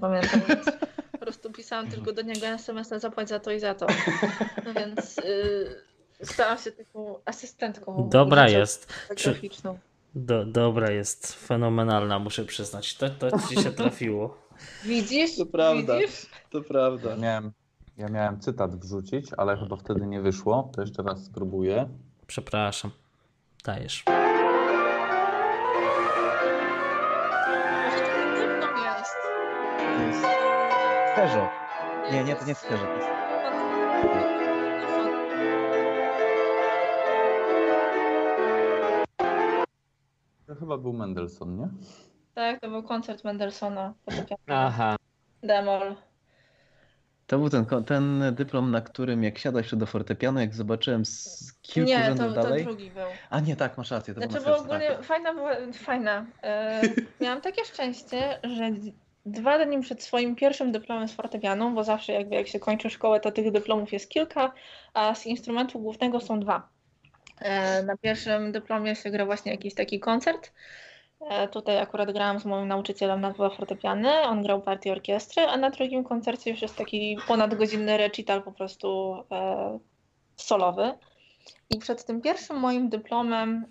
pamiętam, więc po prostu pisałam tylko do niego SMS-a zapłać za to i za to. No więc yy, stałam się taką asystentką. Dobra jest. Czy... Do, dobra jest, fenomenalna, muszę przyznać. To, to ci się trafiło. Widzisz? To prawda. Widzisz? To prawda. Miałem, ja miałem cytat wrzucić, ale chyba wtedy nie wyszło. To jeszcze raz spróbuję. Przepraszam. Dajesz. Nie, nie, to nie. To jest... To chyba był Mendelssohn, nie? Tak, to był koncert Mendelssohna. Aha. Demol. To był ten, ten dyplom, na którym jak siadać do fortepianu, jak zobaczyłem z kilku Nie, rzędów to, to dalej. drugi był. A nie, tak, masz rację. To Znaczy, był bo ogólnie sercu, fajna była, fajna. E, miałam takie szczęście, że dwa dni przed swoim pierwszym dyplomem z fortepianu, bo zawsze jakby jak się kończy szkołę, to tych dyplomów jest kilka, a z instrumentu głównego są dwa. E, na pierwszym dyplomie się gra właśnie jakiś taki koncert. E, tutaj akurat grałam z moim nauczycielem na dwa fortepiany, on grał partię orkiestry, a na drugim koncercie już jest taki ponadgodzinny recital po prostu e, solowy. I przed tym pierwszym moim dyplomem,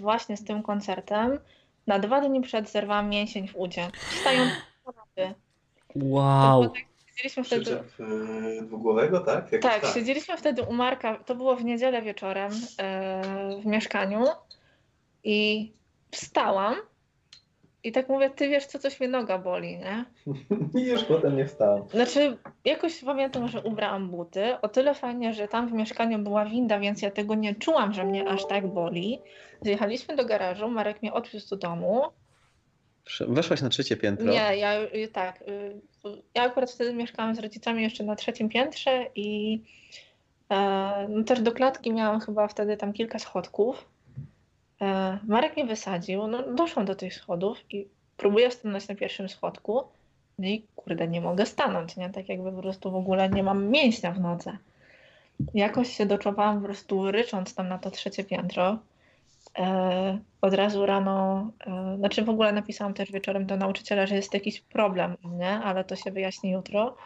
właśnie z tym koncertem, na dwa dni przed zerwałam mięsień w udzie. Wstając To Wow. tak, Siedzieliśmy wtedy, dwugłowego, tak? Jakoś tak, siedzieliśmy wtedy u Marka, to było w niedzielę wieczorem e, w mieszkaniu i wstałam i tak mówię, ty wiesz co, coś mnie noga boli, nie? I już potem nie wstałem. Znaczy, jakoś pamiętam, że ubrałam buty. O tyle fajnie, że tam w mieszkaniu była winda, więc ja tego nie czułam, że mnie aż tak boli. Zjechaliśmy do garażu, Marek mnie odwiózł do domu. Weszłaś na trzecie piętro. Nie, ja y, tak. y, Ja akurat wtedy mieszkałam z rodzicami jeszcze na trzecim piętrze i e, no też do klatki miałam chyba wtedy tam kilka schodków. E, Marek mnie wysadził, no doszłam do tych schodów i próbuję stanąć na pierwszym schodku. No i kurde, nie mogę stanąć, nie? Tak jakby po prostu w ogóle nie mam mięśnia w nodze. Jakoś się doczłapałam po prostu rycząc tam na to trzecie piętro. E, od razu rano, e, znaczy w ogóle napisałam też wieczorem do nauczyciela, że jest jakiś problem u mnie, ale to się wyjaśni jutro.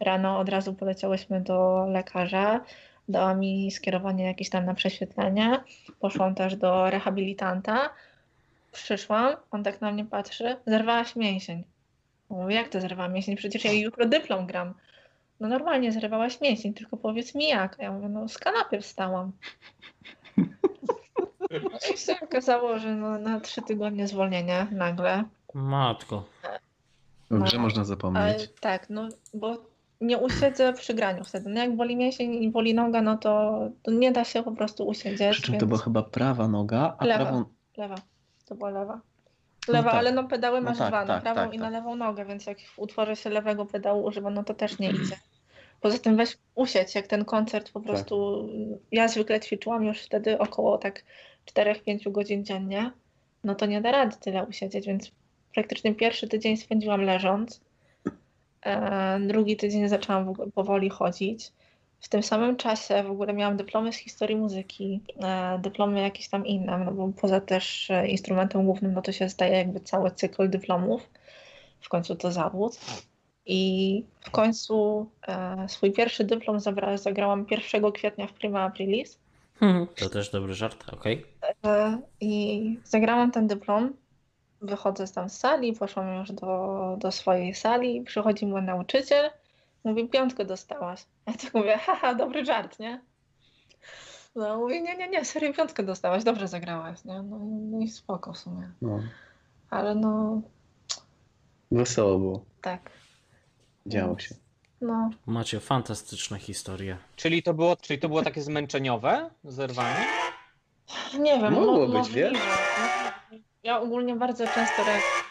Rano od razu poleciałyśmy do lekarza, dała mi skierowanie jakieś tam na prześwietlenie. Poszłam też do rehabilitanta. Przyszłam, on tak na mnie patrzy, zerwałaś mięsień. Mówię, jak to zerwałam mięsień? Przecież ja jutro dyplom gram. No normalnie zerwałaś mięsień, tylko powiedz mi jak. Ja mówię, no z kanapy wstałam. No i się okazało, że no, na trzy tygodnie zwolnienia nagle. Matko. Grze No, można Ale zapomnieć. tak, no bo nie usiedzę przy graniu wtedy. No jak boli mięsień i boli noga, no to, to nie da się po prostu usiedzieć. Przy czym to więc... była chyba prawa noga, a Lewa. prawą... Lewa, to była lewa. Lewa, tak. ale no pedały No masz tak, dwa, na tak, prawą tak, i na tak. lewą nogę, więc jak w utworze się lewego pedału używa, no to też nie idzie. Poza tym weź usiedź, jak ten koncert po prostu, ja zwykle ćwiczyłam już wtedy około tak 4-5 godzin dziennie, no to nie da rady tyle usiedzieć, więc praktycznie pierwszy tydzień spędziłam leżąc, e, drugi tydzień zaczęłam powoli chodzić. W tym samym czasie w ogóle miałam dyplomy z historii muzyki, e, dyplomy jakieś tam inne, no bo poza też e, instrumentem głównym, no to się zdaje jakby cały cykl dyplomów. W końcu to zawód. I w końcu swój pierwszy dyplom zabra, zagrałam 1 kwietnia w Prima Aprilis. Hmm, To też dobry żart, okej. E, I zagrałam ten dyplom. Wychodzę tam z sali, poszłam już do, do swojej sali. Przychodzi mój nauczyciel. Mówi, piątkę dostałaś. Ja tak mówię, haha, dobry żart, nie? No, mówi, nie, nie, nie, serio piątkę dostałaś, dobrze zagrałaś, nie? No, no i spoko w sumie. No, Ale no, wesoło było. tak, Działo się. No. Macie fantastyczne historie. Czyli to było, czyli to było takie zmęczeniowe zerwanie? Nie wiem, Mogło mo- być, wiesz? Ja ogólnie bardzo często reaguję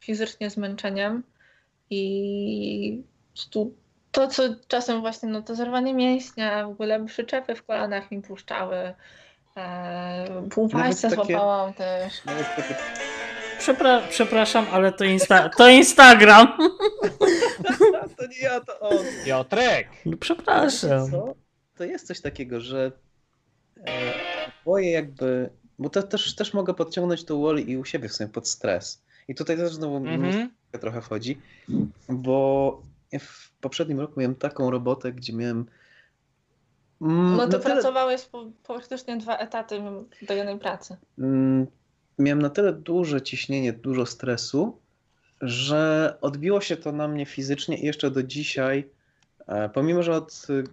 fizycznie zmęczeniem i to, co czasem właśnie, no to zerwanie mięśnia, w ogóle przyczepy w kolanach mi puszczały, e, półpaścia takie- złapałam też. Takie Przepra przepraszam, ale to, insta to Instagram. to nie ja, to on. Piotrek! No, przepraszam. Co? To jest coś takiego, że e, boję jakby, bo to też, też mogę podciągnąć to Wall i u siebie w sumie pod stres. I tutaj też znowu Mhm. trochę wchodzi, bo w poprzednim roku miałem taką robotę, gdzie miałem. mm, No tyle- pracowałeś po, praktycznie dwa etaty do jednej pracy. Mm, miałem na tyle duże ciśnienie, dużo stresu, że odbiło się to na mnie fizycznie i jeszcze do dzisiaj, e, pomimo że od, y,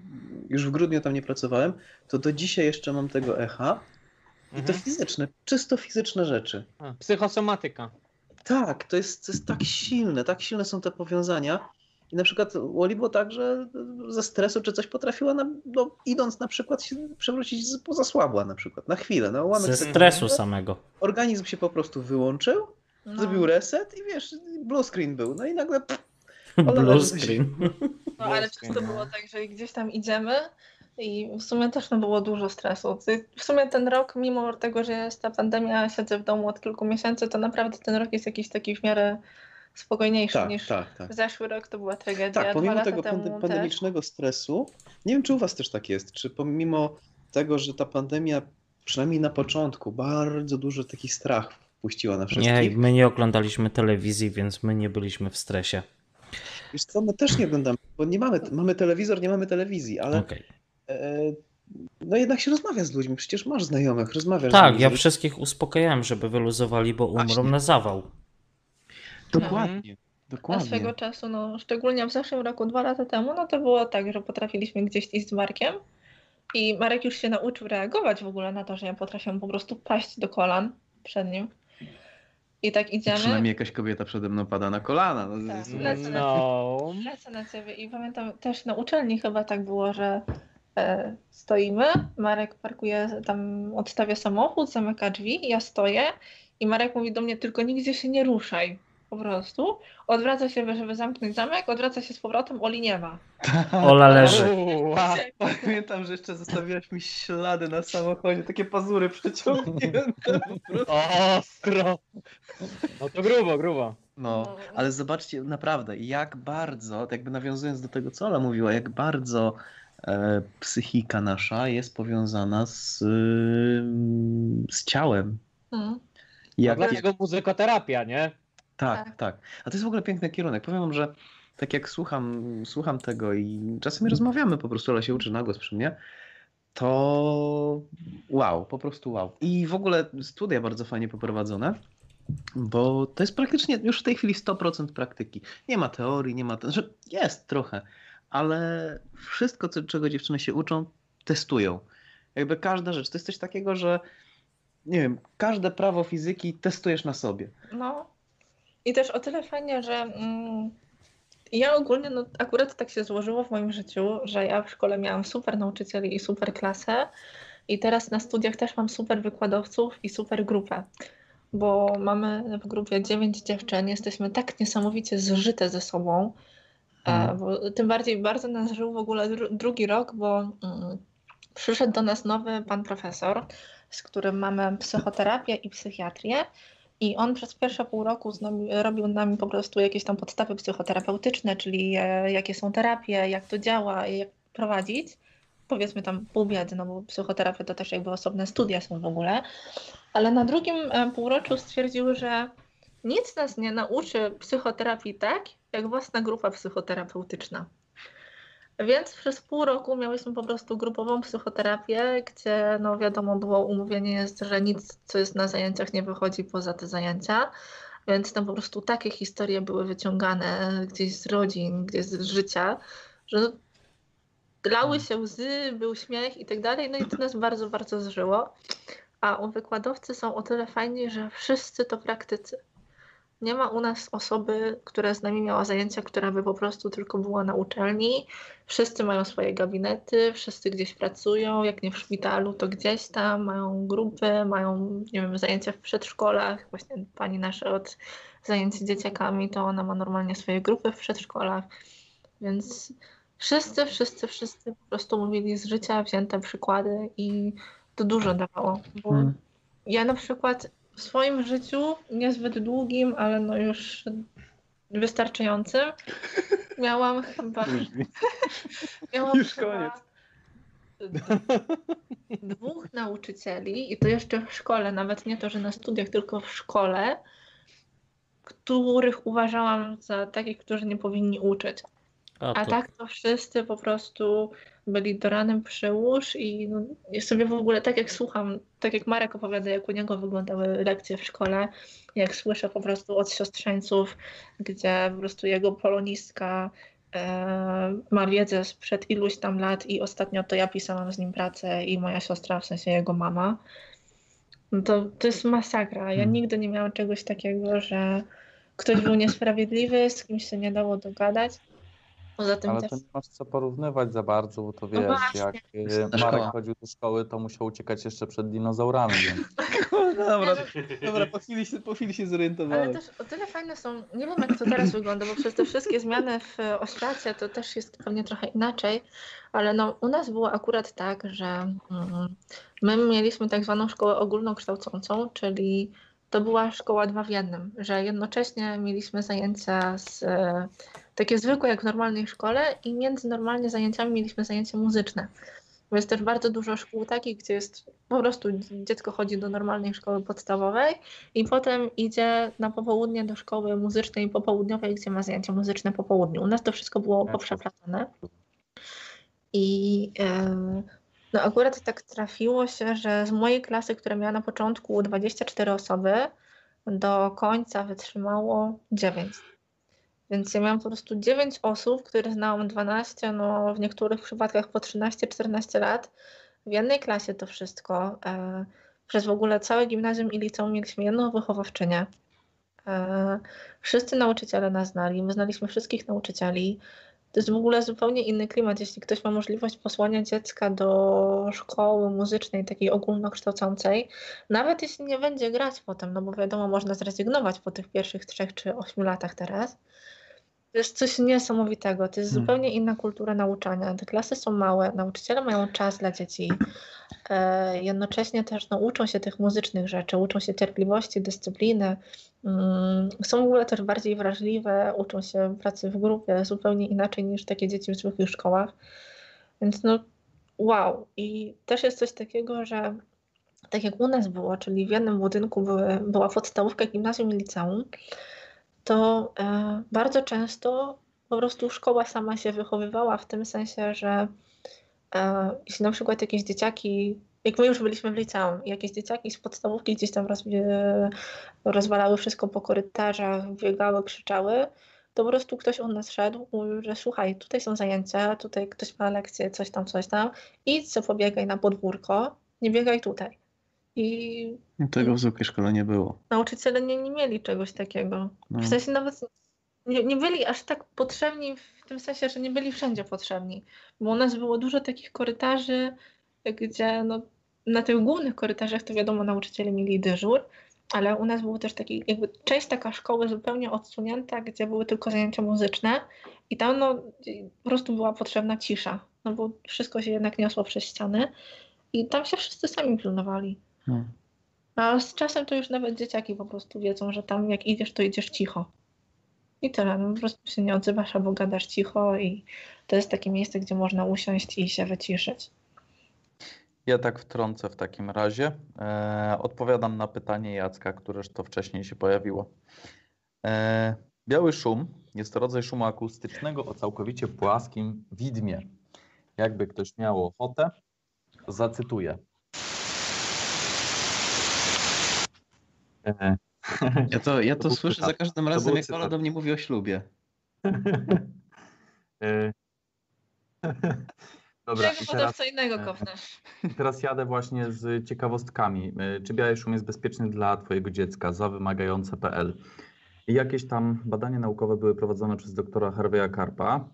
już w grudniu tam nie pracowałem, to do dzisiaj jeszcze mam tego echa. I to Mhm. fizyczne, czysto fizyczne rzeczy. A, Psychosomatyka. Tak, to jest, to jest tak silne, tak silne są te powiązania. I na przykład u Oli było tak, że ze stresu czy coś potrafiła, na, no, idąc na przykład się przewrócić, z- zasłabła na przykład, na chwilę, na ułamek Ze stresu samego. Organizm się po prostu wyłączył, No. zrobił reset i wiesz, blue screen był. No i nagle pff, Blue screen. No ale często no. było tak, że gdzieś tam idziemy i w sumie też no, było dużo stresu. W sumie ten rok, mimo tego, że jest ta pandemia, siedzę w domu od kilku miesięcy, to naprawdę ten rok jest jakiś taki w miarę spokojniejszy tak, niż tak, tak. zeszły rok, to była tragedia. Tak, pomimo tego temu pande- też. pandemicznego stresu, nie wiem czy u was też tak jest, czy pomimo tego, że ta pandemia przynajmniej na początku bardzo duży taki strach na Nie, wszystkich. my nie oglądaliśmy telewizji, więc my nie byliśmy w stresie. Wiesz co, my też nie oglądamy, bo nie mamy, mamy telewizor, nie mamy telewizji, ale Okej. e, no jednak się rozmawia z ludźmi, przecież masz znajomych, rozmawiasz Tak, ja wszystkich uspokajałem, żeby wyluzowali, bo umrą Właśnie. na zawał. Dokładnie, A dokładnie. swego czasu, no szczególnie w zeszłym roku, dwa lata temu, no to było tak, że potrafiliśmy gdzieś iść z Markiem i Marek już się nauczył reagować w ogóle na to, że ja potrafię po prostu paść do kolan przed nim. I tak idziemy. Przynajmniej jakaś kobieta przede mną pada na kolana. No, Tak, lecę na No. Lecę na ciebie i pamiętam też na uczelni chyba tak było, że e, stoimy, Marek parkuje, tam odstawia samochód, zamyka drzwi, ja stoję i Marek mówi do mnie tylko nigdzie się nie ruszaj. Po prostu. Odwraca się, żeby zamknąć zamek, odwraca się z powrotem, Oli nie ma. Ola leży. Uła. Pamiętam, że jeszcze zostawiłaś mi ślady na samochodzie, takie pazury przeciągnięte. Ostro. No to grubo, grubo. No, ale zobaczcie naprawdę, jak bardzo, tak jakby nawiązując do tego, co Ola mówiła, jak bardzo e, psychika nasza jest powiązana z, ym, z ciałem. Mm. Jak, No Dlatego muzykoterapia, nie? Tak, tak. tak. A to jest w ogóle piękny kierunek. Powiem wam, że tak jak słucham, słucham tego i czasami rozmawiamy po prostu, ale się uczy na głos przy mnie, to wow, po prostu wow. I w ogóle studia bardzo fajnie poprowadzone, bo to jest praktycznie już w tej chwili 100% praktyki. Nie ma teorii, nie ma... Znaczy jest trochę, ale wszystko, co, czego dziewczyny się uczą, testują. Jakby każda rzecz. To jest coś takiego, że nie wiem, każde prawo fizyki testujesz na sobie. No. I też o tyle fajnie, że mm, ja ogólnie, no akurat tak się złożyło w moim życiu, że ja w szkole miałam super nauczycieli i super klasę i teraz na studiach też mam super wykładowców i super grupę, bo mamy w grupie dziewięć dziewczyn, jesteśmy tak niesamowicie zżyte ze sobą, e, Mhm. bo tym bardziej bardzo nas żył w ogóle dru- drugi rok, bo mm, przyszedł do nas nowy pan profesor, z którym mamy psychoterapię i psychiatrię. I on przez pierwsze pół roku z nami, robił nami po prostu jakieś tam podstawy psychoterapeutyczne, czyli e, jakie są terapie, jak to działa, jak prowadzić. Powiedzmy tam pół biedy, no bo psychoterapia to też jakby osobne studia są w ogóle. Ale na drugim e, półroczu stwierdził, że nic nas nie nauczy psychoterapii tak, jak własna grupa psychoterapeutyczna. Więc przez pół roku miałyśmy po prostu grupową psychoterapię, gdzie no wiadomo było, umówienie jest, że nic, co jest na zajęciach nie wychodzi poza te zajęcia. Więc tam po prostu takie historie były wyciągane gdzieś z rodzin, gdzieś z życia, że lały się łzy, był śmiech i tak dalej. No i to nas bardzo, bardzo zżyło. A u wykładowcy są o tyle fajni, że wszyscy to praktycy. Nie ma u nas osoby, która z nami miała zajęcia, która by po prostu tylko była na uczelni. Wszyscy mają swoje gabinety, wszyscy gdzieś pracują, jak nie w szpitalu, to gdzieś tam, mają grupy, mają, nie wiem, zajęcia w przedszkolach. Właśnie pani nasza od zajęć z dzieciakami, to ona ma normalnie swoje grupy w przedszkolach. Więc wszyscy, wszyscy, wszyscy po prostu mówili z życia wzięte przykłady i to dużo dawało. Bo Hmm. ja na przykład w swoim życiu, niezbyt długim, ale no już wystarczającym, miałam chyba. miałam Już chyba koniec. Dwóch nauczycieli, i to jeszcze w szkole, nawet nie to, że na studiach, tylko w szkole, których uważałam za takich, którzy nie powinni uczyć. A, A tak to wszyscy po prostu byli do ranem przyłóż i no, ja sobie w ogóle tak jak słucham, tak jak Marek opowiada, jak u niego wyglądały lekcje w szkole, jak słyszę po prostu od siostrzeńców, gdzie po prostu jego polonistka e, ma wiedzę sprzed iluś tam lat i ostatnio to ja pisałam z nim pracę i moja siostra, w sensie jego mama. No to, to jest masakra. Ja Hmm. nigdy nie miałam czegoś takiego, że ktoś był niesprawiedliwy, z kimś się nie dało dogadać. Poza tym Ale też to nie masz co porównywać za bardzo, bo to No wiesz, właśnie. jak Ta Marek szkoła. chodził do szkoły, to musiał uciekać jeszcze przed dinozaurami, więc Dobra, dobra, po chwili się, po chwili się Ale zorientowałem. też o tyle fajne są, nie wiem jak to teraz wygląda, bo przez te wszystkie zmiany w oświacie to też jest pewnie trochę inaczej, ale no, u nas było akurat tak, że mm, my mieliśmy tak zwaną szkołę ogólnokształcącą, czyli to była szkoła dwa w jednym, że jednocześnie mieliśmy zajęcia z, e, takie zwykłe jak w normalnej szkole i między normalnie zajęciami mieliśmy zajęcia muzyczne. Bo Jest też bardzo dużo szkół takich, gdzie jest po prostu dziecko chodzi do normalnej szkoły podstawowej i potem idzie na popołudnie do szkoły muzycznej popołudniowej, gdzie ma zajęcia muzyczne po południu. U nas to wszystko było Tak. poprzeplatane. I e, no akurat tak trafiło się, że z mojej klasy, która miała na początku 24 osoby, do końca wytrzymało 9. Więc ja miałam po prostu 9 osób, które znałam 12, no w niektórych przypadkach po 13-14 lat. W jednej klasie to wszystko. E, przez w ogóle całe gimnazjum i liceum mieliśmy jedną wychowawczynię. E, wszyscy nauczyciele nas znali, my znaliśmy wszystkich nauczycieli. To jest w ogóle zupełnie inny klimat. Jeśli ktoś ma możliwość posłania dziecka do szkoły muzycznej, takiej ogólnokształcącej, nawet jeśli nie będzie grać potem, no bo wiadomo, można zrezygnować po tych pierwszych trzech czy ośmiu latach teraz. To jest coś niesamowitego. To jest Hmm. zupełnie inna kultura nauczania. Te klasy są małe, nauczyciele mają czas dla dzieci. E, jednocześnie też no, uczą się tych muzycznych rzeczy, uczą się cierpliwości, dyscypliny. Mm, są w ogóle też bardziej wrażliwe, uczą się pracy w grupie zupełnie inaczej niż takie dzieci w zwykłych szkołach. Więc no wow. I też jest coś takiego, że tak jak u nas było, czyli w jednym budynku były, była podstawówka, gimnazjum i liceum, to e, bardzo często po prostu szkoła sama się wychowywała w tym sensie, że e, jeśli na przykład jakieś dzieciaki, jak my już byliśmy w liceum, jakieś dzieciaki z podstawówki gdzieś tam roz, e, rozwalały wszystko po korytarzach, biegały, krzyczały, to po prostu ktoś od nas szedł, mówił, że słuchaj, tutaj są zajęcia, tutaj ktoś ma lekcję, coś tam, coś tam, idź co pobiegaj na podwórko, nie biegaj tutaj. I Tego w zwykłej szkole nie było. nauczyciele nie, nie mieli czegoś takiego. No. W sensie nawet nie, nie byli aż tak potrzebni w tym sensie, że nie byli wszędzie potrzebni. Bo u nas było dużo takich korytarzy, gdzie no, na tych głównych korytarzach to wiadomo nauczyciele mieli dyżur, ale u nas był też taki, jakby część taka szkoły zupełnie odsunięta, gdzie były tylko zajęcia muzyczne i tam no, po prostu była potrzebna cisza, no bo wszystko się jednak niosło przez ściany i tam się wszyscy sami pilnowali. No. A z czasem to już nawet dzieciaki po prostu wiedzą, że tam jak idziesz, to idziesz cicho. I tyle, no po prostu się nie odzywasz albo gadasz cicho i to jest takie miejsce, gdzie można usiąść i się wyciszyć. Ja tak wtrącę w takim razie. E, odpowiadam na pytanie Jacka, któreż to wcześniej się pojawiło. E, biały szum jest to rodzaj szumu akustycznego o całkowicie płaskim widmie. Jakby ktoś miał ochotę, zacytuję. Ja to, ja To to słyszę za każdym razem, jak Ola do mnie mówi o ślubie. e, Dobra, Czego teraz... co innego e, kopnesz. Teraz jadę właśnie z ciekawostkami. Czy biały szum jest bezpieczny dla Twojego dziecka? Za wymagające.pl. I jakieś tam badania naukowe były prowadzone przez doktora Harveya Karpa,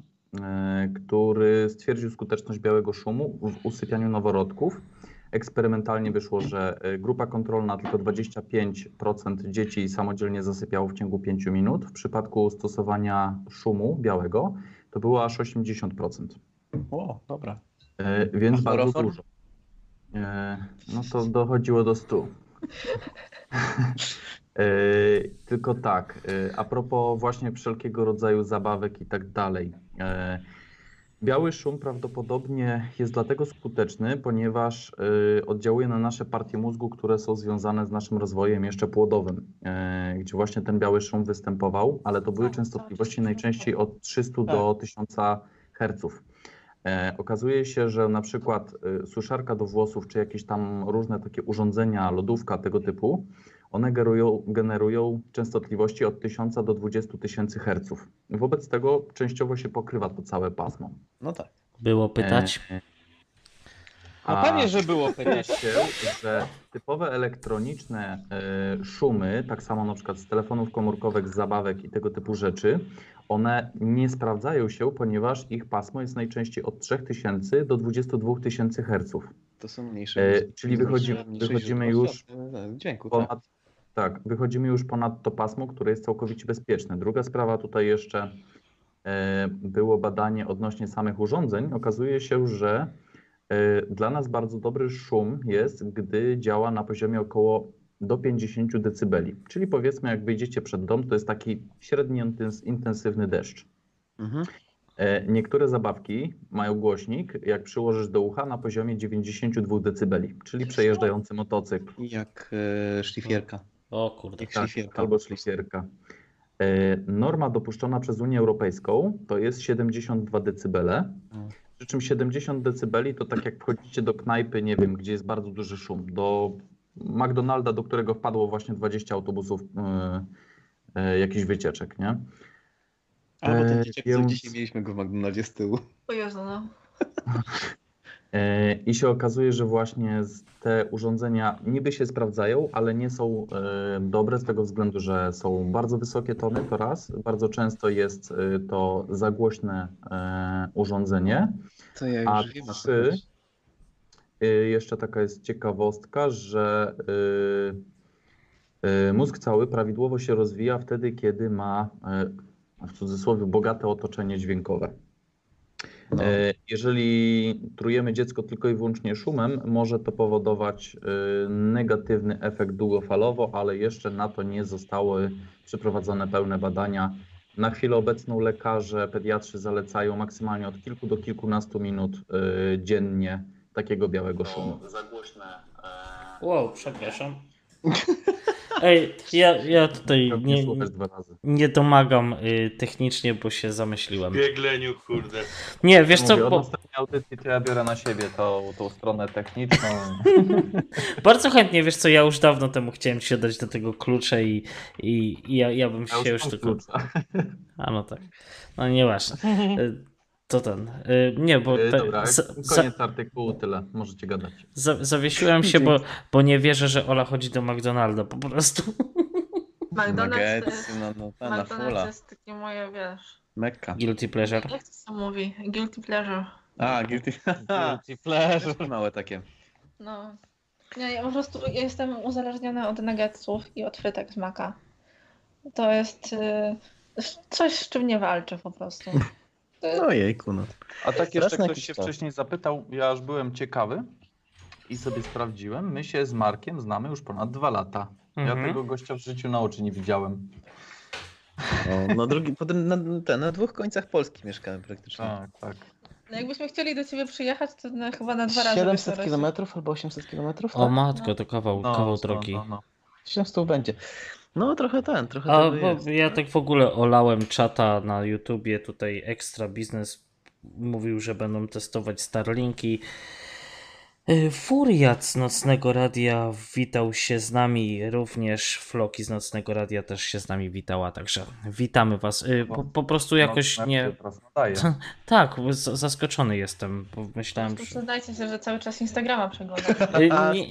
który stwierdził skuteczność białego szumu w usypianiu noworodków. Eksperymentalnie wyszło, że y, grupa kontrolna tylko 25% dzieci samodzielnie zasypiało w ciągu 5 minut. W przypadku stosowania szumu białego to było aż 80%. O, dobra. E, więc A bardzo chloroform? dużo. E, no to dochodziło do 100. E, tylko tak, a propos właśnie wszelkiego rodzaju zabawek i tak dalej. Biały szum prawdopodobnie jest dlatego skuteczny, ponieważ y, oddziałuje na nasze partie mózgu, które są związane z naszym rozwojem jeszcze płodowym, y, gdzie właśnie ten biały szum występował, ale to były Tak, częstotliwości tak. najczęściej od 300 do 1000 Hz. E, Okazuje się, że na przykład y, suszarka do włosów, czy jakieś tam różne takie urządzenia, lodówka tego typu, one generują, generują częstotliwości od 1000 do 20 tysięcy Hz. Wobec tego częściowo się pokrywa to całe pasmo. No tak. Było pytać? E, No a pewnie, że było pytać. się, że typowe elektroniczne e, szumy, tak samo na przykład z telefonów komórkowych, z zabawek i tego typu rzeczy, one nie sprawdzają się, ponieważ ich pasmo jest najczęściej od 3000 do 22 tysięcy Hz. To są mniejsze. E, mniejsze- czyli wychodzi- mniejsze wychodzimy już światła, Dźwięku. Ponad, tak, wychodzimy już ponad to pasmo, które jest całkowicie bezpieczne. Druga sprawa tutaj jeszcze e, było badanie odnośnie samych urządzeń. Okazuje się, że e, dla nas bardzo dobry szum jest, gdy działa na poziomie około do 50 dB. Czyli powiedzmy, jak wyjdziecie przed dom, to jest taki intens- intensywny deszcz. Mhm. E, Niektóre zabawki mają głośnik, jak przyłożysz do ucha, na poziomie 92 dB, czyli przejeżdżający motocykl. Jak szlifierka. O kurde. Jak Tak, szlifierka. albo szlifierka. E, Norma dopuszczona przez Unię Europejską to jest 72 dB. Mm. Przy czym 70 dB to tak jak wchodzicie do knajpy, nie wiem, gdzie jest bardzo duży szum, do McDonalda, do którego wpadło właśnie 20 autobusów e, jakichś wycieczek, nie? Albo ten dzieciak, co dzisiaj mieliśmy go w McDonaldzie z tyłu. O Jezu, no. E, I się okazuje, że właśnie te urządzenia niby się sprawdzają, ale nie są e, dobre z tego względu, że są bardzo wysokie tony, to raz. Bardzo często jest e, to za głośne e, urządzenie. To ja już A wiem, trzy, jeszcze taka jest ciekawostka, że mózg cały prawidłowo się rozwija wtedy, kiedy ma w cudzysłowie bogate otoczenie dźwiękowe. No. E, Jeżeli trujemy dziecko tylko i wyłącznie szumem, może to powodować e, negatywny efekt długofalowo, ale jeszcze na to nie zostały przeprowadzone pełne badania. Na chwilę obecną lekarze, pediatrzy zalecają maksymalnie od kilku do kilkunastu minut e, dziennie takiego białego szumu. Za głośne. Wow, przepraszam. Ej, ja, ja tutaj Nie, nie, domagam y, technicznie, bo się zamyśliłem. Biegleniu, kurde. Nie, wiesz Mówię, co, od bo następnej audycji to ja biorę na siebie tą, tą stronę techniczną. bardzo chętnie, wiesz co, ja już dawno temu chciałem ci dać do tego klucze i, i, i ja, ja bym Ja się już mam tylko... A no tak. No nieważne. Y, To ten. y, Nie, bo te, Dobra, za, za, koniec artykułu, tyle. Możecie gadać. za, zawiesiłem się, bo, bo nie wierzę, że Ola chodzi do McDonalda po prostu. McDonald's no, no, ta, na McDonald's fula. jest takie moje, wiesz... Mekka. Guilty pleasure. Jak to się mówi? Guilty pleasure. A, guilty. Guilty pleasure. Małe takie. No. Nie, ja po prostu jestem uzależniona od nuggetsów i od frytek z maka. To jest y, coś, z czym nie walczę po prostu. No jejku, no. A tak jeszcze ktoś się wcześniej zapytał, ja już byłem ciekawy i sobie sprawdziłem. My się z Markiem znamy już ponad dwa lata. Ja Mhm. tego gościa w życiu na oczy nie widziałem. no na, drugi, potem na, te, na dwóch końcach Polski mieszkałem praktycznie. Tak, tak. no jakbyśmy chcieli do ciebie przyjechać, to na, chyba na dwa razy. 700 byśmy km albo 800 km? O Tak? matko, to kawał, No, kawał no, drogi. no, no. 700 będzie. No trochę ten, trochę A bo ja tak w ogóle olałem czata na YouTubie, tutaj Extra Business mówił, że będą testować Starlinki. Y, Furiat z Nocnego Radia witał się z nami, również Floki z Nocnego Radia też się z nami witała, także witamy was. Y, Po, po prostu jakoś No, nie... Tak, zaskoczony jestem, bo myślałem. Przyznajcie się, że cały czas Instagrama przeglądam. Y, A, nie-.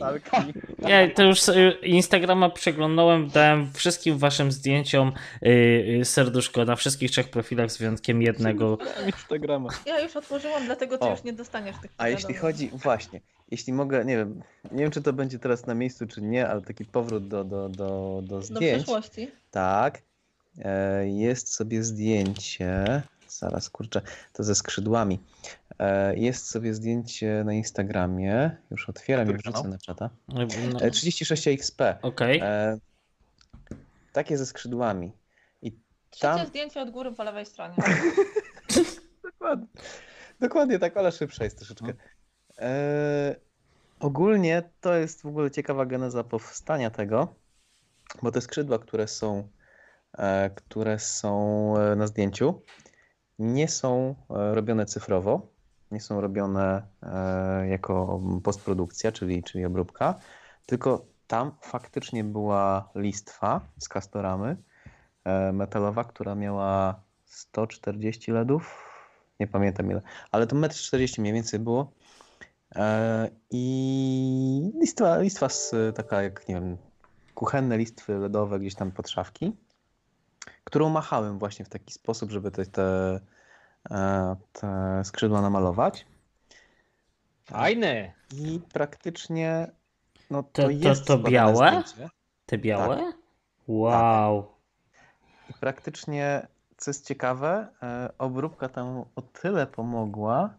Ja to już Instagrama przeglądałem, dałem wszystkim waszym zdjęciom serduszko na wszystkich trzech profilach z wyjątkiem jednego. Instagrama. Ja już otworzyłam, dlatego ty już nie dostaniesz tych A jeśli chodzi, właśnie, jeśli mogę, nie wiem, nie wiem czy to będzie teraz na miejscu, czy nie, ale taki powrót do, do, do, do Do zdjęć. przeszłości. Tak. E, Jest sobie zdjęcie. Zaraz kurczę, to ze skrzydłami. E, Jest sobie zdjęcie na Instagramie. Już otwieram i wrzucę na czata. No, E, 36XP. Okej. E, Takie ze skrzydłami. Trzecie Tam- zdjęcie od góry po lewej stronie. Dokładnie. Dokładnie tak, ale szybsza jest troszeczkę. E, ogólnie to jest w ogóle ciekawa geneza powstania tego, bo te skrzydła, które są, e, które są e, na zdjęciu, nie są robione cyfrowo, nie są robione jako postprodukcja, czyli, czyli obróbka, tylko tam faktycznie była listwa z kastoramy metalowa, która miała 140 LEDów, nie pamiętam ile, ale to 1,40 m mniej więcej było. I listwa, listwa z, taka jak, nie wiem, kuchenne listwy LEDowe gdzieś tam pod szafki, którą machałem właśnie w taki sposób, żeby te, te E, te skrzydła namalować. Fajny. I praktycznie no to, to, to jest to białe? Zdjęcie. Te białe? Tak. Wow. I praktycznie, co jest ciekawe, e, obróbka tam o tyle pomogła,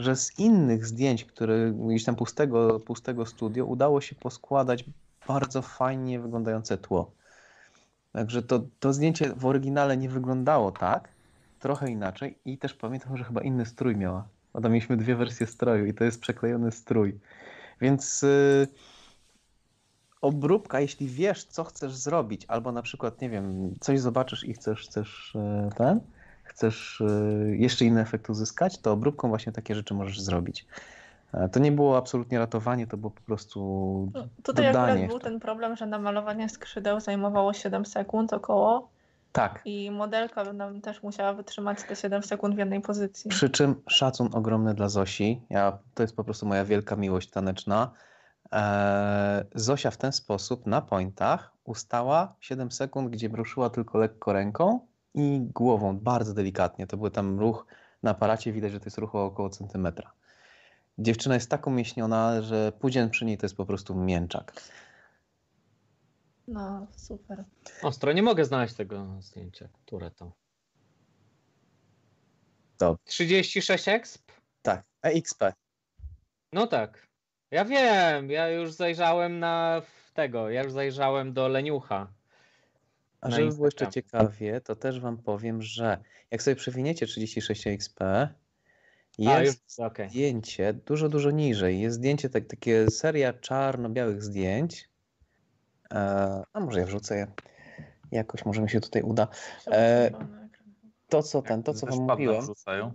że z innych zdjęć, które gdzieś tam pustego, pustego studio, udało się poskładać bardzo fajnie wyglądające tło. Także to, to zdjęcie w oryginale nie wyglądało tak, trochę inaczej i też pamiętam, że chyba inny strój miała. Bo tam mieliśmy dwie wersje stroju i to jest przeklejony strój. Więc yy, obróbka, jeśli wiesz, co chcesz zrobić, albo na przykład, nie wiem, coś zobaczysz i chcesz, chcesz yy, ten, chcesz yy, jeszcze inny efekt uzyskać, to obróbką właśnie takie rzeczy możesz zrobić. E, to nie było absolutnie ratowanie, to było po prostu. No, tutaj akurat był ten problem, że namalowanie skrzydeł zajmowało 7 sekund około. Tak. I modelka nam też musiała wytrzymać te 7 sekund w jednej pozycji. Przy czym szacun ogromny dla Zosi. Ja, to jest po prostu moja wielka miłość taneczna. Eee, Zosia w ten sposób na pointach ustała 7 sekund, gdzie ruszyła tylko lekko ręką i głową, bardzo delikatnie. To był tam ruch na aparacie, widać, że to jest ruch o około centymetra. Dziewczyna jest tak umieśniona, że później przy niej to jest po prostu mięczak. No, super. Ostro, nie mogę znaleźć tego zdjęcia. Które to? To 36 exp? Tak, EXP. No tak. Ja wiem, ja już zajrzałem na tego, ja już zajrzałem do Leniucha. A żeby było jeszcze ciekawie, to też wam powiem, że jak sobie przewiniecie 36 XP, jest A, okay. zdjęcie dużo, dużo niżej. Jest zdjęcie, tak, takie seria czarno-białych zdjęć, E, a może ja wrzucę je. Jakoś może mi się tutaj uda. E, to co ten, to co wam mówiłem. Wrzucają.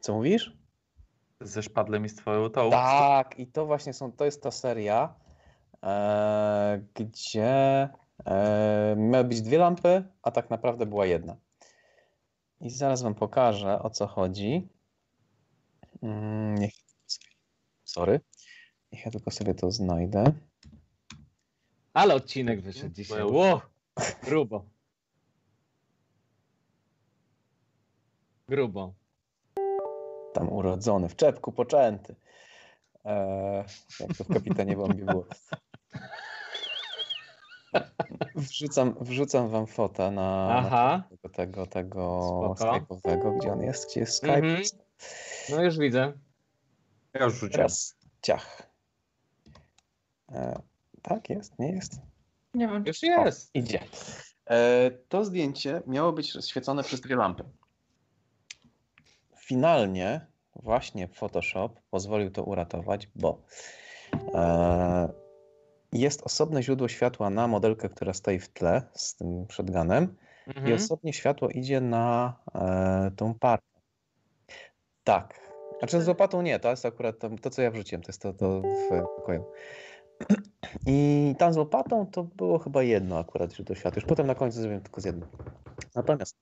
Co mówisz? Ze szpadlem i z twoją tą. Tak, i to właśnie są, to jest ta seria, e, gdzie miały być dwie lampy, a tak naprawdę była jedna. I zaraz wam pokażę o co chodzi. Mm, niech, sorry. Niech ja tylko sobie to znajdę. Ale odcinek wyszedł dzisiaj. Ło! Grubo. Grubo. Tam urodzony, w czepku poczęty. Eee, jak to w kapitanie Bombie było. Wrzucam, wrzucam wam fotę na, Aha. na tego, tego, tego Skype'owego, gdzie on jest, gdzie jest Skype. Mhm. No już widzę. Ja już rzuciłem. Teraz ciach. Eee, tak, jest, nie jest? Nie wiem. Już jest. O, idzie. E, to zdjęcie miało być świecone przez dwie lampy. Finalnie właśnie Photoshop pozwolił to uratować, bo e, jest osobne źródło światła na modelkę, która stoi w tle z tym shotgunem mhm. i osobnie światło idzie na e, tą parkę. Tak. Znaczy z łopatą nie, to jest akurat to, to co ja wrzuciłem, to jest to, to w pokoju. I tam z łopatą to było chyba jedno akurat źródło światła. Już potem na końcu zrobiłem tylko z jednym. Natomiast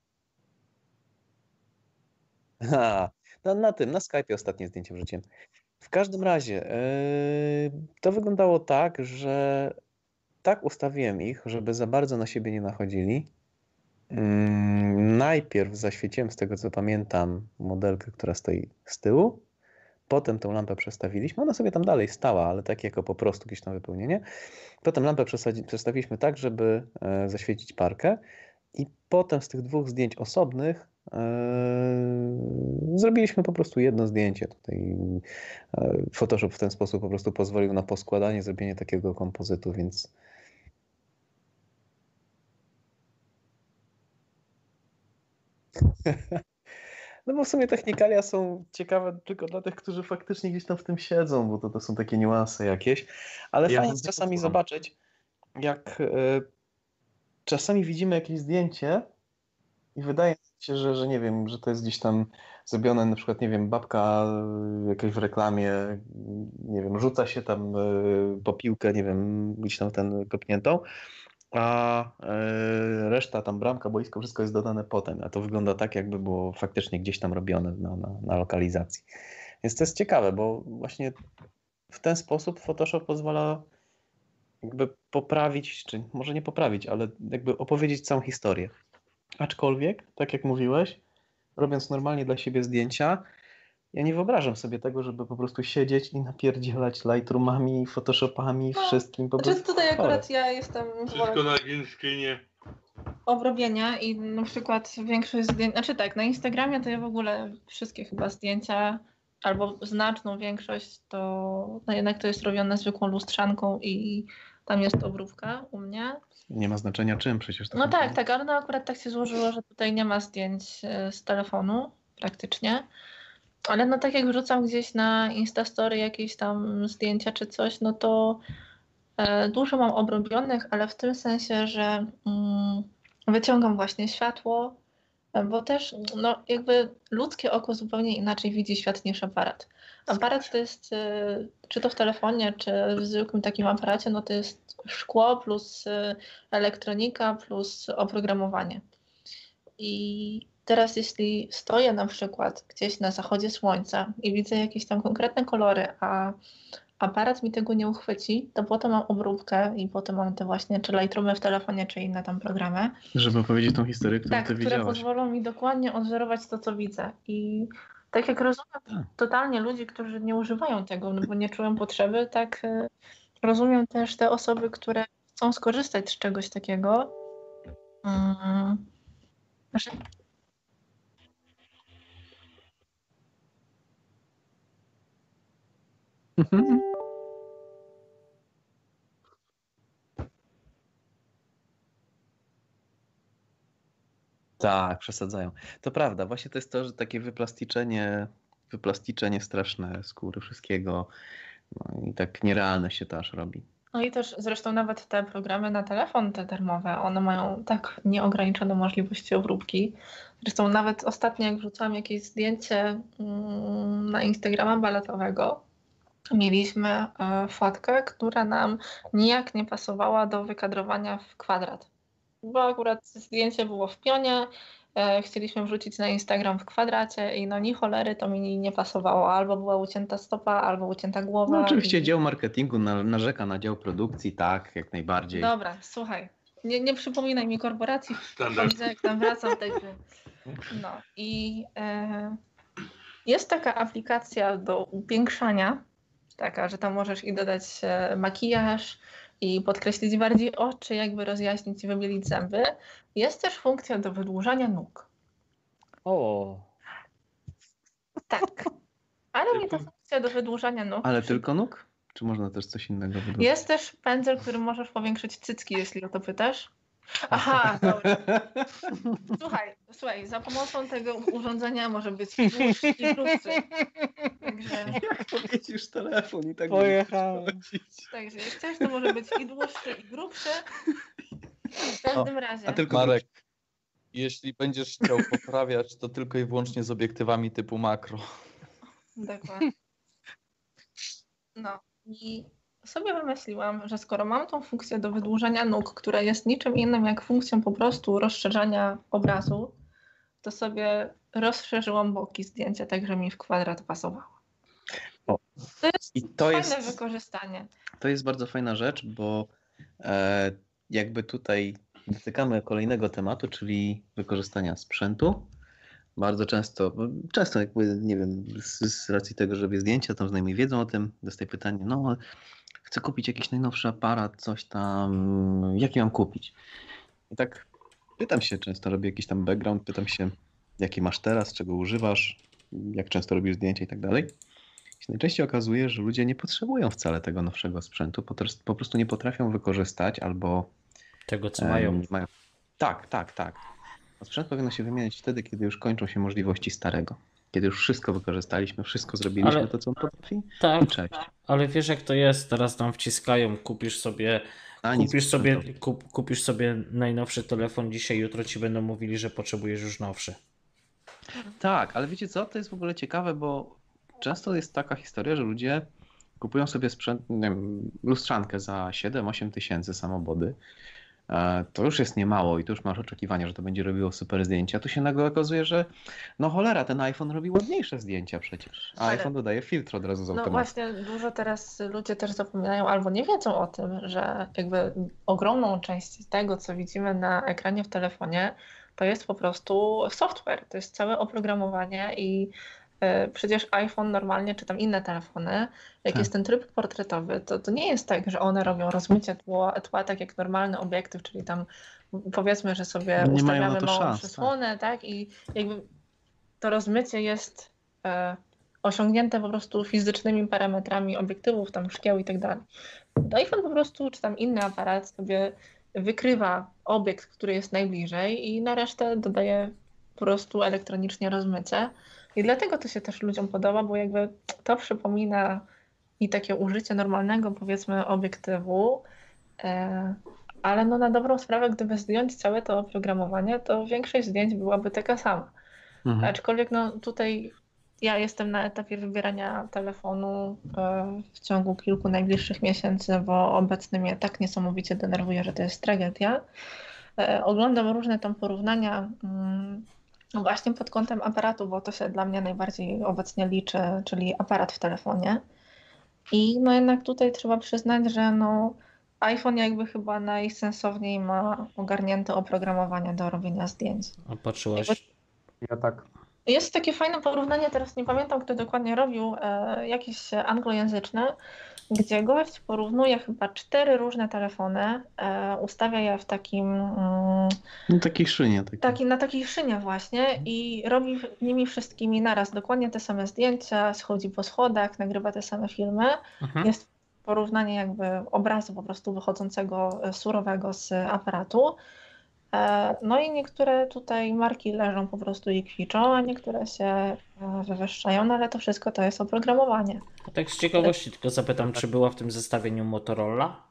ha, na, na tym, na Skype ostatnie zdjęcie wrzuciłem. W każdym razie yy, to wyglądało tak, że tak ustawiłem ich, żeby za bardzo na siebie nie nachodzili. Yy, najpierw zaświeciłem, z tego co pamiętam, modelkę, która stoi z tyłu. Potem tą lampę przestawiliśmy. Ona sobie tam dalej stała, ale tak jako po prostu jakieś tam wypełnienie. Potem lampę przestawiliśmy tak, żeby e, zaświecić parkę. I potem z tych dwóch zdjęć osobnych zrobiliśmy po prostu jedno zdjęcie. Tutaj yy, Photoshop w ten sposób po prostu pozwolił na poskładanie, zrobienie takiego kompozytu, więc No bo w sumie technikalia są ciekawe tylko dla tych, którzy faktycznie gdzieś tam w tym siedzą, bo to, to są takie niuanse jakieś. Ale Ja fajnie czasami zobaczyć, jak e, czasami widzimy jakieś zdjęcie i wydaje się, że, że nie wiem, że to jest gdzieś tam zrobione, na przykład, nie wiem, babka jakaś w reklamie, nie wiem, rzuca się tam e, po piłkę, nie wiem, gdzieś tam ten kopniętą, a e, reszta tam bramka, boisko, wszystko jest dodane potem, a to wygląda tak, jakby było faktycznie gdzieś tam robione na, na, na lokalizacji. Więc to jest ciekawe, bo właśnie w ten sposób Photoshop pozwala jakby poprawić, czy może nie poprawić, ale jakby opowiedzieć całą historię. Aczkolwiek, tak jak mówiłeś, robiąc normalnie dla siebie zdjęcia, ja nie wyobrażam sobie tego, żeby po prostu siedzieć i napierdzielać Lightroomami, Photoshopami, No, wszystkim. Po Znaczy prostu tutaj chore. akurat ja jestem Wszystko na screenie. obrobienia i na przykład większość zdjęć, znaczy tak, na Instagramie to ja w ogóle wszystkie chyba zdjęcia, albo znaczną większość, to no jednak to jest robione zwykłą lustrzanką i tam jest obróbka u mnie. Nie ma znaczenia czym przecież. to No tak, tak, ale no akurat tak się złożyło, że tutaj nie ma zdjęć e, z telefonu praktycznie. Ale no tak jak wrzucam gdzieś na Instastory jakieś tam zdjęcia czy coś, no to e, dużo mam obrobionych, ale w tym sensie, że mm, wyciągam właśnie światło, bo też no jakby ludzkie oko zupełnie inaczej widzi świat niż aparat. Aparat to jest, e, czy to w telefonie, czy w zwykłym takim aparacie, no to jest szkło plus e, elektronika plus oprogramowanie. I teraz jeśli stoję na przykład gdzieś na zachodzie słońca i widzę jakieś tam konkretne kolory, a aparat mi tego nie uchwyci, to potem mam obróbkę i potem mam te właśnie czy Lightroomy w telefonie, czy inne tam programy, Żeby opowiedzieć tą historię, którą tak, ty które widziałaś. pozwolą mi dokładnie odwzorować to, co widzę. I tak jak rozumiem totalnie ludzi, którzy nie używają tego, no bo nie czują potrzeby, tak y, rozumiem też te osoby, które chcą skorzystać z czegoś takiego. Mm. Znaczy, Tak, przesadzają. To prawda, właśnie to jest to, że takie wyplasticzenie, wyplasticzenie straszne skóry, wszystkiego. No i tak nierealne się to aż robi. No i też zresztą nawet te programy na telefon, te darmowe, one mają tak nieograniczone możliwości obróbki. Zresztą nawet ostatnio jak wrzucałam jakieś zdjęcie mm, na Instagrama baletowego, mieliśmy e, fotkę, która nam nijak nie pasowała do wykadrowania w kwadrat. Bo akurat zdjęcie było w pionie, e, chcieliśmy wrzucić na Instagram w kwadracie i no ni cholery to mi nie pasowało. Albo była ucięta stopa, albo ucięta głowa. No oczywiście i... dział marketingu na, narzeka na dział produkcji, tak, jak najbardziej. Dobra, słuchaj. Nie, nie przypominaj mi korporacji, widzę jak tam wracam, także. No i e, jest taka aplikacja do upiększania, taka, że tam możesz i dodać e, makijaż i podkreślić bardziej oczy, jakby rozjaśnić i wybielić zęby. Jest też funkcja do wydłużania nóg. O, Tak. Ale mi ta funkcja do wydłużania nóg. Ale tylko nóg? Czy można też coś innego wydłużyć? Jest też pędzel, którym możesz powiększyć cycki, jeśli o to pytasz. Aha, dobra. Słuchaj, słuchaj, za pomocą tego urządzenia może być dłuższy i grubszy. Także, Jak powiedzisz telefon i tak Pojechałem. także jak chcesz, to może być i dłuższy, i grubszy. W każdym razie. A tylko Marek, jeśli będziesz chciał poprawiać, to tylko i wyłącznie z obiektywami typu makro. Dokładnie. No i sobie wymyśliłam, że skoro mam tą funkcję do wydłużania nóg, która jest niczym innym jak funkcją po prostu rozszerzania obrazu, to sobie rozszerzyłam boki zdjęcia, tak że mi w kwadrat pasowało. O. To jest I to fajne jest, wykorzystanie. to jest bardzo fajna rzecz, bo e, jakby tutaj dotykamy kolejnego tematu, czyli wykorzystania sprzętu. Bardzo często, często jakby, nie wiem, z, z racji tego, że robię zdjęcia, tam znajomi wiedzą o tym, dostaję pytanie, no ale chcę kupić jakiś najnowszy aparat, coś tam, jaki mam kupić? I tak pytam się, często robię jakiś tam background, pytam się, jaki masz teraz, czego używasz, jak często robisz zdjęcia i tak dalej. I się najczęściej okazuje, że ludzie nie potrzebują wcale tego nowszego sprzętu, po, prostu nie potrafią wykorzystać albo Tego, co mają. mają. Tak, tak, tak. sprzęt powinno się wymieniać wtedy, kiedy już kończą się możliwości starego. Kiedy już wszystko wykorzystaliśmy, wszystko zrobiliśmy, Ale- to co on potrafi. Tak, cześć. ale wiesz jak to jest, teraz tam wciskają, kupisz sobie, A kupisz sobie, kup, kupisz sobie najnowszy telefon dzisiaj, jutro ci będą mówili, że potrzebujesz już nowszy. Tak, ale wiecie co? To jest w ogóle ciekawe, bo często jest taka historia, że ludzie kupują sobie sprzęt, nie wiem, lustrzankę za 7-8 tysięcy samobody. To już jest niemało i tu już masz oczekiwania, że to będzie robiło super zdjęcia. Tu się nagle okazuje, że no cholera, ten iPhone robi ładniejsze zdjęcia przecież. A iPhone dodaje filtr od razu z No automatu. właśnie, dużo teraz ludzie też zapominają albo nie wiedzą o tym, że jakby ogromną część tego, co widzimy na ekranie w telefonie, to jest po prostu software, to jest całe oprogramowanie i przecież iPhone normalnie, czy tam inne telefony, jak Tak. jest ten tryb portretowy, to, to nie jest tak, że one robią rozmycie tła, tła tak jak normalny obiektyw, czyli tam powiedzmy, że sobie Nie ustawiamy małą szans, tak. przysłonę, tak, i jakby to rozmycie jest e, osiągnięte po prostu fizycznymi parametrami obiektywów, tam szkieł i tak dalej. To iPhone po prostu, czy tam inny aparat sobie wykrywa obiekt, który jest najbliżej i na resztę dodaje po prostu elektronicznie rozmycie. I dlatego to się też ludziom podoba, bo jakby to przypomina i takie użycie normalnego, powiedzmy, obiektywu, e, ale no na dobrą sprawę, gdyby zdjąć całe to oprogramowanie, to większość zdjęć byłaby taka sama. Mhm. Aczkolwiek no tutaj ja jestem na etapie wybierania telefonu e, w ciągu kilku najbliższych miesięcy, bo obecny mnie tak niesamowicie denerwuje, że to jest tragedia. E, Oglądam różne tam porównania mm, właśnie pod kątem aparatu, bo to się dla mnie najbardziej obecnie liczy, czyli aparat w telefonie. I no jednak tutaj trzeba przyznać, że no iPhone jakby chyba najsensowniej ma ogarnięte oprogramowanie do robienia zdjęć. A patrzyłaś, Ja tak. Jest takie fajne porównanie, teraz nie pamiętam, kto dokładnie robił, e, jakieś anglojęzyczne, gdzie gość porównuje chyba cztery różne telefony, e, ustawia je w takim, mm, No takiej szynie. Takiej. taki, na takiej szynie właśnie i robi nimi wszystkimi naraz dokładnie te same zdjęcia, schodzi po schodach, nagrywa te same filmy. mhm. Jest porównanie jakby obrazu po prostu wychodzącego e, surowego z aparatu. E, No i niektóre tutaj marki leżą po prostu i kwiczą, a niektóre się e, wywyższają, no ale to wszystko to jest oprogramowanie. tak z ciekawości tylko zapytam, czy była w tym zestawieniu Motorola?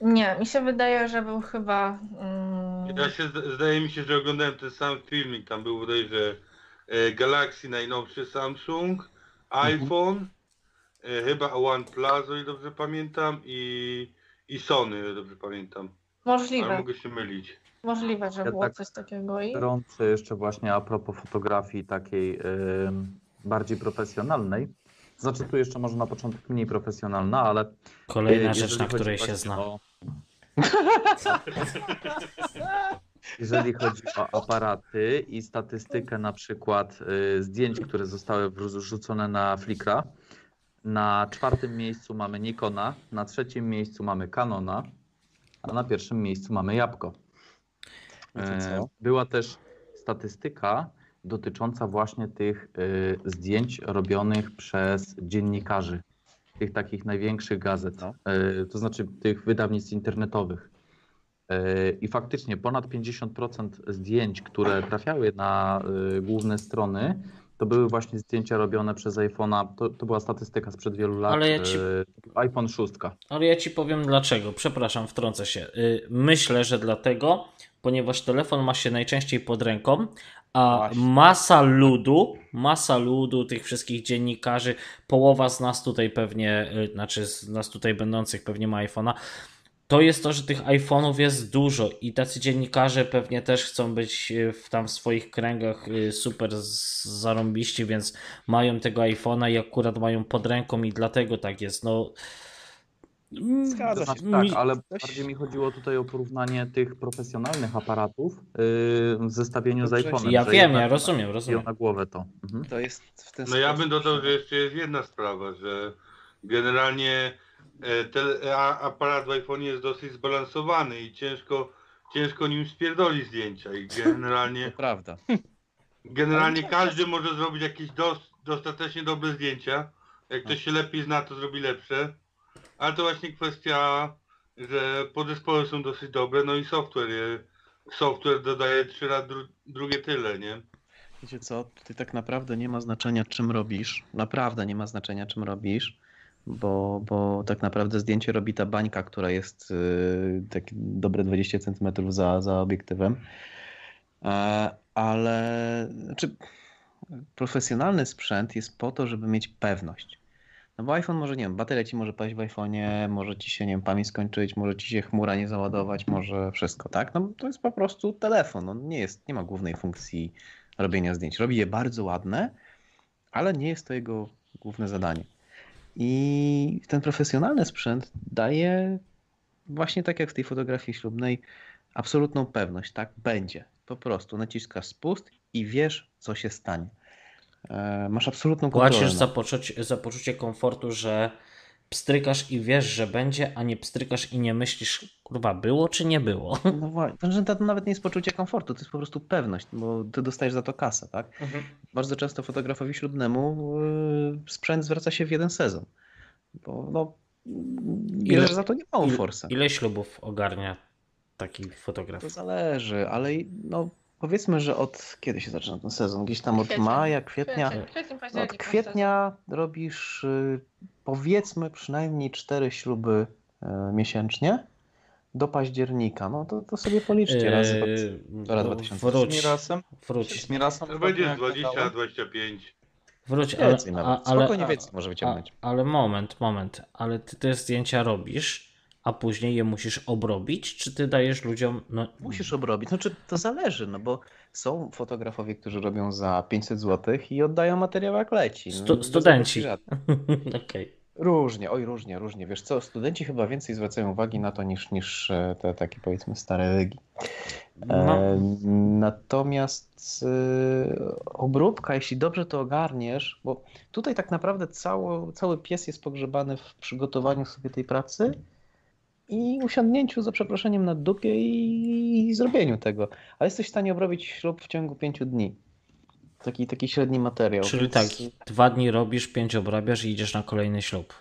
Nie, mi się wydaje, że był chyba. mm, Ja się, zda- zdaje mi się, że oglądałem ten sam filmik, tam był bodajże e, Galaxy najnowszy Samsung, iPhone, e, chyba OnePlus, o ile dobrze pamiętam i, i Sony, o ile dobrze pamiętam. Ale Możliwe, mogę się mylić. możliwe, że Ja było tak coś takiego i. Trącę jeszcze właśnie a propos fotografii takiej ym, bardziej profesjonalnej. Znaczy tu jeszcze może na początek mniej profesjonalna, ale Kolejna y, rzecz, jeżeli na chodzi której się właśnie zna. o- Jeżeli chodzi o aparaty i statystykę na przykład y, zdjęć, które zostały wrzucone na Flickra, na czwartym miejscu mamy Nikona, na trzecim miejscu mamy Canona, a na pierwszym miejscu mamy Jabłko. E, Była też statystyka dotycząca właśnie tych y, zdjęć robionych przez dziennikarzy, tych takich największych gazet, No. y, to znaczy tych wydawnictw internetowych. Y, I faktycznie ponad 50% zdjęć, które trafiały na y, główne strony, to były właśnie zdjęcia robione przez iPhone'a. To, to była statystyka sprzed wielu lat. Ale ja ci- y, iPhone 6. Ale ja ci powiem dlaczego. Przepraszam, wtrącę się. Y, Myślę, że dlatego, ponieważ telefon ma się najczęściej pod ręką, a Właśnie. masa ludu, masa ludu, tych wszystkich dziennikarzy, połowa z nas tutaj pewnie, y, znaczy z nas tutaj będących pewnie ma iPhone'a, to jest to, że tych iPhone'ów jest dużo i tacy dziennikarze pewnie też chcą być y, w tam w swoich kręgach y, super z- zarąbiści, więc mają tego iPhone'a i akurat mają pod ręką i dlatego tak jest. No, mm, Zgadza się. znaczy, tak, ale bardziej mi chodziło tutaj o porównanie tych profesjonalnych aparatów yy, w zestawieniu z Dobrze, iPhone'em. Ja wiem, ja rozumiem, rozumiem. na głowę to. Mhm. To jest w ten No ja sposób, bym dodał, że- że jeszcze jest jedna sprawa, że generalnie e, tele, a, aparat w iPhone jest dosyć zbalansowany i ciężko, ciężko nim spierdoli zdjęcia i generalnie To prawda. Generalnie każdy może zrobić jakieś dos, dostatecznie dobre zdjęcia. Jak ktoś się lepiej zna, to zrobi lepsze. Ale to właśnie kwestia, że podzespoły są dosyć dobre, no i software software dodaje trzy razy dru drugie tyle, nie? Wiecie co, tutaj tak naprawdę nie ma znaczenia czym robisz, naprawdę nie ma znaczenia czym robisz, bo, bo tak naprawdę zdjęcie robi ta bańka, która jest yy, takie dobre 20 cm za, za obiektywem, e, ale znaczy, profesjonalny sprzęt jest po to, żeby mieć pewność. No bo iPhone może, nie wiem, bateria ci może paść w iPhone'ie, może ci się, nie wiem, pamięć skończyć, może ci się chmura nie załadować, może wszystko, tak? No to jest po prostu telefon, on nie jest, nie ma głównej funkcji robienia zdjęć. Robi je bardzo ładne, ale nie jest to jego główne zadanie. I ten profesjonalny sprzęt daje właśnie tak jak w tej fotografii ślubnej absolutną pewność, tak? Będzie. Po prostu naciskasz spust i wiesz, co się stanie. E, masz absolutną kontrolę. Płacisz za poczucie, za poczucie komfortu, że pstrykasz i wiesz, że będzie, a nie pstrykasz i nie myślisz, kurwa, było czy nie było. No właśnie, to, to nawet nie jest poczucie komfortu, to jest po prostu pewność, bo ty dostajesz za to kasę, tak? Mhm. Bardzo często fotografowi ślubnemu yy, sprzęt zwraca się w jeden sezon, bo no, ile za to nie mało forsę. Ile ślubów ogarnia taki fotograf? To zależy, ale no Powiedzmy, że od kiedy się zaczyna ten sezon? Gdzieś tam od kwietnia. maja, kwietnia. Kwiecień, od kwietnia robisz y, powiedzmy przynajmniej cztery śluby y, miesięcznie do października. No to, to sobie policzcie razy do, do 2000. Wróć. Z Mirasem? Wróć. Z Mirasem to będzie 20-25. Wróć, ale, więcej nawet. Spokojnie więcej może wyciągnąć. ale moment, moment. Ale ty te zdjęcia robisz a później je musisz obrobić, czy ty dajesz ludziom. No... Musisz obrobić. Znaczy, to zależy, no bo są fotografowie, którzy robią za 500 zł i oddają materiał jak leci. No, Stu studenci. okay. Różnie, oj, różnie, różnie. Wiesz co, studenci chyba więcej zwracają uwagi na to niż, niż e, te takie powiedzmy stare rygi. No. E, natomiast e, obróbka, jeśli dobrze to ogarniesz, bo tutaj tak naprawdę cały, cały pies jest pogrzebany w przygotowaniu sobie tej pracy i usiądnięciu za przeproszeniem na dupie i, i zrobieniu tego. A jesteś w stanie obrobić ślub w ciągu pięciu dni. Taki, taki średni materiał. Czyli więc... tak, dwa dni robisz, pięć obrabiasz i idziesz na kolejny ślub.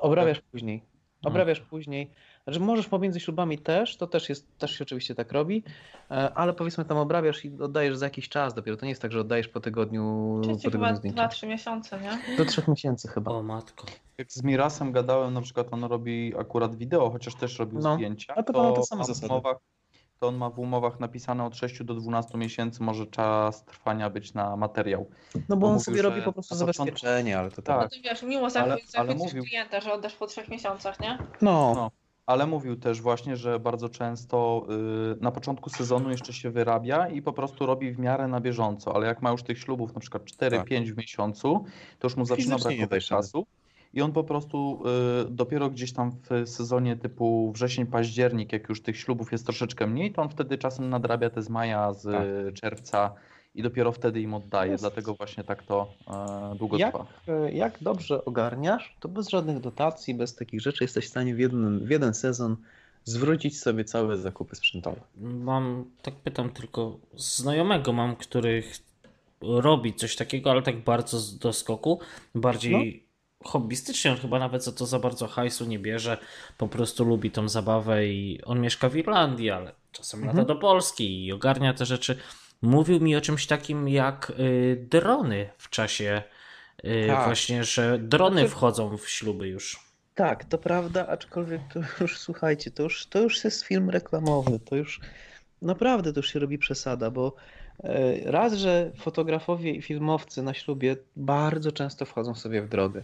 Obrabiasz tak. później. Obrabiasz no. później. Znaczy możesz pomiędzy ślubami też, to też, jest, też się oczywiście tak robi, e, ale powiedzmy tam obrabiasz i oddajesz za jakiś czas dopiero. To nie jest tak, że oddajesz po tygodniu Czyli po tygodniu chyba 2-3 miesiące, nie? Do 3 miesięcy chyba. O matko. Jak z Mirasem gadałem, na przykład on robi akurat wideo, chociaż też robił no, zdjęcia. A to, to, to zasady. Umowach, to on ma w umowach napisane od 6 do 12 miesięcy może czas trwania być na materiał. No bo on mówił, sobie robi po prostu zabezpieczenie, ale to tak. No to wiesz, miło zachwycić ale, ale mówił... klienta, że oddasz po 3 miesiącach, nie? No. no ale mówił też właśnie, że bardzo często y, na początku sezonu jeszcze się wyrabia i po prostu robi w miarę na bieżąco, ale jak ma już tych ślubów na przykład 4-5 tak. w miesiącu, to już mu zaczyna brakować czasu. I on po prostu y, dopiero gdzieś tam w sezonie typu wrzesień, październik, jak już tych ślubów jest troszeczkę mniej, to on wtedy czasem nadrabia te z maja, z tak. czerwca i dopiero wtedy im oddaje. Jest. Dlatego właśnie tak to e, długo jak, trwa. E, jak dobrze ogarniasz, to bez żadnych dotacji, bez takich rzeczy jesteś w stanie w jeden, w jeden sezon zwrócić sobie całe zakupy sprzętowe. Mam, tak pytam tylko, znajomego mam, który robi coś takiego, ale tak bardzo do skoku, bardziej no. hobbystycznie, on chyba nawet za to za bardzo hajsu nie bierze, po prostu lubi tą zabawę i on mieszka w Irlandii, ale czasem mhm. lata do Polski i ogarnia te rzeczy mówił mi o czymś takim jak y, drony w czasie y, tak. właśnie, że drony znaczy... wchodzą w śluby już. Tak, to prawda, aczkolwiek to już słuchajcie, to już, to już jest film reklamowy, to już naprawdę to już się robi przesada, bo raz, że fotografowie i filmowcy na ślubie bardzo często wchodzą sobie w drogę.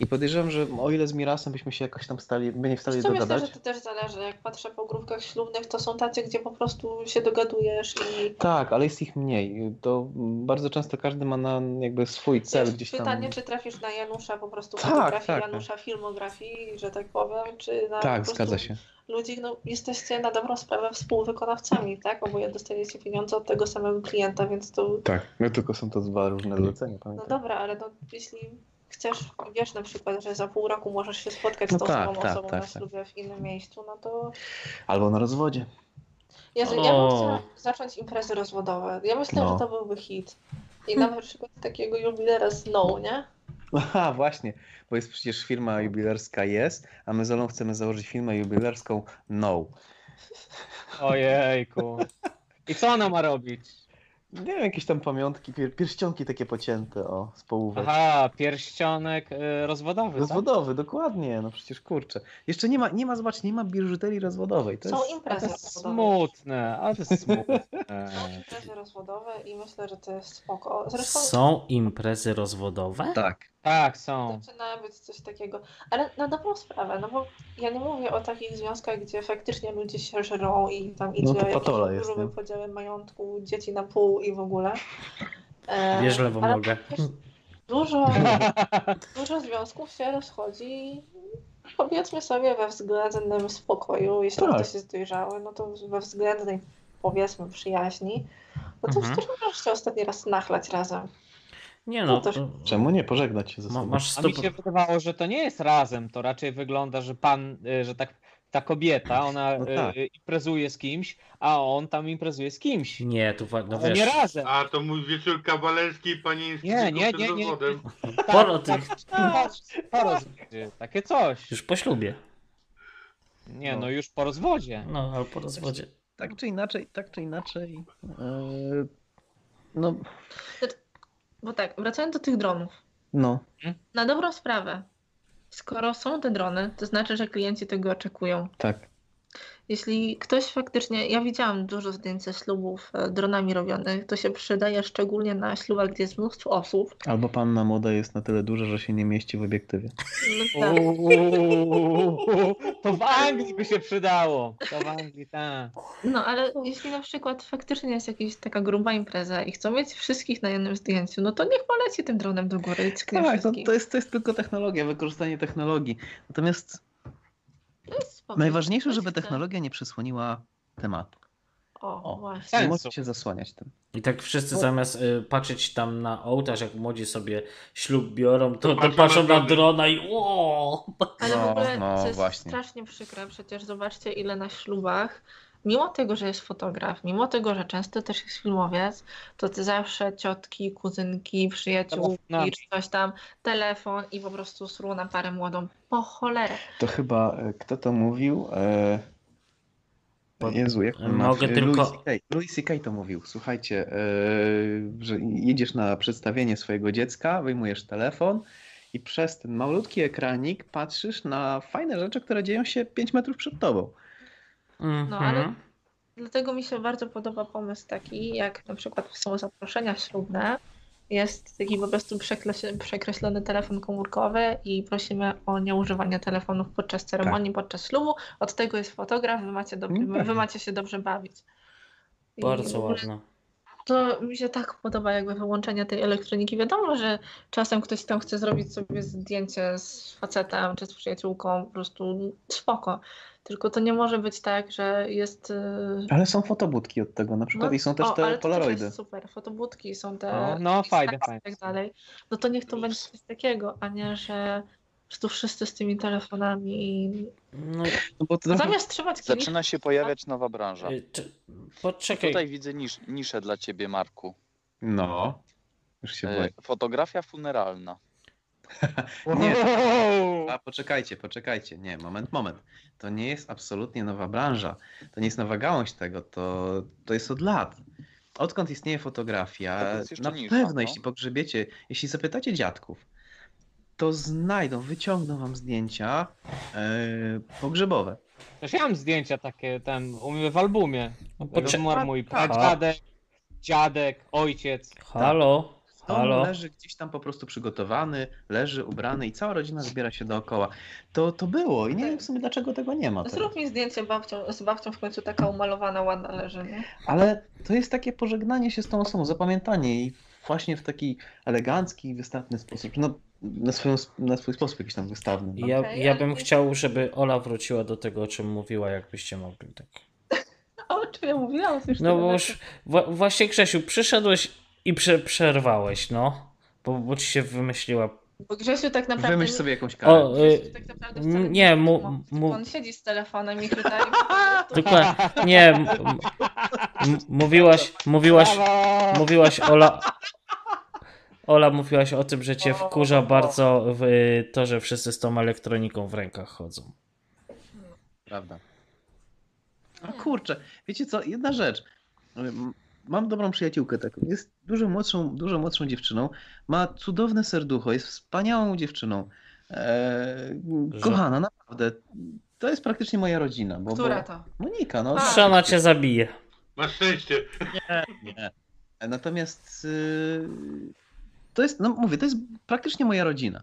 I podejrzewam, że o ile z Mirasem byśmy się jakoś tam stali, by nie wstali Wiesz, dogadać. Myślę, że to też zależy. Jak patrzę po grupkach ślubnych, to są tacy, gdzie po prostu się dogadujesz i... Tak, ale jest ich mniej. To bardzo często każdy ma na jakby swój cel Wiesz, gdzieś tam. Pytanie, czy trafisz na Janusza po prostu tak, fotografii, tak, Janusza tak. filmografii, że tak powiem, czy na Tak, zgadza się ludzi, no jesteście na dobrą sprawę współwykonawcami, tak? Oboje dostajecie pieniądze od tego samego klienta, więc to... Tak, no tylko są to dwa różne zlecenia, No dobra, ale no jeśli chcesz, wiesz na przykład, że za pół roku możesz się spotkać no z tą tak, samą tak, osobą tak, na tak. ślubie w innym miejscu, no to... Albo na rozwodzie. Jezu, ja bym chciała zacząć imprezy rozwodowe. Ja myślę, no. że to byłby hit. I na przykład takiego jubilera Snow, nie? Aha, właśnie, bo jest przecież firma jubilerska jest, a my z Olą chcemy założyć firmę jubilerską No. Ojejku. I co ona ma robić? Nie wiem, jakieś tam pamiątki, pier pierścionki takie pocięte, o, z połówek. Aha, pierścionek y, rozwodowy, tak? Rozwodowy, dokładnie, no przecież kurczę. Jeszcze nie ma, nie ma, zobacz, nie ma biżuterii rozwodowej. To Są jest... imprezy To jest rozwodowe. smutne, ale to jest smutne. Są imprezy rozwodowe i myślę, że to jest spoko. Zresztą Są imprezy rozwodowe? Tak. Tak, są. zaczyna być coś takiego. Ale na dobrą sprawę, no bo ja nie mówię o takich związkach, gdzie faktycznie ludzie się żerą i tam idzie No to jakieś patola jest, gruby nie? podziały majątku, dzieci na pół i w ogóle. E, Bierz lewą nogę. Dużo, dużo związków się rozchodzi powiedzmy sobie we względnym spokoju. Jeśli Tak. ktoś jest dojrzały, no to we względnej powiedzmy przyjaźni. No to Mhm. przecież możesz się ostatni raz nachlać razem. Nie No no, też- to- Czemu nie pożegnać się ze sobą? masz A mi się wydawało, że to nie jest razem, to raczej wygląda, że pan, y, że tak ta kobieta, ona No tak. y, imprezuje z kimś, a on tam imprezuje z kimś. Nie, tu no Ale nie wiesz, razem. A to mój wieczór kawalerski i panieński Nie, nie, nie, nie. rozwodem. Poro tych, Po rozwodzie, takie coś. już po ślubie. Nie, no już po rozwodzie. No, ale po rozwodzie. Tak czy inaczej, tak czy inaczej. Yy, no, Bo tak, wracając do tych dronów. no. Na dobrą sprawę, skoro są te drony, to znaczy, że klienci tego oczekują. Tak. Jeśli ktoś faktycznie, ja widziałam dużo zdjęć ze ślubów e, dronami robionych, to się przydaje szczególnie na ślubach, gdzie jest mnóstwo osób. Albo panna młoda jest na tyle duża, że się nie mieści w obiektywie. No tak. Uuu, to w Anglii by się przydało. To w Anglii, tak. No ale jeśli na przykład faktycznie jest jakaś taka gruba impreza i chcą mieć wszystkich na jednym zdjęciu, no to niech poleci tym dronem do góry i Tak, to, wszystkich. to, jest, to jest tylko technologia, wykorzystanie technologii. Natomiast To jest spoko. najważniejsze, żeby technologia nie przysłoniła tematu. O, O. właśnie. Nie możecie się zasłaniać tym. I tak wszyscy zamiast y, patrzeć tam na ołtarz, jak młodzi sobie ślub biorą, to, to patrzą na drona i o. Ale w No, ogóle no, to jest właśnie. strasznie przykre. Przecież zobaczcie, ile na ślubach, mimo tego, że jest fotograf, mimo tego, że często też jest filmowiec, to ty zawsze ciotki, kuzynki, przyjaciółki, czy coś tam, telefon i po prostu sru na parę młodą. Po cholerę. To chyba, e, kto to mówił? E... Jezu, jak on ma? Mogę E, tylko- Louis C.K. Louis C.K. to mówił. Słuchajcie, e, że jedziesz na przedstawienie swojego dziecka, wyjmujesz telefon i przez ten malutki ekranik patrzysz na fajne rzeczy, które dzieją się 5 metrów przed tobą. No, ale Mhm. Dlatego mi się bardzo podoba pomysł taki, jak na przykład są zaproszenia ślubne, jest taki po prostu przekreś- przekreślony telefon komórkowy i prosimy o nieużywanie telefonów podczas ceremonii, podczas ślubu. Od tego jest fotograf, wy macie, dob- No tak. wy macie się dobrze bawić. I Bardzo ładne. To mi się tak podoba jakby wyłączenie tej elektroniki. Wiadomo, że czasem ktoś tam chce zrobić sobie zdjęcie z facetem czy z przyjaciółką, po prostu spoko. Tylko to nie może być tak, że jest... yy, Ale są fotobudki od tego na przykład i są też o, te ale to polaroidy. jest super. Fotobudki są te. No, no, fajne, i fajne. tak dalej. No to niech to będzie coś takiego, a nie, że tu wszyscy z tymi telefonami. i- No, No bo to. Zamiast trzymać kieliszek, Zaczyna się pojawiać nowa branża. y, poczekaj. Tutaj widzę nisz, niszę dla ciebie, Marku. No, już się boję. Fotografia funeralna. Nie. A poczekajcie, poczekajcie. Nie, moment, moment. To nie jest absolutnie nowa branża. To nie jest nowa gałąź tego. To, to jest od lat. Odkąd istnieje fotografia, na pewno, no. jeśli pogrzebiecie, jeśli zapytacie dziadków, to znajdą, wyciągną wam zdjęcia e, pogrzebowe. Też ja mam zdjęcia takie tam u w albumie. No, Tego poczek- zmarł mój Aha. pradziadek, dziadek, ojciec. Halo? On Halo? leży gdzieś tam po prostu przygotowany, leży ubrany i cała rodzina zbiera się dookoła. To, to było i nie wiem w sumie dlaczego tego nie ma. teraz. Zrób mi zdjęcie babcią, z babcią w końcu taka umalowana, ładna leży, nie? Ale to jest takie pożegnanie się z tą osobą, zapamiętanie jej właśnie w taki elegancki, wystawny sposób. No, na, swoją, na swój sposób jakiś tam wystawny. No. Ja, ja bym chciał, żeby Ola wróciła do tego, o czym mówiła, jakbyście mogli. Tak. O czym ja mówiłam? Już No bo już wa- właśnie Grzesiu, przyszedłeś i prze przerwałeś, no. Bo, bo ci się wymyśliła. Bo Grzesiu tak naprawdę... Wymyśl sobie jakąś karę. O, y, Grzesiu tak naprawdę nie, mu- mu- On siedzi z telefonem i prostu... Dokładnie. Nie, m- m- mówiłaś, mówiłaś, mówiłaś Ola. Ola mówiłaś o tym, że cię wkurza bardzo w to, że wszyscy z tą elektroniką w rękach chodzą. Prawda. A kurczę, wiecie co, jedna rzecz. Mam dobrą przyjaciółkę taką. Jest dużo młodszą, dużo młodszą dziewczyną. Ma cudowne serducho, jest wspaniałą dziewczyną. Eee, kochana, naprawdę. To jest praktycznie moja rodzina. Bo, Która bo... to? Monika, no. Żona cię zabije. Masz szczęście. Nie, nie. Natomiast yy, to jest, no mówię, to jest praktycznie moja rodzina.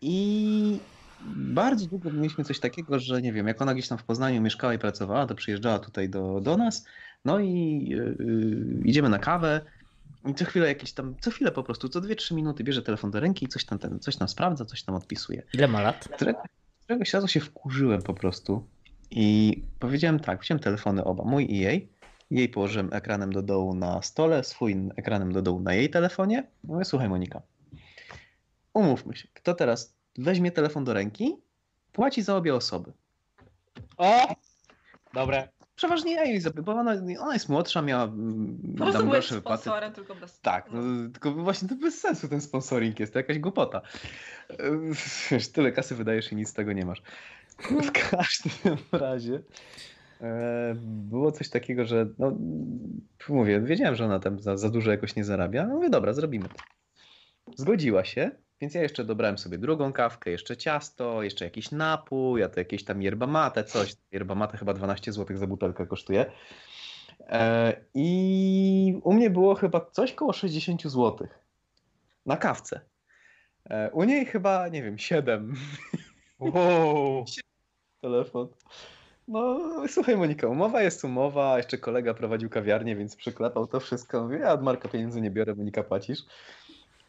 I bardzo długo mieliśmy coś takiego, że nie wiem, jak ona gdzieś tam w Poznaniu mieszkała i pracowała, to przyjeżdżała tutaj do, do nas, no i yy, idziemy na kawę i co chwilę jakieś tam, co chwilę po prostu, co 2-3 minuty bierze telefon do ręki i coś tam, ten, coś tam sprawdza, coś tam odpisuje. Ile ma lat? Którego, któregoś razu się wkurzyłem po prostu i powiedziałem tak, wziąłem telefony oba, mój i jej, jej położyłem ekranem do dołu na stole, swój ekranem do dołu na jej telefonie. Mówię, słuchaj Monika, umówmy się, kto teraz weźmie telefon do ręki, płaci za obie osoby. O! Dobre. Przeważnie zapytam, bo ona, ona jest młodsza, miała mm, Po tam gorsze wypłaty. sponsorem, tylko bez... Tak, no, tylko właśnie to bez sensu ten sponsoring jest, to jakaś głupota. Wiesz, tyle kasy wydajesz i nic z tego nie masz. W każdym razie e, było coś takiego, że no, mówię, wiedziałem, że ona tam za, za dużo jakoś nie zarabia. No mówię, dobra, zrobimy to. Zgodziła się, więc ja jeszcze dobrałem sobie drugą kawkę, jeszcze ciasto, jeszcze jakiś napój, a to jakieś tam yerba mate, coś. Yerba mate chyba 12 zł za butelkę kosztuje. E, I u mnie było chyba coś koło 60 zł na kawce. E, U niej chyba, nie wiem, 7. Wow. Telefon. No, słuchaj Monika, umowa jest umowa, jeszcze kolega prowadził kawiarnię, więc przyklepał to wszystko. Mówię, ja od Marka pieniędzy nie biorę, Monika płacisz.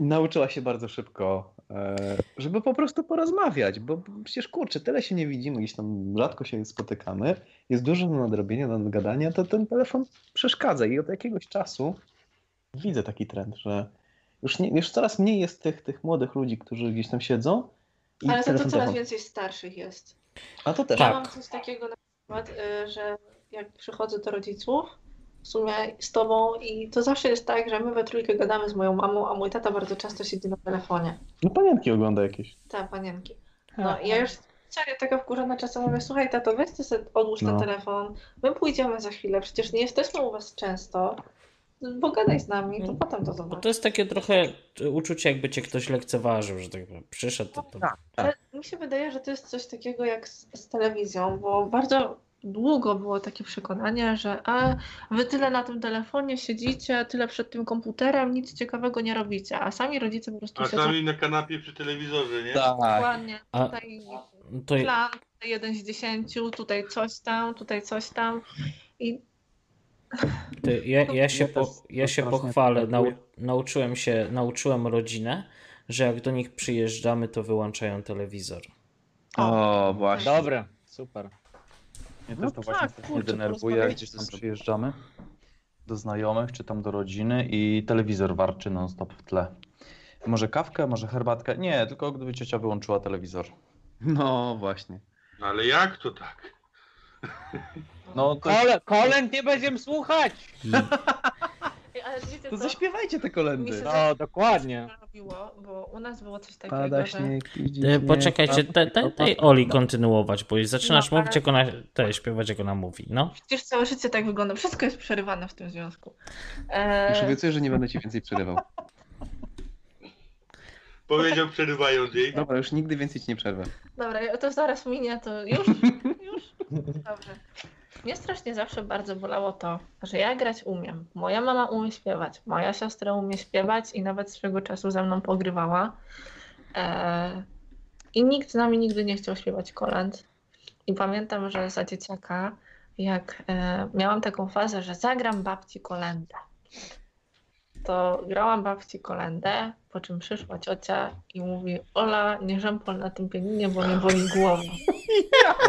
Nauczyła się bardzo szybko, e, żeby po prostu porozmawiać, bo przecież kurczę, tyle się nie widzimy, gdzieś tam rzadko się spotykamy, jest dużo do nadrobienia, do nadgadania, to ten telefon przeszkadza i od jakiegoś czasu widzę taki trend, że już, nie, już coraz mniej jest tych, tych młodych ludzi, którzy gdzieś tam siedzą i Ale za to telefon, coraz telefon. więcej starszych jest. A to też. Ja Tak. mam coś takiego na przykład, y, że jak przychodzę do rodziców, w sumie z tobą i to zawsze jest tak, że my we trójkę gadamy z moją mamą, a mój tata bardzo często siedzi na telefonie. No panienki ogląda jakieś. Te panienki. No i ja już serio taka wkurzona czasem mówię, słuchaj tato, weź ty sobie odłóż No. ten telefon, my pójdziemy za chwilę, przecież nie jesteśmy u was często, pogadaj z nami, to potem to Bo zobacz. to jest takie trochę uczucie, jakby cię ktoś lekceważył, że tak powiem. Przyszedł, to, to... Ale mi się wydaje, że to jest coś takiego jak z, z telewizją, bo bardzo długo było takie przekonanie, że a wy tyle na tym telefonie siedzicie, tyle przed tym komputerem, nic ciekawego nie robicie, a sami rodzice po prostu A siedzą sami na kanapie przy telewizorze, nie? Tak. dokładnie, A- tutaj to plan, tutaj jeden z dziesięciu, tutaj coś tam, tutaj coś tam i To ja, ja się, Ja po, ja się pochwalę. Nau, nauczyłem się, nauczyłem rodzinę, że jak do nich przyjeżdżamy, to wyłączają telewizor. O, właśnie. Dobre, super. Mnie No też to właśnie tak, strasznie kurczę, denerwuje, jak porozmawiajcie gdzieś tam przyjeżdżamy do znajomych, czy tam do rodziny i telewizor warczy non-stop w tle. Może kawkę, może herbatkę? Nie, tylko gdyby ciocia wyłączyła telewizor. No właśnie. Ale jak to tak? No to Kole, kolęd nie będziemy słuchać! Ej, ale wiecie To co? zaśpiewajcie te Mi kolendy. się No, dokładnie. robiło, bo u nas było coś takiego, Pada że śnieg, E, Poczekajcie, pada- daj, daj, daj Oli kontynuować, bo zaczynasz No, ale- mówić, jak ona, te, śpiewać, jak ona mówi. No. przecież całe życie tak wygląda, wszystko jest przerywane w tym związku. Już E, obiecuję, że nie będę ci więcej przerywał. Powiedział przerywając jej. Dobra, już nigdy więcej ci nie przerwę. Dobra, to zaraz minie, to już? Już? Dobrze. Mnie strasznie zawsze bardzo bolało to, że ja grać umiem. Moja mama umie śpiewać, moja siostra umie śpiewać i nawet swego czasu ze mną pogrywała. E, I nikt z nami nigdy nie chciał śpiewać kolęd. I pamiętam, że za dzieciaka, jak e, miałam taką fazę, że zagram babci kolędę, to grałam babci kolędę, po czym przyszła ciocia i mówi Ola, nie żempol na tym pianinie, bo mnie boli głowa.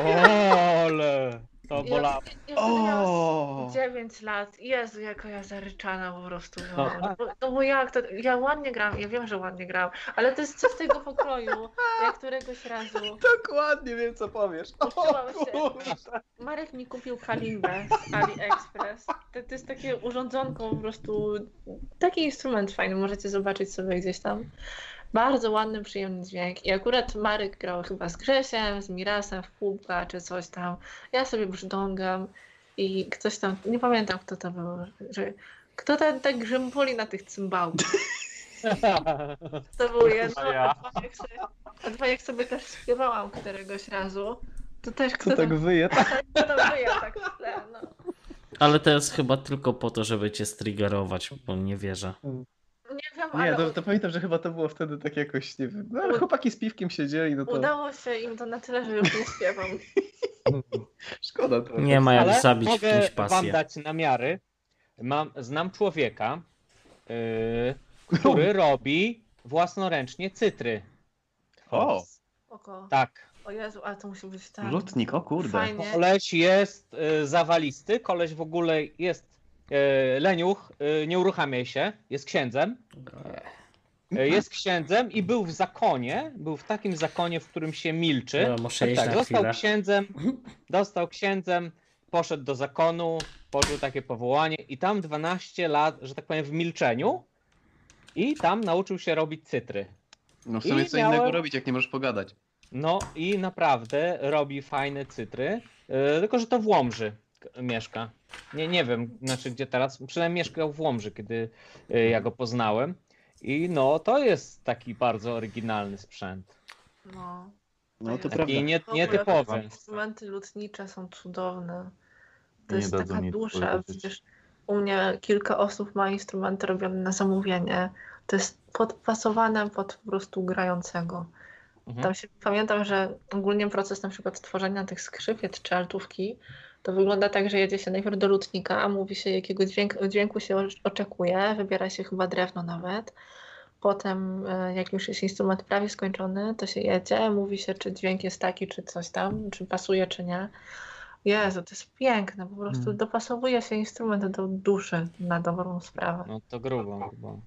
Ole, to Ja, bolało. ja O! 9 lat. Jezu, jaka ja zaryczana po prostu. No. No, no, bo, no bo jak to, ja ładnie gram, ja wiem, że ładnie gram, ale to jest coś tego pokroju. Ja któregoś razu Dokładnie wiem, co powiesz. Kurczę. Marek mi kupił kalimbę z AliExpress. To, to jest takie urządzonko po prostu, taki instrument fajny, możecie zobaczyć sobie gdzieś tam. Bardzo ładny, przyjemny dźwięk. I akurat Marek grał chyba z Grzesiem, z Mirasem w pupka czy coś tam. Ja sobie brzdągam i ktoś tam, nie pamiętam kto to był, że kto ten tak grzępoli na tych cymbałkach. To było jedno, a dwa jak sobie, a dwa jak sobie też śpiewałam któregoś razu, to też kto, Kto tak tam, wyje? kto tam wyje tak no. Ale to jest chyba tylko po to, żeby cię striggerować, bo nie wierzę. Nie wiem, Nie, ale to, to pamiętam, że chyba to było wtedy tak jakoś, nie wiem, no, chłopaki z piwkiem siedzieli, no to udało się im to na tyle, że już nie śpiewam. szkoda trochę. Nie ma jak Ale zabić w mogę kimś wam pasję. dać namiary. Mam, znam człowieka, yy, który robi własnoręcznie cytry. O, Oko. Tak. O Jezu, ale to musi być tak. lutnik, o kurde. Fajnie. Koleś jest y, zawalisty, koleś w ogóle jest leniuch, y, nie uruchamiaj się, jest księdzem. Y, jest księdzem i był w zakonie, był w takim zakonie, w którym się milczy. Ja muszę tak, został chwilę. księdzem, dostał księdzem, poszedł do zakonu, poczuł takie powołanie i tam 12 lat, że tak powiem, w milczeniu i tam nauczył się robić cytry. No w sumie I co miałem- innego robić, jak nie możesz pogadać. No i naprawdę robi fajne cytry, tylko że to w Łomży mieszka. Nie, nie wiem, znaczy gdzie teraz, przynajmniej mieszkał w Łomży, kiedy yy, ja go poznałem. I no, to jest taki bardzo oryginalny sprzęt. No. No to prawda. Taki nie, nietypowy. Instrumenty lutnicze są cudowne. To Nie jest taka dusza. Przecież u mnie kilka osób ma instrumenty robione na zamówienie. To jest podpasowane pod po prostu grającego. Mhm. Tam się, pamiętam, że ogólnie proces na przykład tworzenia tych skrzypiec czy altówki to wygląda tak, że jedzie się najpierw do lutnika, mówi się jakiego dźwięk, dźwięku się oczekuje, wybiera się chyba drewno nawet. Potem e, jak już jest instrument prawie skończony, to się jedzie, mówi się czy dźwięk jest taki, czy coś tam, czy pasuje, czy nie. Jezu, to jest piękne, po prostu Hmm. dopasowuje się instrument do duszy na dobrą sprawę. No to grubo. grubo.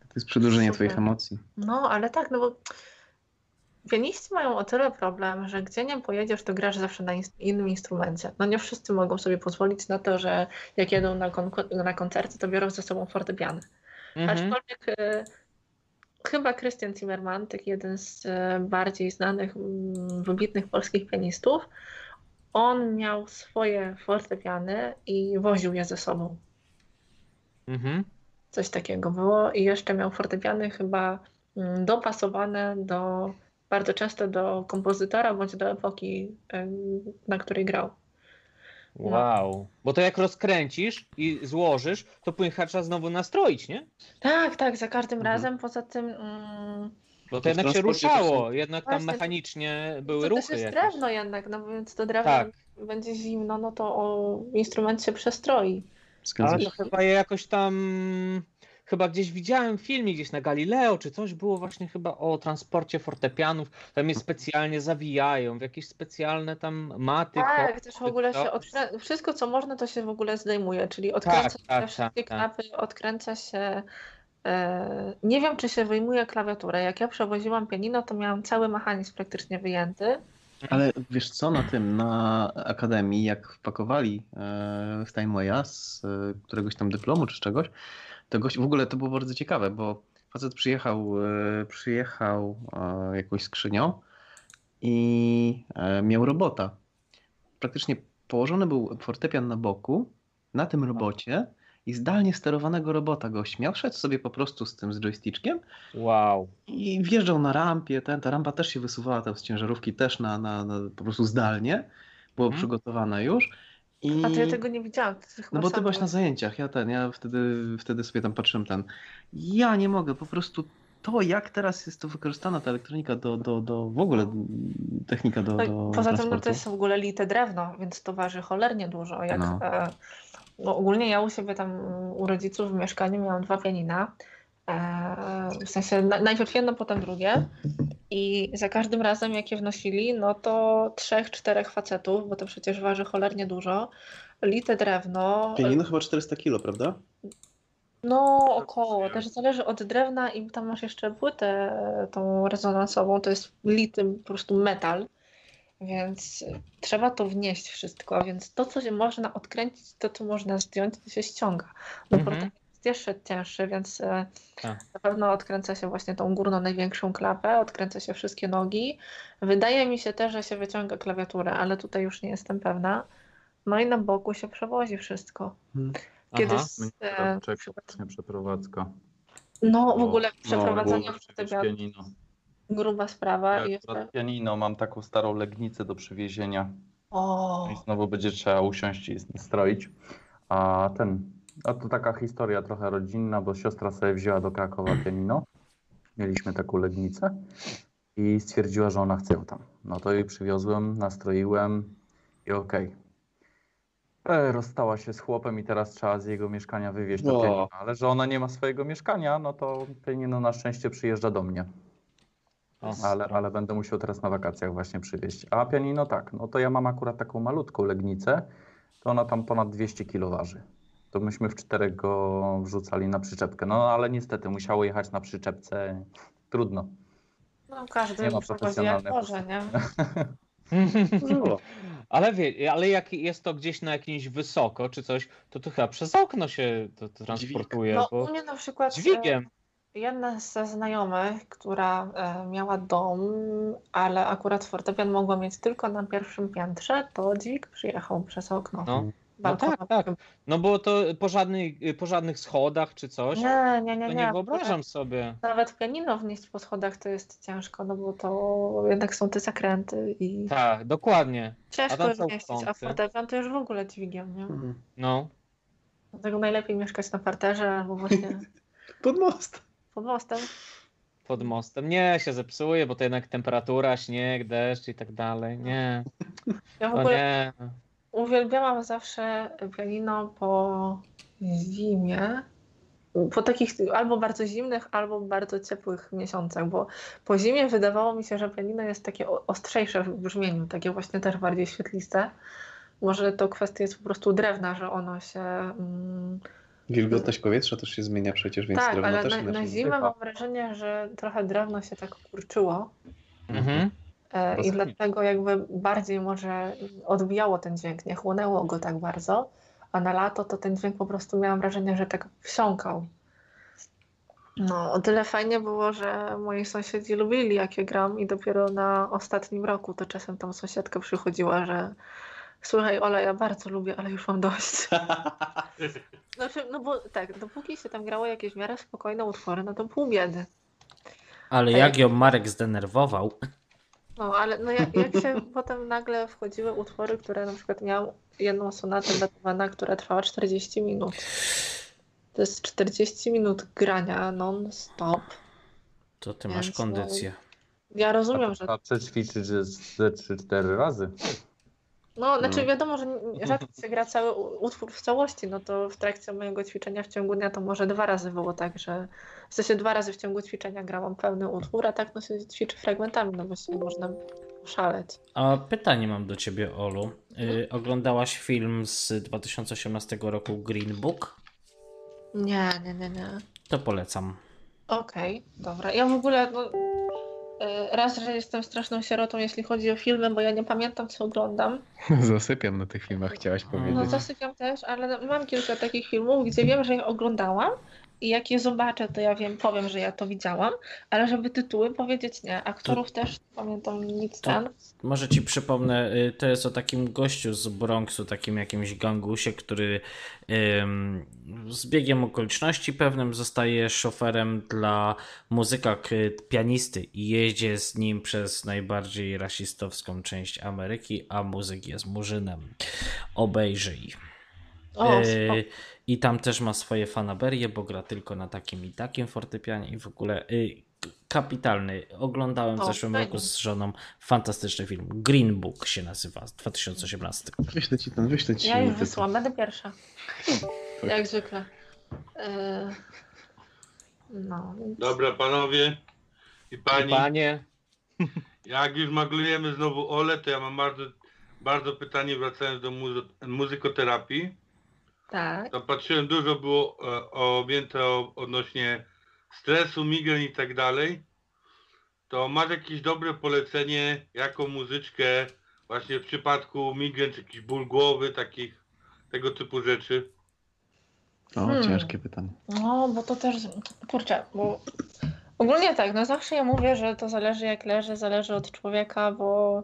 To jest przedłużenie Super. twoich emocji. No, ale tak, no bo pianiści mają o tyle problem, że gdzie nie pojedziesz, to grasz zawsze na innym instrumencie. No nie wszyscy mogą sobie pozwolić na to, że jak jedą na, kon- na koncerty, to biorą ze sobą fortepiany. Mhm. Aczkolwiek e, chyba Christian Zimmerman, taki jeden z e, bardziej znanych, mm, wybitnych polskich pianistów, on miał swoje fortepiany i woził je ze sobą. Mhm. Coś takiego było i jeszcze miał fortepiany chyba mm, dopasowane do bardzo często do kompozytora bądź do epoki, na której grał. Wow. Bo to jak rozkręcisz i złożysz, to później trzeba znowu nastroić, nie? Tak, tak, za każdym Mhm. razem. Poza tym mm, Bo To to jednak się ruszało, też jednak tam Właśnie, to- mechanicznie były to ruchy też jest jakieś. drewno jednak, no więc to drewno Tak. jak będzie zimno, no to o, instrument się przestroi. Zgadza Ale to chyba je jakoś tam. Chyba gdzieś widziałem filmik gdzieś na Galileo, czy coś było właśnie chyba o transporcie fortepianów. Tam je specjalnie zawijają w jakieś specjalne tam maty. Tak, koty, też w ogóle się odkrę... wszystko co można to się w ogóle zdejmuje, czyli odkręca się tak, wszystkie tak, tak. klapy, odkręca się e, nie wiem czy się wyjmuje klawiaturę. Jak ja przewoziłam pianino, to miałam cały mechanizm praktycznie wyjęty. Ale wiesz co, na tym, na Akademii, jak wpakowali e, w Timewaya z e, któregoś tam dyplomu czy z czegoś, to gość, w ogóle to było bardzo ciekawe, bo facet przyjechał, e, przyjechał e, jakąś skrzynią i e, miał robota. Praktycznie położony był fortepian na boku, na tym robocie i zdalnie sterowanego robota gość miał, szedł sobie po prostu z tym, z joystickiem Wow. i wjeżdżał na rampie, ten, ta rampa też się wysuwała tam z ciężarówki też na, na, na po prostu zdalnie, było Mhm. przygotowane już. I... A to ja tego nie widziałam. No bo ty byłaś na zajęciach, ja ten, ja wtedy, wtedy sobie tam patrzyłem ten. Ja nie mogę, po prostu to jak teraz jest to wykorzystana ta elektronika do, do, do w ogóle technika do, No do Poza tym no, to jest w ogóle lite drewno, więc to waży cholernie dużo. Jak, No. e, no ogólnie ja u siebie tam u rodziców w mieszkaniu miałam dwa pianina. E, w sensie na, najpierw jedno, potem drugie. I za każdym razem jak je wnosili, no to trzech, czterech facetów, bo to przecież waży cholernie dużo. Lite drewno. Pianino chyba 400 kilo, prawda? No, około. Też zależy od drewna i tam masz jeszcze płytę e, tą rezonansową, to jest lity po prostu metal, więc trzeba to wnieść wszystko, więc to, co się można odkręcić, to, co można zdjąć, to się ściąga. No Mhm. mhm. Jest jeszcze cięższy, więc e, Tak. na pewno odkręca się właśnie tą górną największą klapę, odkręca się wszystkie nogi. Wydaje mi się też, że się wyciąga klawiaturę, ale tutaj już nie jestem pewna. No i na boku się przewozi wszystko. Hmm. Kiedy Aha. z, Mnie e, czeka właśnie przeprowadzka. no w Bo- ogóle przeprowadzanie bo no, pianino. gruba sprawa Ja jeszcze... pianino mam taką starą legnicę do przywiezienia. O, I znowu będzie trzeba usiąść i stroić. A ten, a to taka historia trochę rodzinna, bo siostra sobie wzięła do Krakowa pianino. Mieliśmy taką legnicę i stwierdziła, że ona chce tam. No to jej przywiozłem, nastroiłem i okej. E, Rozstała się z chłopem i teraz trzeba z jego mieszkania wywieźć to O. pianino. Ale że ona nie ma swojego mieszkania, no to pianino na szczęście przyjeżdża do mnie. Ale, ale będę musiał teraz na wakacjach właśnie przywieźć. A pianino tak, no to ja mam akurat taką malutką legnicę, to ona tam ponad 200 kg waży. To myśmy w czterech go wrzucali na przyczepkę. No ale niestety musiało jechać na przyczepce. Trudno. no każdy Nie ma profesjonalnego może, nie? Ale wie, ale jak jest to gdzieś na jakimś wysoko czy coś, to to chyba przez okno się to, to transportuje. No bo... u mnie na przykład... e, Dźwigiem. Jedna ze znajomych, która e, miała dom, ale akurat fortepian mogła mieć tylko na pierwszym piętrze, to dźwig przyjechał przez okno. No. No tak, tak. No bo to po żadnych, po żadnych schodach czy coś, Nie, nie, nie, to nie. nie wyobrażam sobie. Nawet pianino wnieść po schodach to jest ciężko, no bo to jednak są te zakręty i Tak, dokładnie. A ciężko są wmieścić, a fortepian to już w ogóle dźwigiem, nie? No. Dlatego najlepiej mieszkać na parterze albo właśnie Pod most. pod mostem. Pod mostem. Nie, się zepsuje, bo to jednak temperatura, śnieg, deszcz i tak dalej. Nie, Ja w to ogóle nie. Uwielbiałam zawsze pianino po zimie, po takich albo bardzo zimnych, albo bardzo ciepłych miesiącach, bo po zimie wydawało mi się, że pianino jest takie ostrzejsze w brzmieniu, takie właśnie też bardziej świetliste. Może to kwestia jest po prostu drewna, że ono się... Mm, Wilgotność powietrza też się zmienia przecież, więc tak, drewno ale też na, na zimę mam wrażenie, że trochę drewno się tak kurczyło Mhm. E, i dlatego jakby bardziej może odbijało ten dźwięk, nie chłonęło go tak bardzo, a na lato to ten dźwięk po prostu miałam wrażenie, że tak wsiąkał. No, o tyle fajnie było, że moi sąsiedzi lubili jak ja gram i dopiero na ostatnim roku to czasem tam sąsiadka przychodziła, że słuchaj Ola, ja bardzo lubię, ale już mam dość. Znaczy, no bo tak, dopóki się tam grało jakieś w miarę spokojne utwory, no to pół biedy. Ale jak ją Marek zdenerwował, No, ale no jak, jak się potem nagle wchodziły utwory, które na przykład miał jedną sonatę Beethovena, która trwała 40 minut. To jest 40 minut grania non-stop. to ty Więc masz no- kondycję. Ja rozumiem, że A przećwiczyć ze ze 3-4 razy. No, znaczy No. wiadomo, że rzadko się gra cały utwór w całości, no to w trakcie mojego ćwiczenia w ciągu dnia to może dwa razy było tak, że w sensie dwa razy w ciągu ćwiczenia grałam pełny utwór, a tak no się ćwiczy fragmentami, no bo się można szaleć. A pytanie mam do ciebie, Olu. Y, oglądałaś film z 2018 roku Green Book? Nie, nie, nie, nie. To polecam. Okej, dobra. Ja w ogóle, no, raz, że jestem straszną sierotą, jeśli chodzi o filmy, bo ja nie pamiętam, co oglądam. Zasypiam na tych filmach, chciałaś No powiedzieć. zasypiam też, ale mam kilka takich filmów, gdzie wiem, że je oglądałam i jak je zobaczę, to ja wiem, powiem, że ja to widziałam, ale żeby tytuły powiedzieć nie. Aktorów też nie pamiętam nic To- ten. Może ci przypomnę, y, to jest o takim gościu z Bronxu, takim jakimś gangusie, który ym, z biegiem okoliczności pewnym zostaje szoferem dla muzyka pianisty i jeździ z nim przez najbardziej rasistowską część Ameryki, a muzyk jest murzynem. Obejrzyj. O, E, spoko. I tam też ma swoje fanaberie, bo gra tylko na takim i takim fortepianie i w ogóle y, kapitalny. Oglądałem w O, zeszłym fajnie. roku z żoną fantastyczny film. Green Book się nazywa z 2018. Wyślę ci ten, wyślę ci Ja już wysłałam, będę pierwsza. Jak zwykle. Y, No, Dobra, panowie i pani. Panie, Jak już maglujemy znowu Ole, to ja mam bardzo, bardzo pytanie wracając do muzy- muzykoterapii. Tak. Tam patrzyłem, dużo było e, objęte o- odnośnie stresu, migren i tak dalej. To masz jakieś dobre polecenie, jaką muzyczkę właśnie w przypadku migren, czy jakiś ból głowy, takich tego typu rzeczy? O, Hmm. ciężkie pytanie. No, bo to też, kurczę, bo ogólnie tak, no zawsze ja mówię, że to zależy jak leży, zależy od człowieka, bo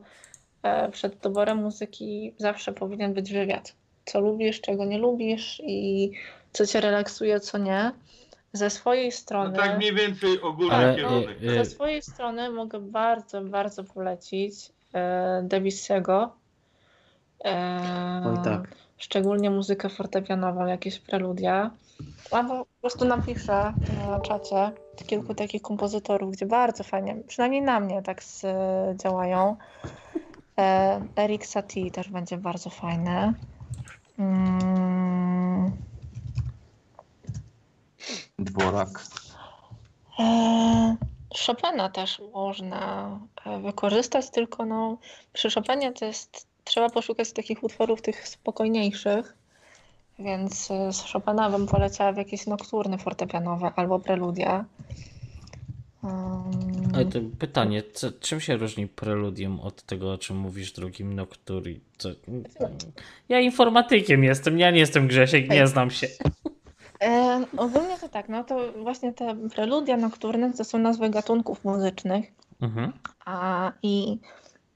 e, przed doborem muzyki zawsze powinien być wywiad. Co lubisz, czego nie lubisz i co cię relaksuje, co nie. Ze swojej strony. No tak mniej więcej ogólny Ale, kierunek. e, e, Ze swojej strony mogę bardzo, bardzo polecić e, Debussy'ego. E, Oj tak. Szczególnie muzykę fortepianową, jakieś preludia. Albo po prostu napiszę na czacie kilku takich kompozytorów, gdzie bardzo fajnie, przynajmniej na mnie tak z, działają. E, Eric Satie też będzie bardzo fajny. Mm, Dworak. E, Chopina też można e, wykorzystać, tylko no, przy Chopinie to jest, trzeba poszukać takich utworów tych spokojniejszych, więc e, z Chopina bym poleciała w jakieś nokturny fortepianowe albo preludia. Um, Ale to pytanie, co, czym się różni preludium od tego, o czym mówisz drugim Nocturi? Co? Ja informatykiem jestem, ja nie jestem Grzesiek, nie znam się. E, ogólnie to tak, no to właśnie te preludia nokturne to są nazwy gatunków muzycznych, Mhm. a i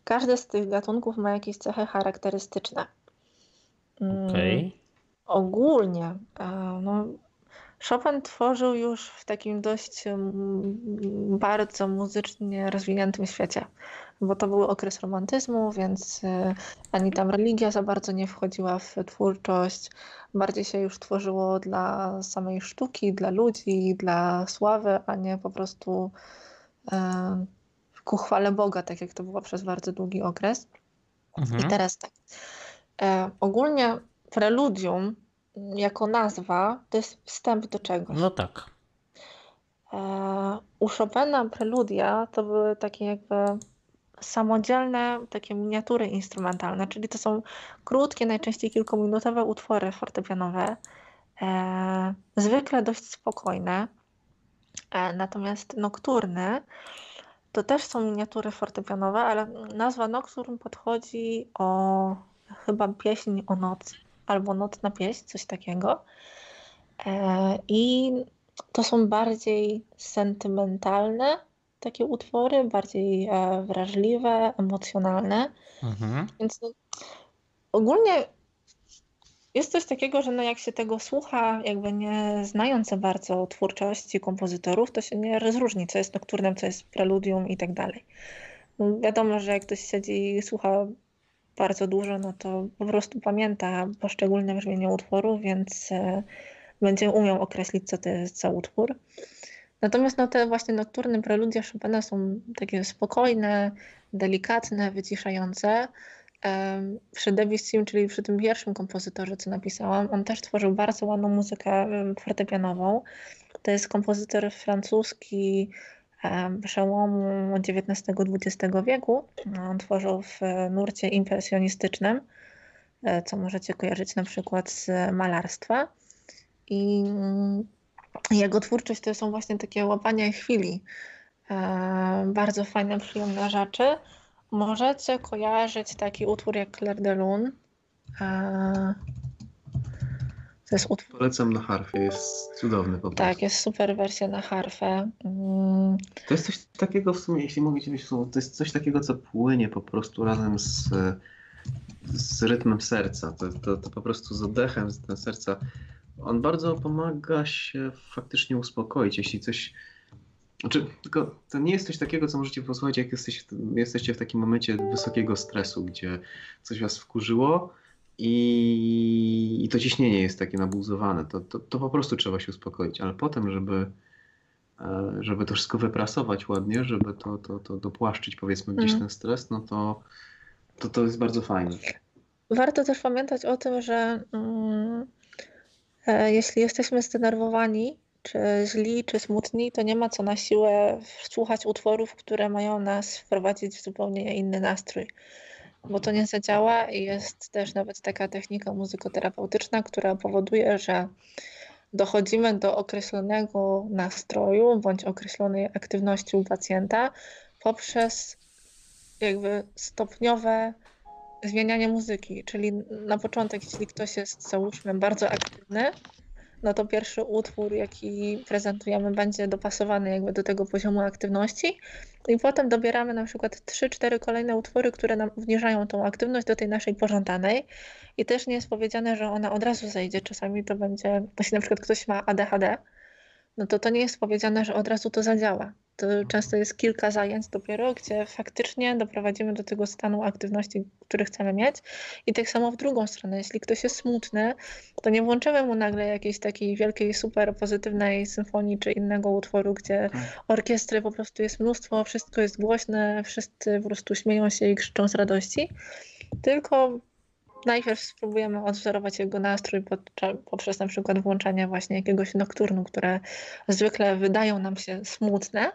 każdy z tych gatunków ma jakieś cechy charakterystyczne. Mm, Okej. Ogólnie, e, no, Chopin tworzył już w takim dość mm, bardzo muzycznie rozwiniętym świecie, bo to był okres romantyzmu, więc e, ani tam religia za bardzo nie wchodziła w twórczość. Bardziej się już tworzyło dla samej sztuki, dla ludzi, dla sławy, a nie po prostu e, ku chwale Boga, tak jak to było przez bardzo długi okres. I Mhm. teraz tak. E, ogólnie preludium jako nazwa to jest wstęp do czegoś. No tak. E, u Chopina preludia to były takie jakby samodzielne takie miniatury instrumentalne, czyli to są krótkie, najczęściej kilkuminutowe utwory fortepianowe, e, zwykle dość spokojne. E, natomiast nokturny to też są miniatury fortepianowe, ale nazwa nocturn podchodzi o chyba pieśń o nocy albo nocna pieśń, coś takiego. E, I to są bardziej sentymentalne takie utwory, bardziej e, wrażliwe, emocjonalne. Mhm. Więc no, ogólnie jest coś takiego, że no jak się tego słucha, jakby nie znając bardzo twórczości kompozytorów, to się nie rozróżni, co jest nokturnem, co jest preludium i tak dalej. No, wiadomo, że jak ktoś siedzi i słucha bardzo dużo, no to po prostu pamięta poszczególne brzmienie utworu, więc e, będzie umiał określić, co to jest za utwór. Natomiast no, te właśnie nokturne preludia Chopina są takie spokojne, delikatne, wyciszające. Em, Przy Debussym, czyli przy tym pierwszym kompozytorze, co napisałam, on też tworzył bardzo ładną muzykę em, fortepianową. To jest kompozytor francuski przełomu XIX-XX wieku. On tworzył w e, nurcie impresjonistycznym, e, co możecie kojarzyć na przykład z malarstwa. I jego twórczość to są właśnie takie łapanie chwili. E, bardzo fajne, przyjemne rzeczy. Możecie kojarzyć taki utwór jak Clair de Lune. To jest Polecam na harfie, jest cudowny po prostu. tak, jest super wersja na harfę. Mm, To jest coś takiego w sumie, jeśli mogę ci słowo, to jest coś takiego, co płynie po prostu razem z, z rytmem serca. To, to, to po prostu z oddechem, z serca. On bardzo pomaga się faktycznie uspokoić, jeśli coś. Znaczy, tylko to nie jest coś takiego, co możecie posłuchać, jak jesteś, jesteście w takim momencie wysokiego stresu, gdzie coś was wkurzyło i, i to ciśnienie jest takie nabuzowane. To, to, to po prostu trzeba się uspokoić, ale potem, żeby e, żeby to wszystko wyprasować ładnie, żeby to, to, to dopłaszczyć powiedzmy gdzieś Mhm. ten stres, no to, to to jest bardzo fajne. Warto też pamiętać o tym, że mm, e, jeśli jesteśmy zdenerwowani, czy źli, czy smutni, to nie ma co na siłę słuchać utworów, które mają nas wprowadzić w zupełnie inny nastrój. Bo to nie zadziała i jest też nawet taka technika muzykoterapeutyczna, która powoduje, że dochodzimy do określonego nastroju bądź określonej aktywności u pacjenta poprzez jakby stopniowe zmienianie muzyki. Czyli na początek, jeśli ktoś jest, załóżmy, bardzo aktywny, no to pierwszy utwór, jaki prezentujemy, będzie dopasowany jakby do tego poziomu aktywności. I potem dobieramy na przykład 3-4 kolejne utwory, które nam obniżają tą aktywność do tej naszej pożądanej. I też nie jest powiedziane, że ona od razu zejdzie. Czasami to będzie, jeśli na przykład ktoś ma ADHD, no to to nie jest powiedziane, że od razu to zadziała. To często jest kilka zajęć dopiero, gdzie faktycznie doprowadzimy do tego stanu aktywności, który chcemy mieć. I tak samo w drugą stronę, jeśli ktoś jest smutny, to nie włączymy mu nagle jakiejś takiej wielkiej, super pozytywnej symfonii czy innego utworu, gdzie orkiestry po prostu jest mnóstwo, wszystko jest głośne, wszyscy po prostu śmieją się i krzyczą z radości. Tylko najpierw spróbujemy odwzorować jego nastrój poprzez na przykład włączanie właśnie jakiegoś nokturnu, które zwykle wydają nam się smutne.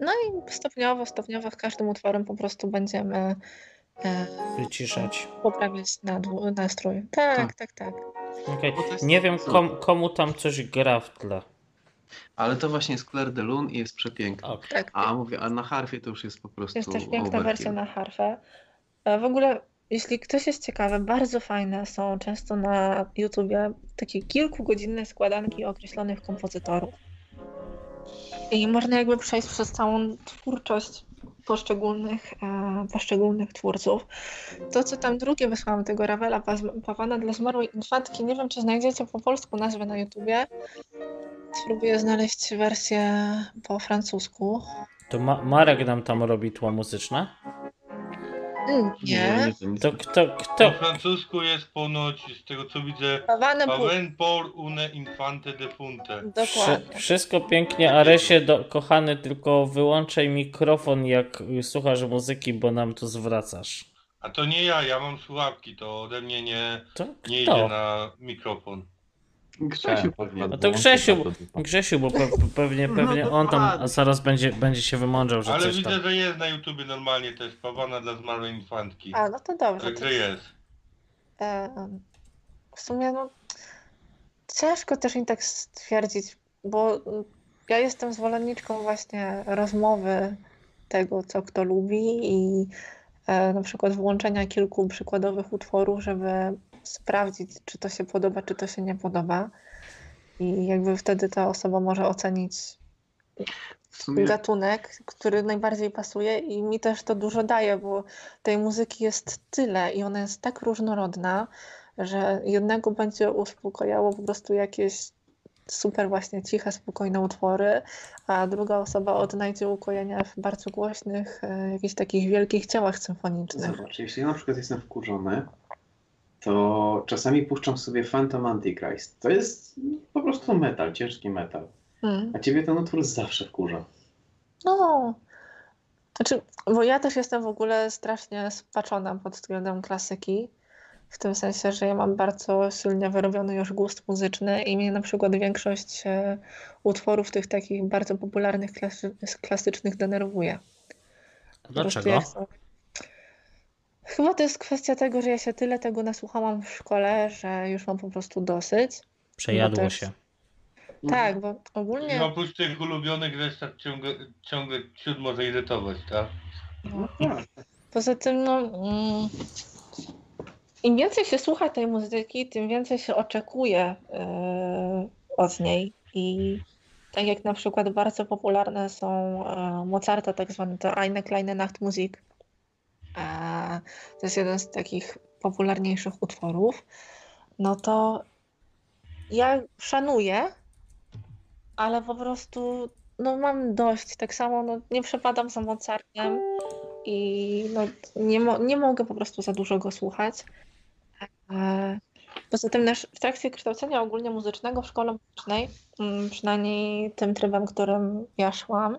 No i stopniowo, stopniowo z każdym utworem po prostu będziemy e, wyciszać. Poprawiać nastrój. Tak, tak, tak. tak. Okay. Nie wiem kom, komu tam coś gra w tle. Ale to właśnie jest Claire de Lune i jest przepiękna. Okay. Tak, a mówię, a na harfie to już jest po prostu. Jest też piękna wersja na harfę. E, w ogóle jeśli ktoś jest ciekawy, bardzo fajne są często na YouTubie takie kilkugodzinne składanki określonych kompozytorów. I można jakby przejść przez całą twórczość poszczególnych, e, poszczególnych twórców. To, co tam drugie wysłałam, tego Ravela Pawana dla zmarłej infantki, nie wiem, czy znajdziecie po polsku nazwę na YouTubie. Spróbuję znaleźć wersję po francusku. To Ma Marek nam tam robi tło muzyczne? Nie. To kto, kto? Po francusku jest ponoć, z tego co widzę, Pavane Paven por une infante de punte. Dokładnie. Wszystko pięknie, Aresie, do, kochany, tylko wyłączaj mikrofon, jak słuchasz muzyki, bo nam tu zwracasz. A to nie ja, ja mam słuchawki, to ode mnie nie, nie idzie na mikrofon. Grzesiu pewnie. No to Grzesiu, Grzesiu, bo pe pewnie, no pewnie on tam zaraz będzie, będzie się wymądrzał, że Ale coś widzę, tam... że jest na YouTubie normalnie też Pawana dla zmarłej infantki. A, no to dobrze. Także to... jest. E, w sumie no ciężko też mi tak stwierdzić, bo ja jestem zwolenniczką właśnie rozmowy tego, co kto lubi i e, na przykład włączenia kilku przykładowych utworów, żeby sprawdzić, czy to się podoba, czy to się nie podoba. I jakby wtedy ta osoba może ocenić sumie... gatunek, który najbardziej pasuje i mi też to dużo daje, bo tej muzyki jest tyle i ona jest tak różnorodna, że jednego będzie uspokajało po prostu jakieś super właśnie ciche, spokojne utwory, a druga osoba odnajdzie ukojenia w bardzo głośnych, e, jakichś takich wielkich ciałach symfonicznych. Zobacz, jeśli ja na przykład jestem wkurzony, to czasami puszczam sobie Phantom Antichrist. To jest po prostu metal, ciężki metal. Hmm. A ciebie ten utwór zawsze wkurza. No. Znaczy, bo ja też jestem w ogóle strasznie spaczona pod względem klasyki. W tym sensie, że ja mam bardzo silnie wyrobiony już gust muzyczny i mnie na przykład większość e, utworów tych takich bardzo popularnych, klasy, klasycznych denerwuje. Dlaczego? Chyba to jest kwestia tego, że ja się tyle tego nasłuchałam w szkole, że już mam po prostu dosyć. Przejadło też... się. Tak, bo ogólnie... I oprócz tych ulubionych rzeczy ciągle, ciągle ciut może irytować, tak? No. Poza tym, no... Mm, Im więcej się słucha tej muzyki, tym więcej się oczekuje yy, od niej. I tak jak na przykład bardzo popularne są yy, Mozarta, tak zwane to Eine kleine Nachtmusik, to jest jeden z takich popularniejszych utworów, no to ja szanuję, ale po prostu no mam dość. Tak samo no, nie przepadam za Mozartem i no, nie, mo nie mogę po prostu za dużo go słuchać. E, poza tym też w trakcie kształcenia ogólnie muzycznego w szkole muzycznej, mm, przynajmniej tym trybem, którym ja szłam,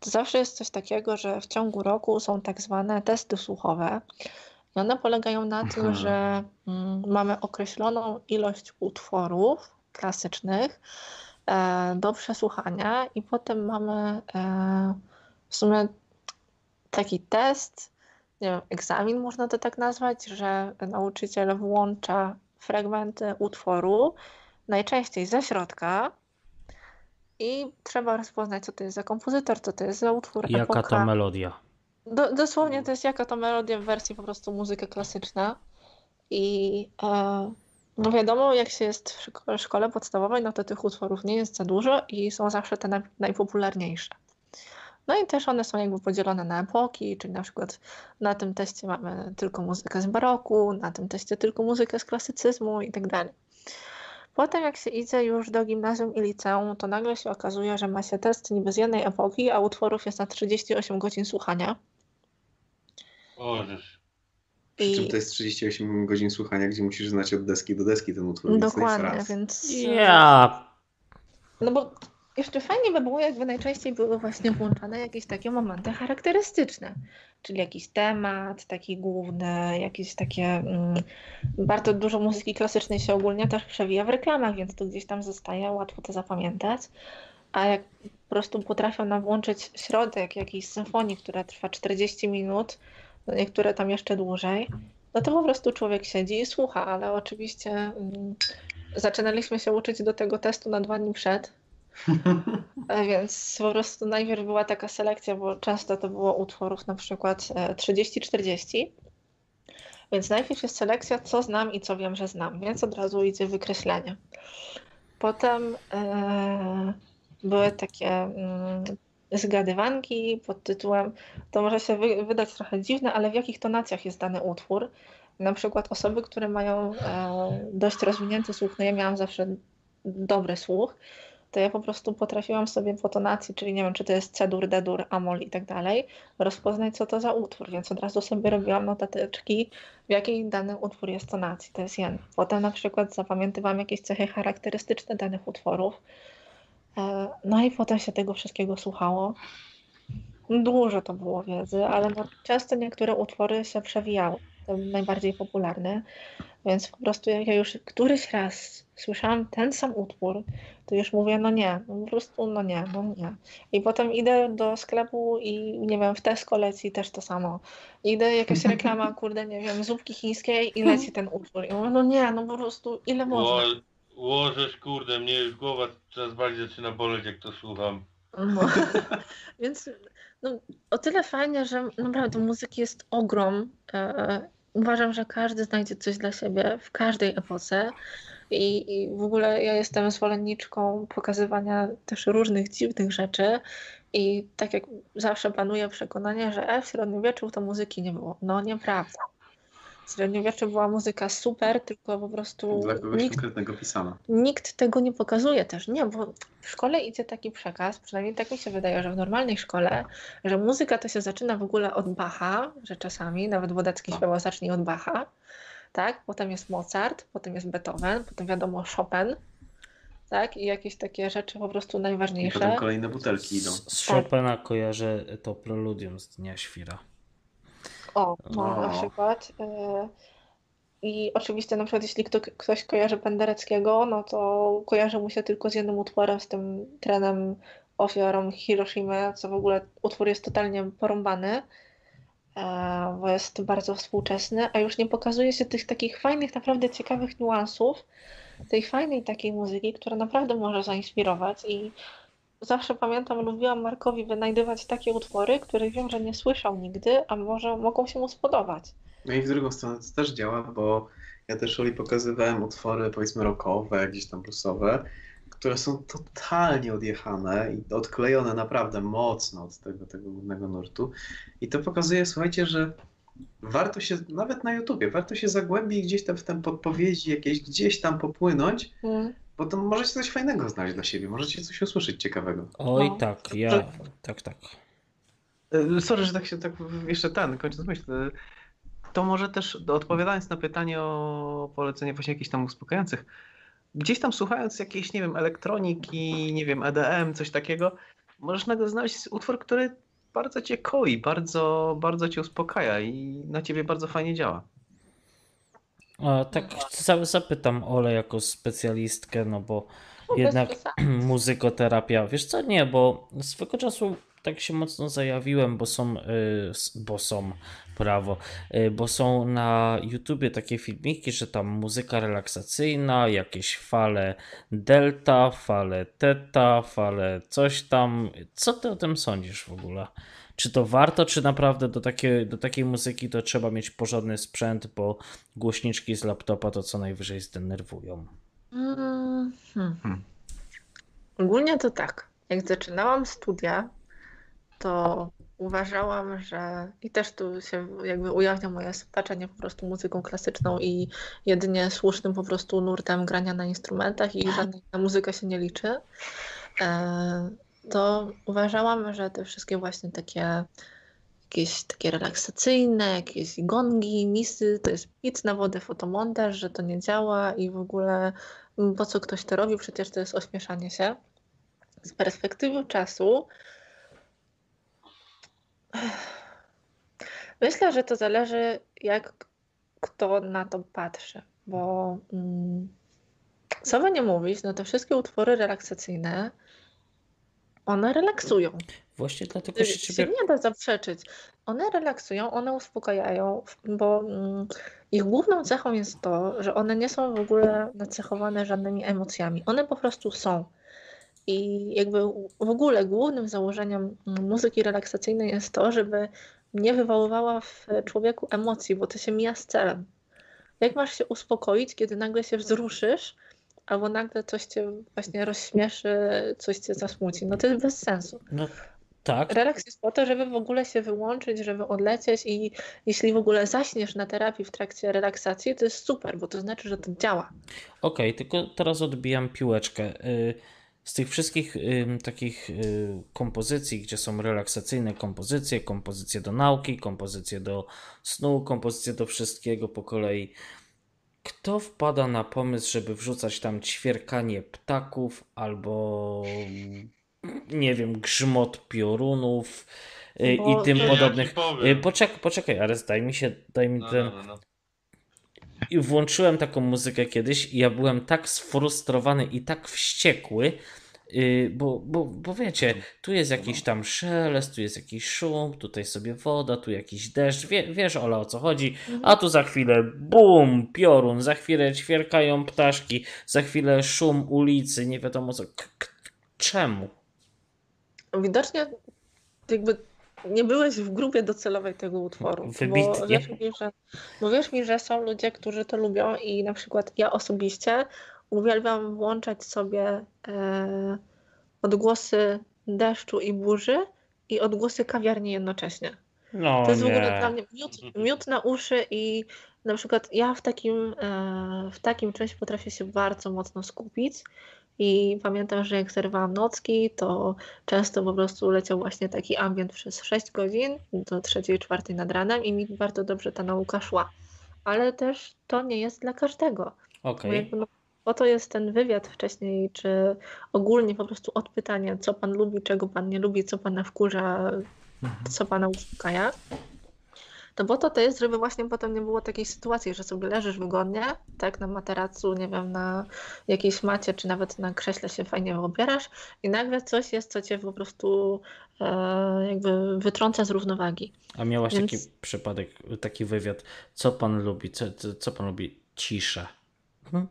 to zawsze jest coś takiego, że w ciągu roku są tak zwane testy słuchowe. I one polegają na tym, że mm, mamy określoną ilość utworów klasycznych e, do przesłuchania i potem mamy e, w sumie taki test, nie wiem, egzamin można to tak nazwać, że nauczyciel włącza fragmenty utworu, najczęściej ze środka, i trzeba rozpoznać, co to jest za kompozytor, co to jest za utwór, Jaka epoka. to melodia. Do, dosłownie to jest jaka to melodia w wersji po prostu muzyka klasyczna. I e, No wiadomo, jak się jest w szkole podstawowej, no to tych utworów nie jest za dużo i są zawsze te najpopularniejsze. No i też one są jakby podzielone na epoki, czyli na przykład na tym teście mamy tylko muzykę z baroku, na tym teście tylko muzykę z klasycyzmu i tak dalej. Potem jak się idzie już do gimnazjum i liceum, to nagle się okazuje, że ma się test niby z jednej epoki, a utworów jest na 38 godzin słuchania. Ożeż. Przy I... czym to jest 38 godzin słuchania, gdzie musisz znać od deski do deski ten utwór. Dokładnie, więc... Ja. No bo jeszcze fajnie by było, jakby najczęściej były właśnie włączane jakieś takie momenty charakterystyczne, czyli jakiś temat taki główny, jakieś takie. Mm, bardzo dużo muzyki klasycznej się ogólnie też przewija w reklamach, więc to gdzieś tam zostaje, łatwo to zapamiętać. A jak po prostu potrafią nam włączyć środek jakiejś symfonii, która trwa 40 minut, no niektóre tam jeszcze dłużej, no to po prostu człowiek siedzi i słucha, ale oczywiście mm, zaczynaliśmy się uczyć do tego testu na dwa dni przed więc po prostu najpierw była taka selekcja, bo często to było utworów na przykład 30-40. E, więc najpierw jest selekcja, co znam i co wiem, że znam, więc od razu idzie wykreślenie. Potem e, były takie mm, zgadywanki pod tytułem, to może się wy, wydać trochę dziwne, ale w jakich tonacjach jest dany utwór. Na przykład osoby, które mają e, dość rozwinięty słuch, no ja miałam zawsze dobry słuch, to ja po prostu potrafiłam sobie po tonacji, czyli nie wiem, czy to jest C-dur, D-dur, Amol i tak dalej, rozpoznać, co to za utwór, więc od razu sobie robiłam notatyczki, w jakiej dany utwór jest tonacji, to jest jeden. Potem na przykład zapamiętywałam jakieś cechy charakterystyczne danych utworów, e, no i potem się tego wszystkiego słuchało. Dużo to było wiedzy, ale no, często niektóre utwory się przewijały, najbardziej popularne, więc po prostu jak ja już któryś raz słyszałam ten sam utwór, to już mówię, no nie, no po prostu no nie, no nie. I potem idę do sklepu i nie wiem, w Tesco leci też to samo. Idę, jakaś reklama, kurde, nie wiem, zupki chińskiej i leci ten utwór. I mówię, no nie, no po prostu ile można. Łożesz, kurde, mnie już głowa coraz bardziej zaczyna boleć, jak to słucham. No. Więc no, o tyle fajnie, że naprawdę muzyki jest ogrom. E, uważam, że każdy znajdzie coś dla siebie w każdej epoce. I, I w ogóle ja jestem zwolenniczką pokazywania też różnych dziwnych rzeczy. I tak jak zawsze panuje przekonanie, że e, w średniowieczu to muzyki nie było. No nieprawda. W średniowieczu była muzyka super, tylko po prostu. Dla kogoś nikt, konkretnego pisana. Nikt tego nie pokazuje też. Nie, bo w szkole idzie taki przekaz, przynajmniej tak mi się wydaje, że w normalnej szkole, że muzyka to się zaczyna w ogóle od Bacha, że czasami nawet Wodecki śpiewał zacznij od Bacha tak? Potem jest Mozart, potem jest Beethoven, potem wiadomo Chopin, tak? I jakieś takie rzeczy po prostu najważniejsze. I potem kolejne butelki idą. Z Chopina tak. kojarzę to preludium z Dnia Świra. O, no, na przykład. E, I oczywiście na przykład jeśli kto, ktoś kojarzy Pendereckiego, no to kojarzy mu się tylko z jednym utworem, z tym trenem ofiarą Hiroshima, co w ogóle utwór jest totalnie porąbany. E, bo jest bardzo współczesny, a już nie pokazuje się tych takich fajnych, naprawdę ciekawych niuansów, tej fajnej takiej muzyki, która naprawdę może zainspirować i zawsze pamiętam, lubiłam Markowi wynajdywać takie utwory, których wiem, że nie słyszał nigdy, a może mogą się mu spodobać. No i w drugą stronę to też działa, bo ja też Oli pokazywałem utwory powiedzmy rockowe, gdzieś tam bluesowe, które są totalnie odjechane i odklejone naprawdę mocno od tego, tego głównego nurtu. I to pokazuje, słuchajcie, że warto się, nawet na YouTubie, warto się zagłębić gdzieś tam w te podpowiedzi jakieś, gdzieś tam popłynąć, mm. Bo to możecie coś fajnego znaleźć dla siebie, możecie coś usłyszeć ciekawego. Oj, no. tak, ja, to... tak, tak. E, sorry, że tak się tak jeszcze ten, kończąc myśl. E, to może też odpowiadając na pytanie o polecenie właśnie jakichś tam uspokajających, gdzieś tam słuchając jakiejś, nie wiem, elektroniki, nie wiem, EDM, coś takiego, możesz nagle znaleźć utwór, który bardzo cię koi, bardzo, bardzo cię uspokaja i na ciebie bardzo fajnie działa. A, tak zapytam Ole jako specjalistkę, no bo no, jednak muzykoterapia, wiesz co, nie, bo swego czasu tak się mocno zajawiłem, bo są, y, bo są, prawo, y, bo są na YouTubie takie filmiki, że tam muzyka relaksacyjna, jakieś fale delta, fale teta, fale coś tam. Co ty o tym sądzisz w ogóle? Czy to warto, czy naprawdę do, takie, do takiej muzyki to trzeba mieć porządny sprzęt, bo głośniczki z laptopa to co najwyżej zdenerwują? Mm, hmm. Ogólnie to tak. Jak zaczynałam studia, to uważałam, że i też tu się jakby ujawnia moje spaczenie po prostu muzyką klasyczną i jedynie słusznym po prostu nurtem grania na instrumentach i żadna muzyka się nie liczy. To uważałam, że te wszystkie właśnie takie jakieś takie relaksacyjne, jakieś gongi, misy, to jest pic na wodę, fotomontaż, że to nie działa i w ogóle mm, po co ktoś to robi, przecież to jest ośmieszanie się. Z perspektywy czasu myślę, że to zależy jak kto na to patrzy, bo mm, co by nie mówić, no te wszystkie utwory relaksacyjne one relaksują. Właśnie dlatego się ciebie... nie da zaprzeczyć. One relaksują, one uspokajają, bo mm, ich główną cechą jest to, że one nie są w ogóle nacechowane żadnymi emocjami. One po prostu są. I jakby w ogóle głównym założeniem muzyki relaksacyjnej jest to, żeby nie wywoływała w człowieku emocji, bo to się mija z celem. Jak masz się uspokoić, kiedy nagle się wzruszysz, albo nagle coś cię właśnie rozśmieszy, coś cię zasmuci. No to jest bez sensu. No, tak. Relaks jest po to, żeby w ogóle się wyłączyć, żeby odlecieć i jeśli w ogóle zaśniesz na terapii w trakcie relaksacji, to jest super, bo to znaczy, że to działa. Okej, okay, tylko teraz odbijam piłeczkę. Y, z tych wszystkich y, takich y, kompozycji, gdzie są relaksacyjne kompozycje, kompozycje do nauki, kompozycje do snu, kompozycje do wszystkiego po kolei kto wpada na pomysł, żeby wrzucać tam ćwierkanie ptaków albo nie wiem, grzmot piorunów y, Bo, i tym podobnych. Ja poczekaj, poczekaj, ale daj mi się, daj mi no, ten. No, no. I włączyłem taką muzykę kiedyś i ja byłem tak sfrustrowany i tak wściekły, Y, bo, bo, bo wiecie, tu jest jakiś tam szelest, tu jest jakiś szum, tutaj sobie woda, tu jakiś deszcz, Wie, wiesz Ola o co chodzi, a tu za chwilę bum, piorun, za chwilę ćwierkają ptaszki, za chwilę szum ulicy, nie wiadomo co. K czemu? Widocznie jakby nie byłeś w grupie docelowej tego utworu. Wybitnie. Bo wiesz, mi, że, bo wiesz mi, że są ludzie, którzy to lubią i na przykład ja osobiście uwielbiam włączać sobie e, odgłosy deszczu i burzy i odgłosy kawiarni jednocześnie. No, to jest nie. w ogóle dla mnie miód, miód na uszy i na przykład ja w takim, e, w takim czymś potrafię się bardzo mocno skupić i pamiętam, że jak zerwałam nocki, to często po prostu leciał właśnie taki ambient przez 6 godzin do 3-4 nad ranem i mi bardzo dobrze ta nauka szła. Ale też to nie jest dla każdego. Okay. no, po to jest ten wywiad wcześniej, czy ogólnie po prostu odpytanie, co pan lubi, czego pan nie lubi, co pana wkurza, mhm. co pana uspokaja. To po to to jest, żeby właśnie potem nie było takiej sytuacji, że sobie leżysz wygodnie, tak, na materacu, nie wiem, na jakiejś macie, czy nawet na krześle się fajnie obierasz i nagle coś jest, co cię po prostu e, jakby wytrąca z równowagi. A miałaś Więc... taki przypadek, taki wywiad, co pan lubi, co, co pan lubi? Ciszę. Hmm?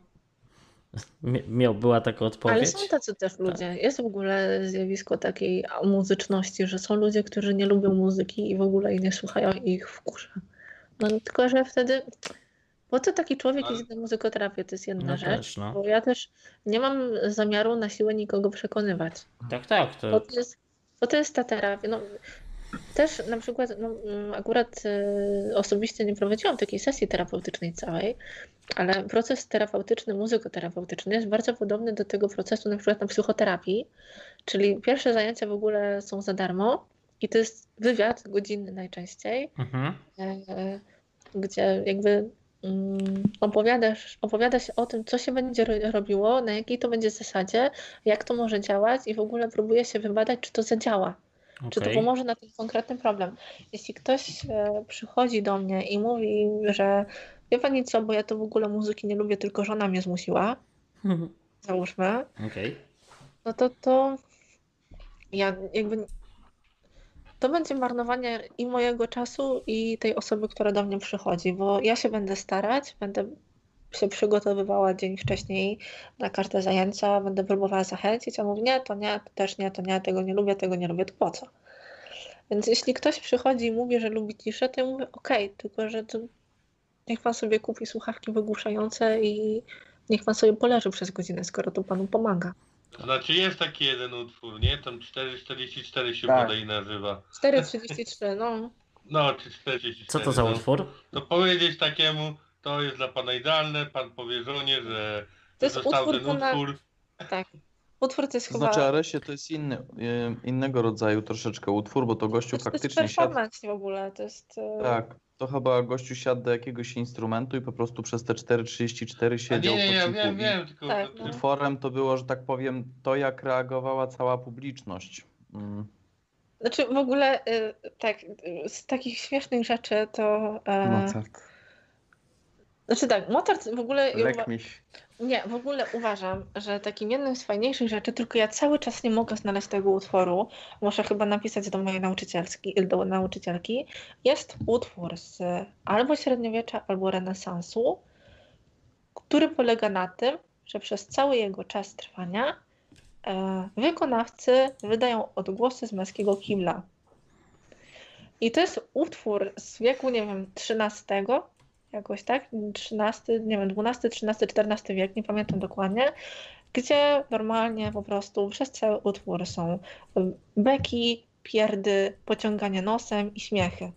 Miał, była taka odpowiedź. Ale są tacy też ludzie. Tak. Jest w ogóle zjawisko takiej muzyczności, że są ludzie, którzy nie lubią muzyki i w ogóle jej nie słuchają i ich wkurza. No tylko, że wtedy po co taki człowiek idzie na muzykoterapię? To jest jedna no rzecz. Też, no. Bo ja też nie mam zamiaru na siłę nikogo przekonywać. Tak, tak. To... Bo, to jest, bo to jest ta terapia. No, też na przykład, no, mm, akurat y, osobiście nie prowadziłam takiej sesji terapeutycznej całej, ale proces terapeutyczny, muzykoterapeutyczny jest bardzo podobny do tego procesu na przykład na psychoterapii, czyli pierwsze zajęcia w ogóle są za darmo i to jest wywiad godzinny najczęściej, mhm. e, gdzie jakby mm, opowiadasz, opowiada się o tym, co się będzie robiło, na jakiej to będzie zasadzie, jak to może działać i w ogóle próbuje się wybadać, czy to zadziała. Okay. Czy to pomoże na ten konkretny problem? Jeśli ktoś e, przychodzi do mnie i mówi, że wie pani co, bo ja to w ogóle muzyki nie lubię, tylko żona mnie zmusiła, załóżmy, okay. no to to ja jakby to będzie marnowanie i mojego czasu, i tej osoby, która do mnie przychodzi, bo ja się będę starać, będę się przygotowywała dzień wcześniej na każde zajęcia, będę próbowała zachęcić, a mówi nie, to nie, to też nie, to nie, tego nie lubię, tego nie lubię, to po co? Więc jeśli ktoś przychodzi i mówi, że lubi ciszę, to ja mówię okej, okay, tylko że to niech pan sobie kupi słuchawki wygłuszające i niech pan sobie poleży przez godzinę, skoro to panu pomaga. Znaczy jest taki jeden utwór, nie? Tam 4,44 się Tak. bodaj nazywa. 4,33, no. No, czy 44. Co to za no. utwór? To powiedzieć takiemu, to jest dla pana idealne, pan powie żonie, że To jest został utwór, ten to na- utwór. Tak. Utwór to jest To chyba... znaczy Aresie to jest inny, y, innego rodzaju troszeczkę utwór, bo to gościu to jest faktycznie siadł. performance w ogóle, to jest... e, Tak, to chyba gościu siadł do jakiegoś instrumentu i po prostu przez te 4.34 A siedział nie, nie, po ja cichu wiem, wiem, tylko... Tak, to- no. utworem to było, że tak powiem, to jak reagowała cała publiczność. Mm. Znaczy w ogóle y, tak, y, z takich śmiesznych rzeczy to... e, Mozart. Znaczy tak, Mozart w ogóle... ja uwa- Lek miś. Nie, w ogóle uważam, że takim jednym z fajniejszych rzeczy, tylko ja cały czas nie mogę znaleźć tego utworu, muszę chyba napisać do mojej nauczycielski, do nauczycielki, jest utwór z albo średniowiecza, albo renesansu, który polega na tym, że przez cały jego czas trwania e, wykonawcy wydają odgłosy z męskiego kibla. I to jest utwór z wieku, nie wiem, XIII, jakoś tak, 13, nie wiem, 12, 13, 14 wiek, nie pamiętam dokładnie, gdzie normalnie po prostu przez cały utwór są y, beki, pierdy, pociąganie nosem i śmiechy.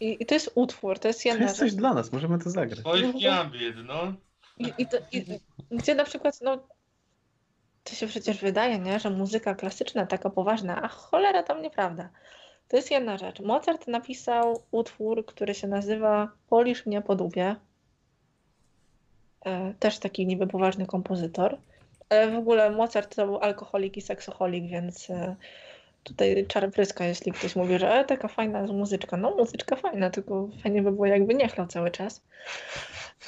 I, i to jest utwór, to jest To jedna jest coś rzecz. dla nas, możemy to zagrać. Swojski ambient, no. I, i to, i, gdzie na przykład, no, to się przecież wydaje, nie, że muzyka klasyczna taka poważna, a cholera tam nieprawda. To jest jedna rzecz. Mozart napisał utwór, który się nazywa Polisz mnie po dupie. E, też taki niby poważny kompozytor. E, w ogóle Mozart to był alkoholik i seksoholik, więc e, tutaj czar pryska, jeśli ktoś mówi, że e, taka fajna jest muzyczka. No muzyczka fajna, tylko fajnie by było jakby nie chlał cały czas.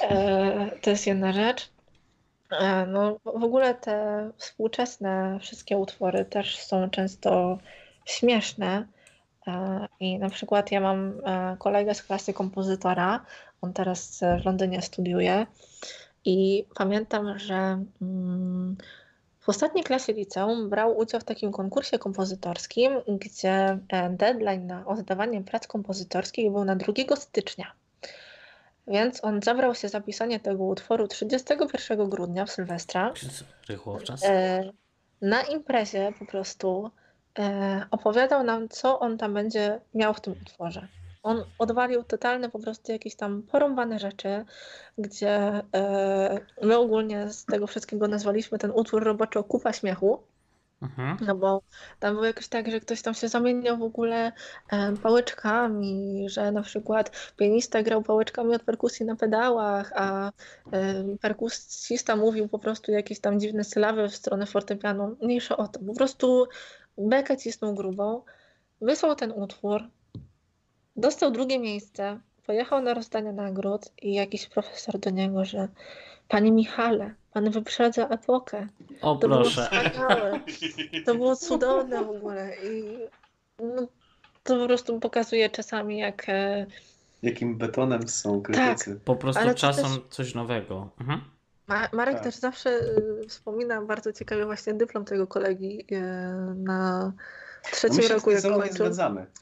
E, to jest jedna rzecz. E, No, w ogóle te współczesne wszystkie utwory też są często śmieszne. E, I na przykład ja mam e, kolegę z klasy kompozytora, on teraz w Londynie studiuje i pamiętam, że mm, w ostatniej klasie liceum brał udział w takim konkursie kompozytorskim, gdzie e, deadline na oddawanie prac kompozytorskich był na 2 stycznia. Więc on zabrał się za pisanie tego utworu 31 grudnia w Sylwestra. Rychło w czas. Na imprezie po prostu opowiadał nam, co on tam będzie miał w tym utworze. On odwalił totalne po prostu jakieś tam porąbane rzeczy, gdzie e, my ogólnie z tego wszystkiego nazwaliśmy ten utwór roboczo kupa śmiechu. Mhm. No bo tam było jakoś tak, że ktoś tam się zamieniał w ogóle e, pałeczkami, że na przykład pianista grał pałeczkami od perkusji na pedałach, a e, perkusista mówił po prostu jakieś tam dziwne sylaby w stronę fortepianu. Mniejsza o to. Po prostu bekę cisnął grubą, wysłał ten utwór, dostał drugie miejsce, pojechał na rozdanie nagród i jakiś profesor do niego, że Panie Michale, pan wyprzedza epokę. O To było proszę. wspaniałe. To było cudowne w ogóle i no, to po prostu pokazuje czasami jak e, Jakim betonem są krytycy. Po prostu czasem też- coś nowego. Mhm. Ma- Marek Tak. też zawsze y, wspomina bardzo ciekawie właśnie dyplom tego kolegi y, na No trzecim się roku jak kończył.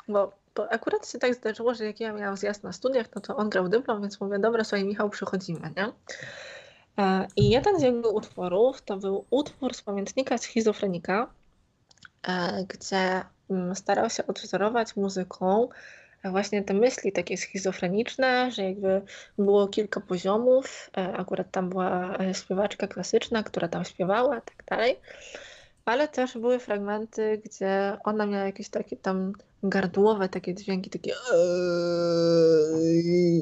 Bo, bo akurat się tak zdarzyło, że jak ja miałam zjazd na studiach, no to on grał dyplom, więc mówię, dobra, słuchaj Michał, przychodzimy, nie? E, I jeden z jego utworów to był utwór z pamiętnika schizofrenika, e, gdzie mm, starał się odwzorować muzyką właśnie te myśli takie schizofreniczne, że jakby było kilka poziomów, e, akurat tam była e, śpiewaczka klasyczna, która tam śpiewała tak dalej, ale też były fragmenty, gdzie ona miała jakieś takie tam gardłowe takie dźwięki, takie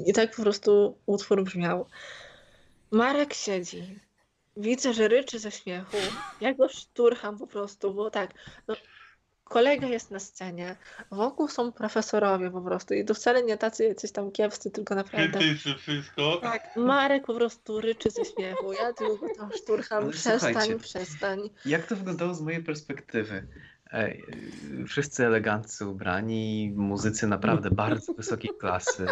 i tak po prostu utwór brzmiał. Marek siedzi. Widzę, że ryczy ze śmiechu. Ja go szturcham po prostu, bo tak, no, kolega jest na scenie, wokół są profesorowie po prostu i to wcale nie tacy jacyś tam kiepscy, tylko naprawdę... Krytycy, wszystko. Tak, Marek po prostu ryczy ze śmiechu. Ja tylko tam szturcham. Ale Przestań, przestań. Jak to wyglądało z mojej perspektywy? Ej, wszyscy eleganccy ubrani, muzycy naprawdę bardzo wysokiej klasy.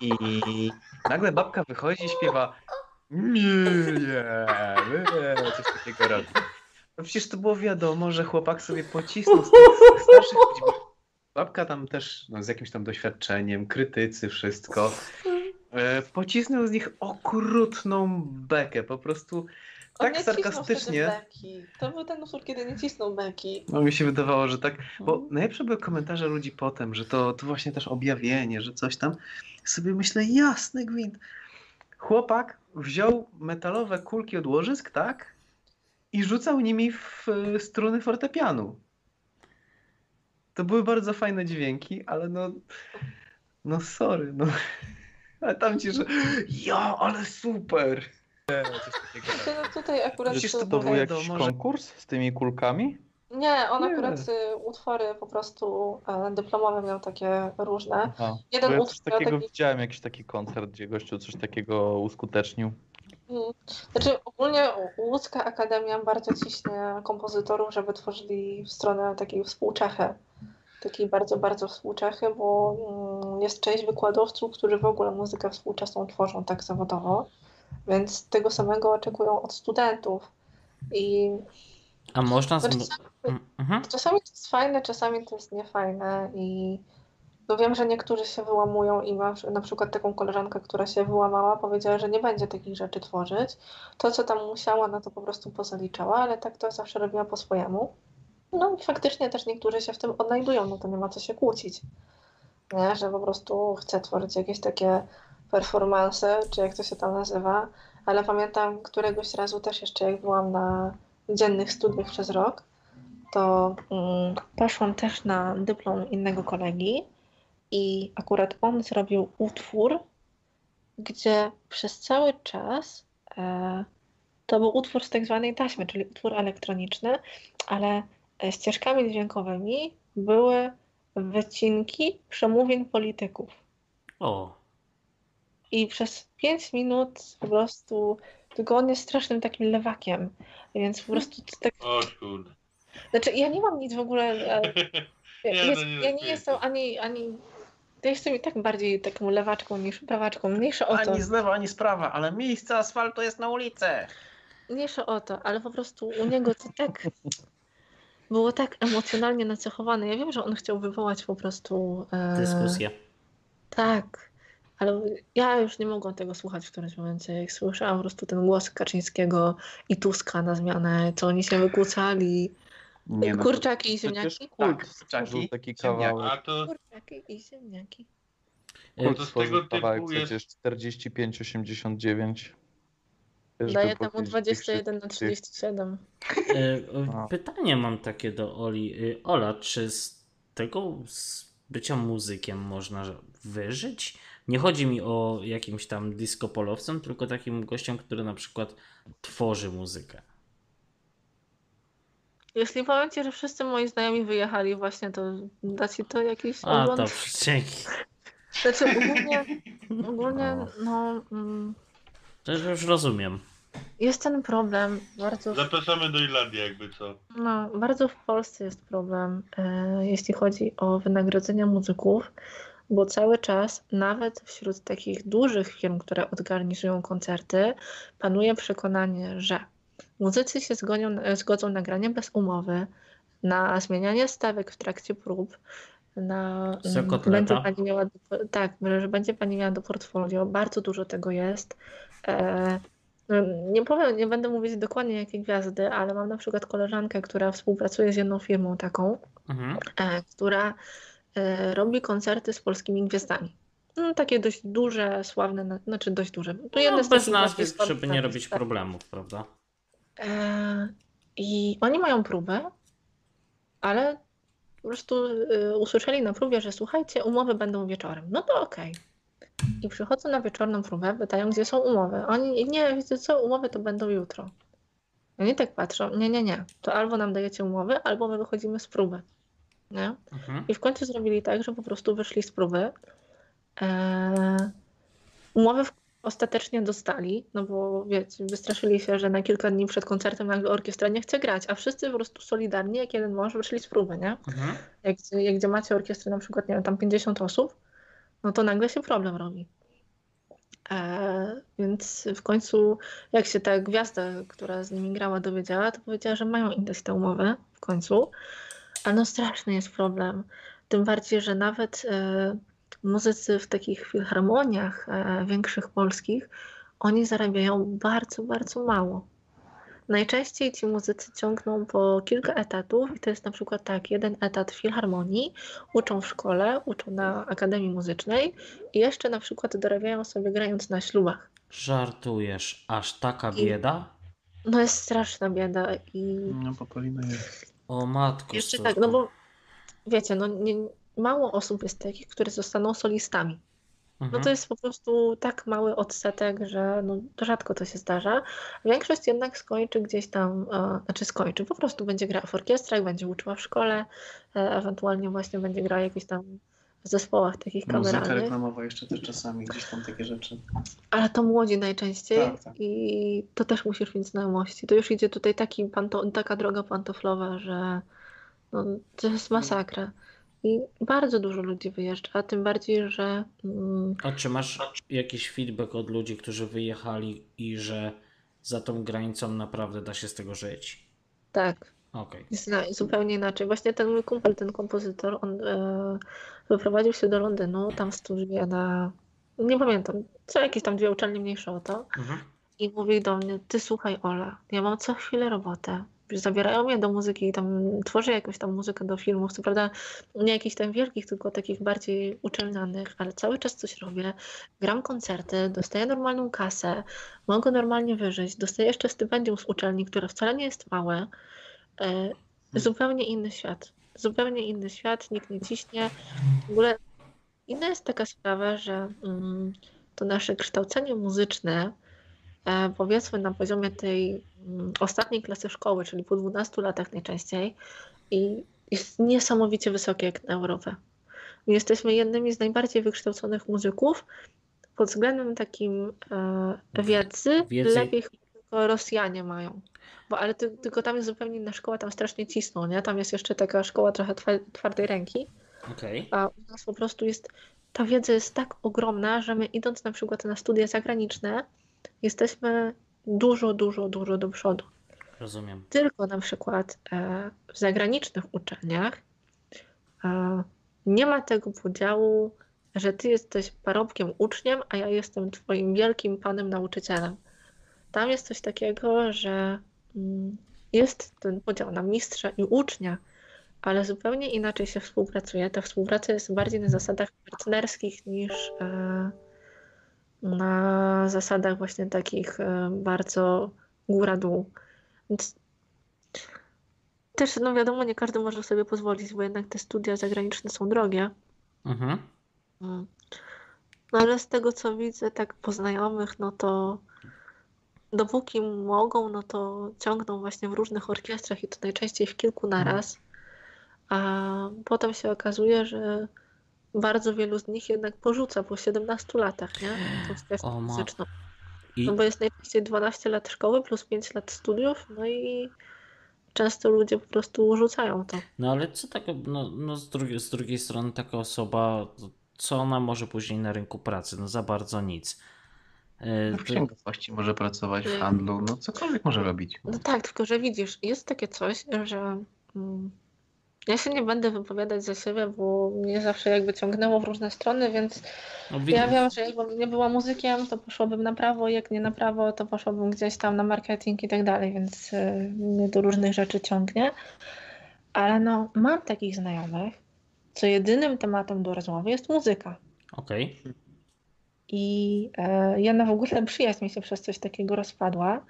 I nagle babka wychodzi i śpiewa Milion, coś takiego robi. No przecież to było wiadomo, że chłopak sobie pocisnął z tych starszych ludzi. Babka tam też no, z jakimś tam doświadczeniem, krytycy, wszystko. E, pocisnął z nich okrutną bekę, po prostu On tak cisnął sarkastycznie. To był ten utwór, kiedy nie cisnął beki. No mi się wydawało, że tak, bo Mhm. najlepsze były komentarze ludzi potem, że to, to właśnie też objawienie, że coś tam. Sobie myślę, jasny gwint. Chłopak wziął metalowe kulki od łożysk, tak? I rzucał nimi w e, struny fortepianu. To były bardzo fajne dźwięki, ale no, no sorry, no. Ale tam ci, że ja, ale super. Coś takiego. No tutaj akurat... Przecież to był jakiś że- konkurs z tymi kulkami? Nie, on Nie. akurat y, utwory po prostu e, dyplomowe miał takie różne. Aha. Jeden ja utwór takiego taki- widziałem, jakiś taki koncert, gdzie gościu coś takiego uskutecznił. Mm. Znaczy ogólnie łódzka akademia bardzo ciśnie kompozytorów, żeby tworzyli w stronę takiej współczechy. Takiej bardzo, bardzo współczechy, bo mm, jest część wykładowców, którzy w ogóle muzykę współczesną tworzą tak zawodowo, więc tego samego oczekują od studentów. I A można... no, czasami, Mhm. czasami to jest fajne, czasami to jest niefajne i no wiem, że niektórzy się wyłamują i mam na przykład taką koleżankę, która się wyłamała, powiedziała, że nie będzie takich rzeczy tworzyć. To, co tam musiała, no to po prostu pozaliczała, ale tak to zawsze robiła po swojemu. No i faktycznie też niektórzy się w tym odnajdują, no to nie ma co się kłócić. Nie? Że po prostu chce tworzyć jakieś takie performance, czy jak to się tam nazywa, ale pamiętam któregoś razu też jeszcze jak byłam na dziennych studiach przez rok, to mm, poszłam też na dyplom innego kolegi i akurat on zrobił utwór, gdzie przez cały czas e, to był utwór z tak zwanej taśmy, czyli utwór elektroniczny, ale e, ścieżkami dźwiękowymi były wycinki przemówień polityków. O, I przez 5 minut po prostu, tylko on jest strasznym takim lewakiem, więc po prostu tak O kurde. Znaczy, ja nie mam nic w ogóle. Ja, Nie, jest, no nie ja nie jestem ani, ani. Ja jestem i tak bardziej taką lewaczką niż prawaczką. Mniejsza o to. Ani z lewa, ani z prawa, ale miejsce asfaltu jest na ulicy. Mniejsza o to, ale po prostu u niego to tak. Było tak emocjonalnie nacechowane. Ja wiem, że on chciał wywołać po prostu. E, dyskusja. Tak. Ale ja już nie mogłam tego słuchać w którymś momencie. Jak słyszałam po prostu ten głos Kaczyńskiego i Tuska na zmianę, co oni się wykłócali. Nie, no to- Kurczaki i ziemniaki? kult Tak, stworzył taki ziemniaki. kawałek. A to, Kurczaki i ziemniaki. Kult to z stworzył tego typu kawałek jest- przecież 45-89. Też Daję temu powiedzieć 21 na tych- 37. E, A. Pytanie mam takie do Oli. E, Ola, czy z tego z bycia muzykiem można wyżyć? Nie chodzi mi o jakimś tam disco-polowcem, tylko takim gościem, który na przykład tworzy muzykę. Jeśli powiem ci, że wszyscy moi znajomi wyjechali właśnie, to da ci to jakiś A, ogląd? dobrze, dzięki. Znaczy ogólnie, ogólnie No. mm, To już rozumiem. jest ten problem, bardzo, w- zapraszamy do Irlandii jakby co. no, bardzo w Polsce jest problem, e, jeśli chodzi o wynagrodzenia muzyków, bo cały czas, nawet wśród takich dużych firm, które organizują koncerty, panuje przekonanie, że muzycy się zgonią, zgodzą na granie bez umowy, na zmienianie stawek w trakcie prób, na mm, będzie pani miała tak, że będzie pani miała do portfolio. Bardzo dużo tego jest. E, nie powiem, nie będę mówić dokładnie jakie gwiazdy, ale mam na przykład koleżankę, która współpracuje z jedną firmą taką, Mhm. e, która e, robi koncerty z polskimi gwiazdami. No, takie dość duże, sławne, na- znaczy dość duże. To No, bez nazwisk, żeby nie robić tak. problemów, prawda? E, I oni mają próbę, ale po prostu y, usłyszeli na próbie, że słuchajcie, umowy będą wieczorem. No to okej. I przychodzą na wieczorną próbę, pytają, gdzie są umowy. Oni, nie, wiecie co, umowy to będą jutro. Oni tak patrzą, nie, nie, nie, to albo nam dajecie umowy, albo my wychodzimy z próby. Nie? Mhm. I w końcu zrobili tak, że po prostu wyszli z próby. E, umowy w, ostatecznie dostali, no bo wiecie, wystraszyli się, że na kilka dni przed koncertem nagle orkiestra nie chce grać, a wszyscy po prostu solidarnie, jak jeden mąż, wyszli z próby, nie? Mhm. Jak, jak gdzie macie orkiestrę na przykład, nie wiem, tam 50 osób, no to nagle się problem robi. E, więc w końcu, jak się ta gwiazda, która z nimi grała, dowiedziała, to powiedziała, że mają indeks te umowy w końcu. Ale no straszny jest problem. Tym bardziej, że nawet e, muzycy w takich filharmoniach e, większych polskich, oni zarabiają bardzo, bardzo mało. Najczęściej ci muzycy ciągną po kilka etatów i to jest na przykład tak, jeden etat w filharmonii, uczą w szkole, uczą na akademii muzycznej i jeszcze na przykład dorabiają sobie grając na ślubach. Żartujesz, aż taka bieda? No jest straszna bieda i... No Popolina jest. O matko Jeszcze tak, no bo wiecie, no nie, mało osób jest takich, które zostaną solistami. No Mhm. to jest po prostu tak mały odsetek, że no, rzadko to się zdarza. Większość jednak skończy gdzieś tam, e, znaczy skończy, po prostu będzie grała w orkiestrach, będzie uczyła w szkole, e, ewentualnie właśnie będzie grała w jakichś tam zespołach takich Muzyka kameralnych. reklamowa jeszcze też czasami, gdzieś tam takie rzeczy. Ale to młodzi najczęściej Tak, tak. i to też musisz mieć znajomości. To już idzie tutaj taki panto, taka droga pantoflowa, że no, to jest masakra. I bardzo dużo ludzi wyjeżdża, a tym bardziej, że mm, A czy masz jakiś feedback od ludzi, którzy wyjechali i że za tą granicą naprawdę da się z tego żyć? tak, jest na, zupełnie inaczej. Właśnie ten mój kumpel, ten kompozytor, on e, wyprowadził się do Londynu, tam studiuje na, nie pamiętam, co jakieś tam dwie uczelnie mniejsze o to. Mhm. I mówi do mnie, ty słuchaj Ola, ja mam co chwilę robotę. Zabierają mnie do muzyki i tam tworzę jakąś tam muzykę do filmów. Co prawda nie jakichś tam wielkich, tylko takich bardziej uczelnianych, ale cały czas coś robię. Gram koncerty, dostaję normalną kasę, mogę normalnie wyżyć, dostaję jeszcze stypendium z uczelni, które wcale nie jest małe. E, Zupełnie inny świat. Zupełnie inny świat, nikt nie ciśnie. W ogóle inna jest taka sprawa, że mm, to nasze kształcenie muzyczne, powiedzmy na poziomie tej mm, ostatniej klasy szkoły, czyli po 12 latach najczęściej, i jest niesamowicie wysokie jak na Europę. My jesteśmy jednymi z najbardziej wykształconych muzyków pod względem takim e, wiedzy, Wiedzy- lepiej chyba tylko Rosjanie mają. Bo, ale ty, tylko tam jest zupełnie inna szkoła, tam strasznie cisną, nie? Tam jest jeszcze taka szkoła trochę twa- twardej ręki. Okej. A u nas po prostu jest, ta wiedza jest tak ogromna, że my idąc na przykład na studia zagraniczne, jesteśmy dużo, dużo, dużo do przodu. Rozumiem. Tylko na przykład e, w zagranicznych uczelniach e, nie ma tego podziału, że ty jesteś parobkiem uczniem, a ja jestem twoim wielkim panem nauczycielem. Tam jest coś takiego, że mm, jest ten podział na mistrza i ucznia, ale zupełnie inaczej się współpracuje. Ta współpraca jest bardziej na zasadach partnerskich niż e, na zasadach właśnie takich e, bardzo góra-dół. Więc też, no wiadomo, nie każdy może sobie pozwolić, bo jednak te studia zagraniczne są drogie. Mhm. Mm. No ale z tego co widzę, tak po znajomych, no to dopóki mogą, no to ciągną właśnie w różnych orkiestrach i to najczęściej w kilku naraz. A potem się okazuje, że bardzo wielu z nich jednak porzuca po 17 latach, nie? Tą O, ma- muzyczną. I No bo jest najczęściej 12 lat szkoły plus 5 lat studiów, no i często ludzie po prostu rzucają to. No ale co tak, no, no z, drugiej, z drugiej strony taka osoba, co ona może później na rynku pracy? No za bardzo nic. E, W to- księgowości może pracować, w Mm. handlu, no cokolwiek może robić. No tak, tylko że widzisz, jest takie coś, że mm, ja się nie będę wypowiadać za siebie, bo mnie zawsze jakby ciągnęło w różne strony, więc no, ja wiem, że jakbym nie była muzykiem, to poszłabym na prawo, jak nie na prawo, to poszłabym gdzieś tam na marketing i tak dalej, więc y, mnie do różnych rzeczy ciągnie. Ale no, mam takich znajomych, co jedynym tematem do rozmowy jest muzyka. Okej. I e, jedna w ogóle przyjaźń mi się przez coś takiego rozpadła,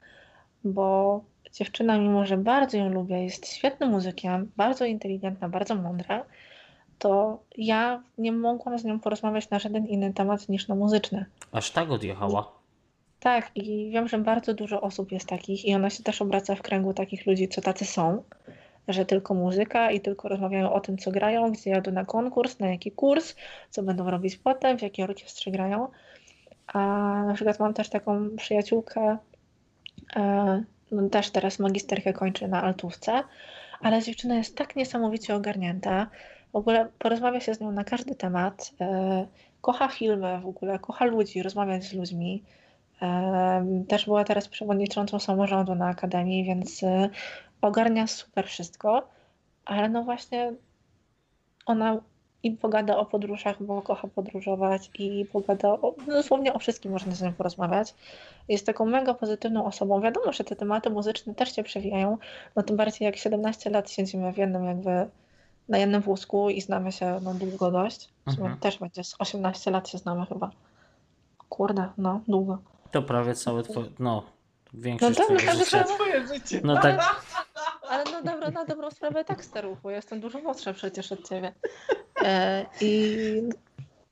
bo dziewczyna, mimo że bardzo ją lubię, jest świetnym muzykiem, bardzo inteligentna, bardzo mądra, to ja nie mogłam z nią porozmawiać na żaden inny temat niż na muzyczny. Aż tak odjechała. Tak, i wiem, że bardzo dużo osób jest takich i ona się też obraca w kręgu takich ludzi, co tacy są, że tylko muzyka i tylko rozmawiają o tym, co grają, gdzie jadą na konkurs, na jaki kurs, co będą robić potem, w jakiej orkiestrze grają. A na przykład mam też taką przyjaciółkę, e, też teraz magisterkę kończy na altówce, ale dziewczyna jest tak niesamowicie ogarnięta. W ogóle porozmawia się z nią na każdy temat. E, kocha filmy w ogóle, kocha ludzi, rozmawiać z ludźmi. E, też była teraz przewodniczącą samorządu na akademii, więc ogarnia super wszystko, ale no właśnie ona i pogada o podróżach, bo kocha podróżować i pogada o, no dosłownie o wszystkim można z nią porozmawiać. Jest taką mega pozytywną osobą. Wiadomo, że te tematy muzyczne też się przewijają, no tym bardziej jak 17 lat siedzimy w jednym jakby na jednym wózku i znamy się no, długo dość. Mhm. Też będzie z 18 lat się znamy chyba. Kurde, no, długo. To prawie całe twoje, no, większość no, to, życia. Twoje życie. No tak, ale no dobra, na dobrą sprawę tak staruchu, jestem dużo młodsza przecież od ciebie. E, I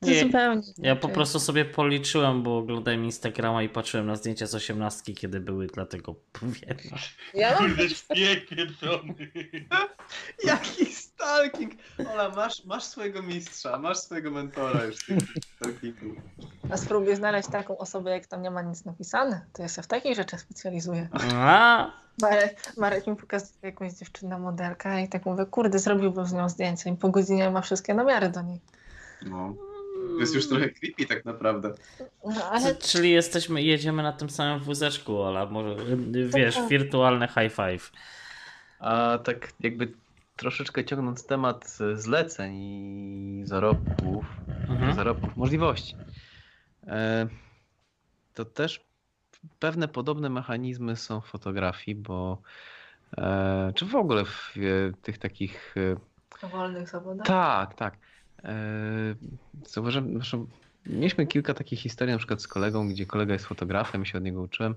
nie, zupełnie. Ja po prostu sobie policzyłem, bo oglądałem Instagrama i patrzyłem na zdjęcia z osiemnastki, kiedy były, dlatego wiem. Ja mam Kurde, pięknie Jaki stalking! Ola, masz, masz swojego mistrza, masz swojego mentora już stalkingu. A spróbuj znaleźć taką osobę, jak tam nie ma nic napisane. To ja się w takiej rzeczy specjalizuję. A. Marek, Marek mi pokazuje jakąś dziewczynę modelkę i tak mówię, kurde, zrobiłbym z nią zdjęcie i po godzinie ma wszystkie namiary do niej. No. To jest już trochę creepy tak naprawdę. No, ale... Czyli jesteśmy, jedziemy na tym samym wózeczku, Ola, może wiesz, tak. wirtualne high five. A tak jakby troszeczkę ciągnąc temat zleceń i zarobków, mhm. zarobków, możliwości. E, to też pewne podobne mechanizmy są w fotografii, bo e, czy w ogóle w tych takich e, wolnych zawodach? Tak, tak. Zauważyłem, zresztą mieliśmy kilka takich historii, na przykład z kolegą, gdzie kolega jest fotografem, się od niego uczyłem.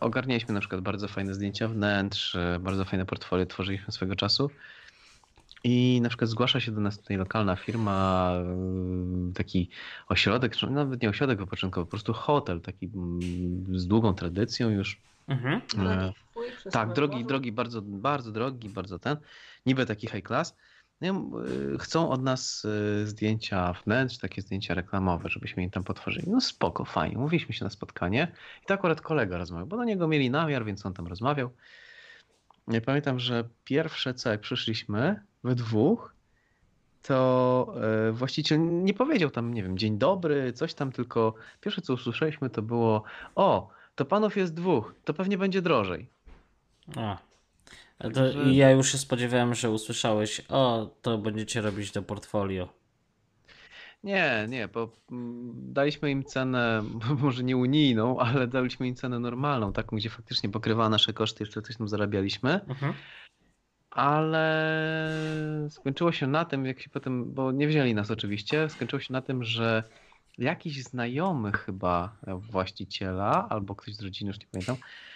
Ogarnialiśmy na przykład bardzo fajne zdjęcia wnętrz, bardzo fajne portfolio tworzyliśmy swego czasu. I na przykład zgłasza się do nas tutaj lokalna firma, yy, taki ośrodek, czy nawet nie ośrodek wypoczynkowy, po prostu hotel, taki mm, z długą tradycją już. Mhm. E, tak, drogi, drogi, bardzo, bardzo drogi, bardzo ten, niby taki high class. No, yy, chcą od nas yy, zdjęcia wnętrz, takie zdjęcia reklamowe, żebyśmy im tam potworzyli. No spoko, fajnie. Mówiliśmy się na spotkanie i to akurat kolega rozmawiał, bo do niego mieli namiar, więc on tam rozmawiał. Ja pamiętam, że pierwsze co jak przyszliśmy, we dwóch, to e, właściciel nie powiedział tam, nie wiem, dzień dobry, coś tam, tylko pierwsze co usłyszeliśmy to było, o, to panów jest dwóch, to pewnie będzie drożej. A. To ja już się spodziewałem, że usłyszałeś, o, to będziecie robić do portfolio. Nie, nie, bo mm, daliśmy im cenę, może nie unijną, ale daliśmy im cenę normalną, taką, gdzie faktycznie pokrywała nasze koszty, jeszcze coś tam zarabialiśmy. Mhm ale skończyło się na tym, jak się potem, bo nie wzięli nas oczywiście, skończyło się na tym, że jakiś znajomy chyba właściciela, albo ktoś z rodziny, już nie pamiętam, e,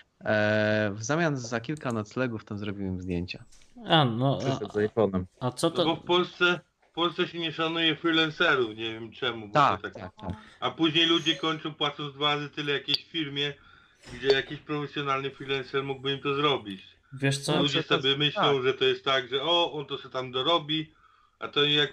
w zamian za kilka noclegów tam zrobił im zdjęcia. A, no, a, z iPhone'em. A co to? No bo w Polsce, w Polsce się nie szanuje freelancerów, nie wiem czemu. Tak, tak, tak, tak. A później ludzie kończą płacąc dwa razy tyle jakiejś firmie, gdzie jakiś profesjonalny freelancer mógłby im to zrobić. Wiesz co? Ludzie sobie myślą, tak. że to jest tak, że o, on to sobie tam dorobi, a to jak,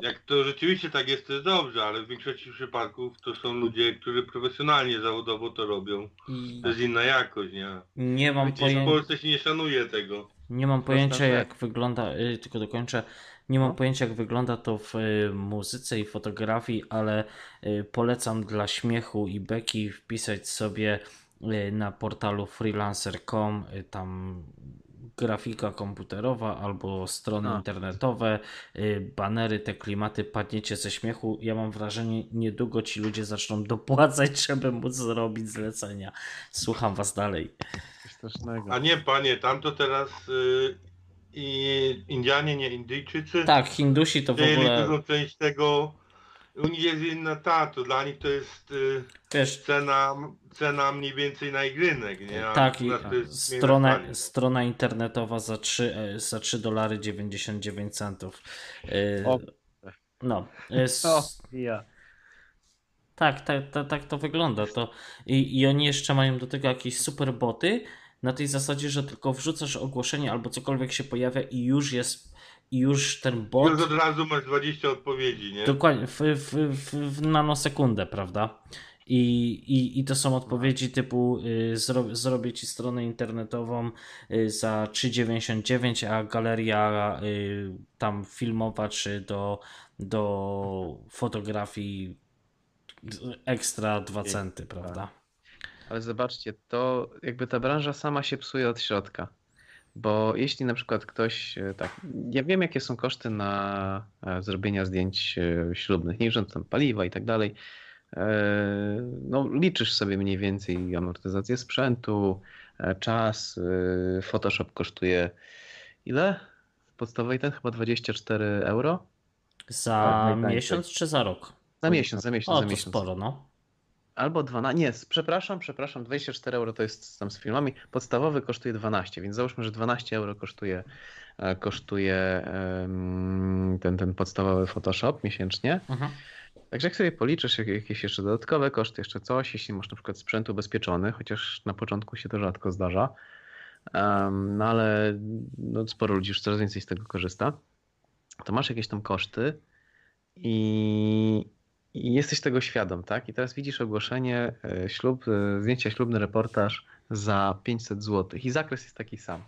jak to rzeczywiście tak jest, to jest dobrze, ale w większości przypadków to są ludzie, którzy profesjonalnie, zawodowo to robią. I... To jest inna jakość, nie? Nie mam pojęcia. W Polsce się nie szanuje tego. Nie mam pojęcia jak wygląda, y, tylko dokończę, nie mam no. pojęcia jak wygląda to w y, muzyce i fotografii, ale y, polecam dla śmiechu i beki wpisać sobie Y, na portalu freelancer.com, y, tam grafika komputerowa albo strony A. internetowe, y, banery, te klimaty, padniecie ze śmiechu. Ja mam wrażenie, niedługo ci ludzie zaczną dopłacać, żeby móc zrobić zlecenia. Słucham was dalej. A nie, panie, tam to teraz yy, i Indianie, nie Indyjczycy. Tak, Hindusi to w ogóle... dużą część tego u nich jest inna ta, to dla nich to jest y, Wiesz, cena, cena mniej więcej na igrynek, nie? A tak, i, strona, strona internetowa za 3, e, za 3 dolary 99 centów. Y, o. No. Jest, o, ja. Tak, tak, tak, tak to wygląda. To, i, I oni jeszcze mają do tego jakieś super boty na tej zasadzie, że tylko wrzucasz ogłoszenie albo cokolwiek się pojawia i już jest i już ten bot... Już od razu masz 20 odpowiedzi, nie? Dokładnie, w, w, w, w nanosekundę, prawda? I, i, I to są odpowiedzi typu y, zro, zrobię ci stronę internetową y, za 3,99, a galeria y, tam filmowa czy do, do fotografii ekstra 2 centy, prawda? Ale zobaczcie, to jakby ta branża sama się psuje od środka. Bo jeśli na przykład ktoś, e, tak, ja wiem jakie są koszty na e, zrobienia zdjęć e, ślubnych, nie tam paliwa i tak dalej, no liczysz sobie mniej więcej amortyzację sprzętu, czas, Photoshop kosztuje ile? Podstawowej ten chyba 24 euro? Za tak, miesiąc czy za rok? Za miesiąc, za miesiąc. O, za to miesiąc. sporo, no. Albo 12, nie, przepraszam, przepraszam, 24 euro to jest tam z filmami, podstawowy kosztuje 12, więc załóżmy, że 12 euro kosztuje, e, kosztuje ten, ten podstawowy Photoshop miesięcznie. Mhm. Także jak sobie policzysz jakieś jeszcze dodatkowe koszty, jeszcze coś, jeśli masz na przykład sprzęt ubezpieczony, chociaż na początku się to rzadko zdarza, no ale no, sporo ludzi już coraz więcej z tego korzysta, to masz jakieś tam koszty i, i jesteś tego świadom, tak? I teraz widzisz ogłoszenie, e, ślub, e, zdjęcia ślubny reportaż za 500 zł i zakres jest taki sam.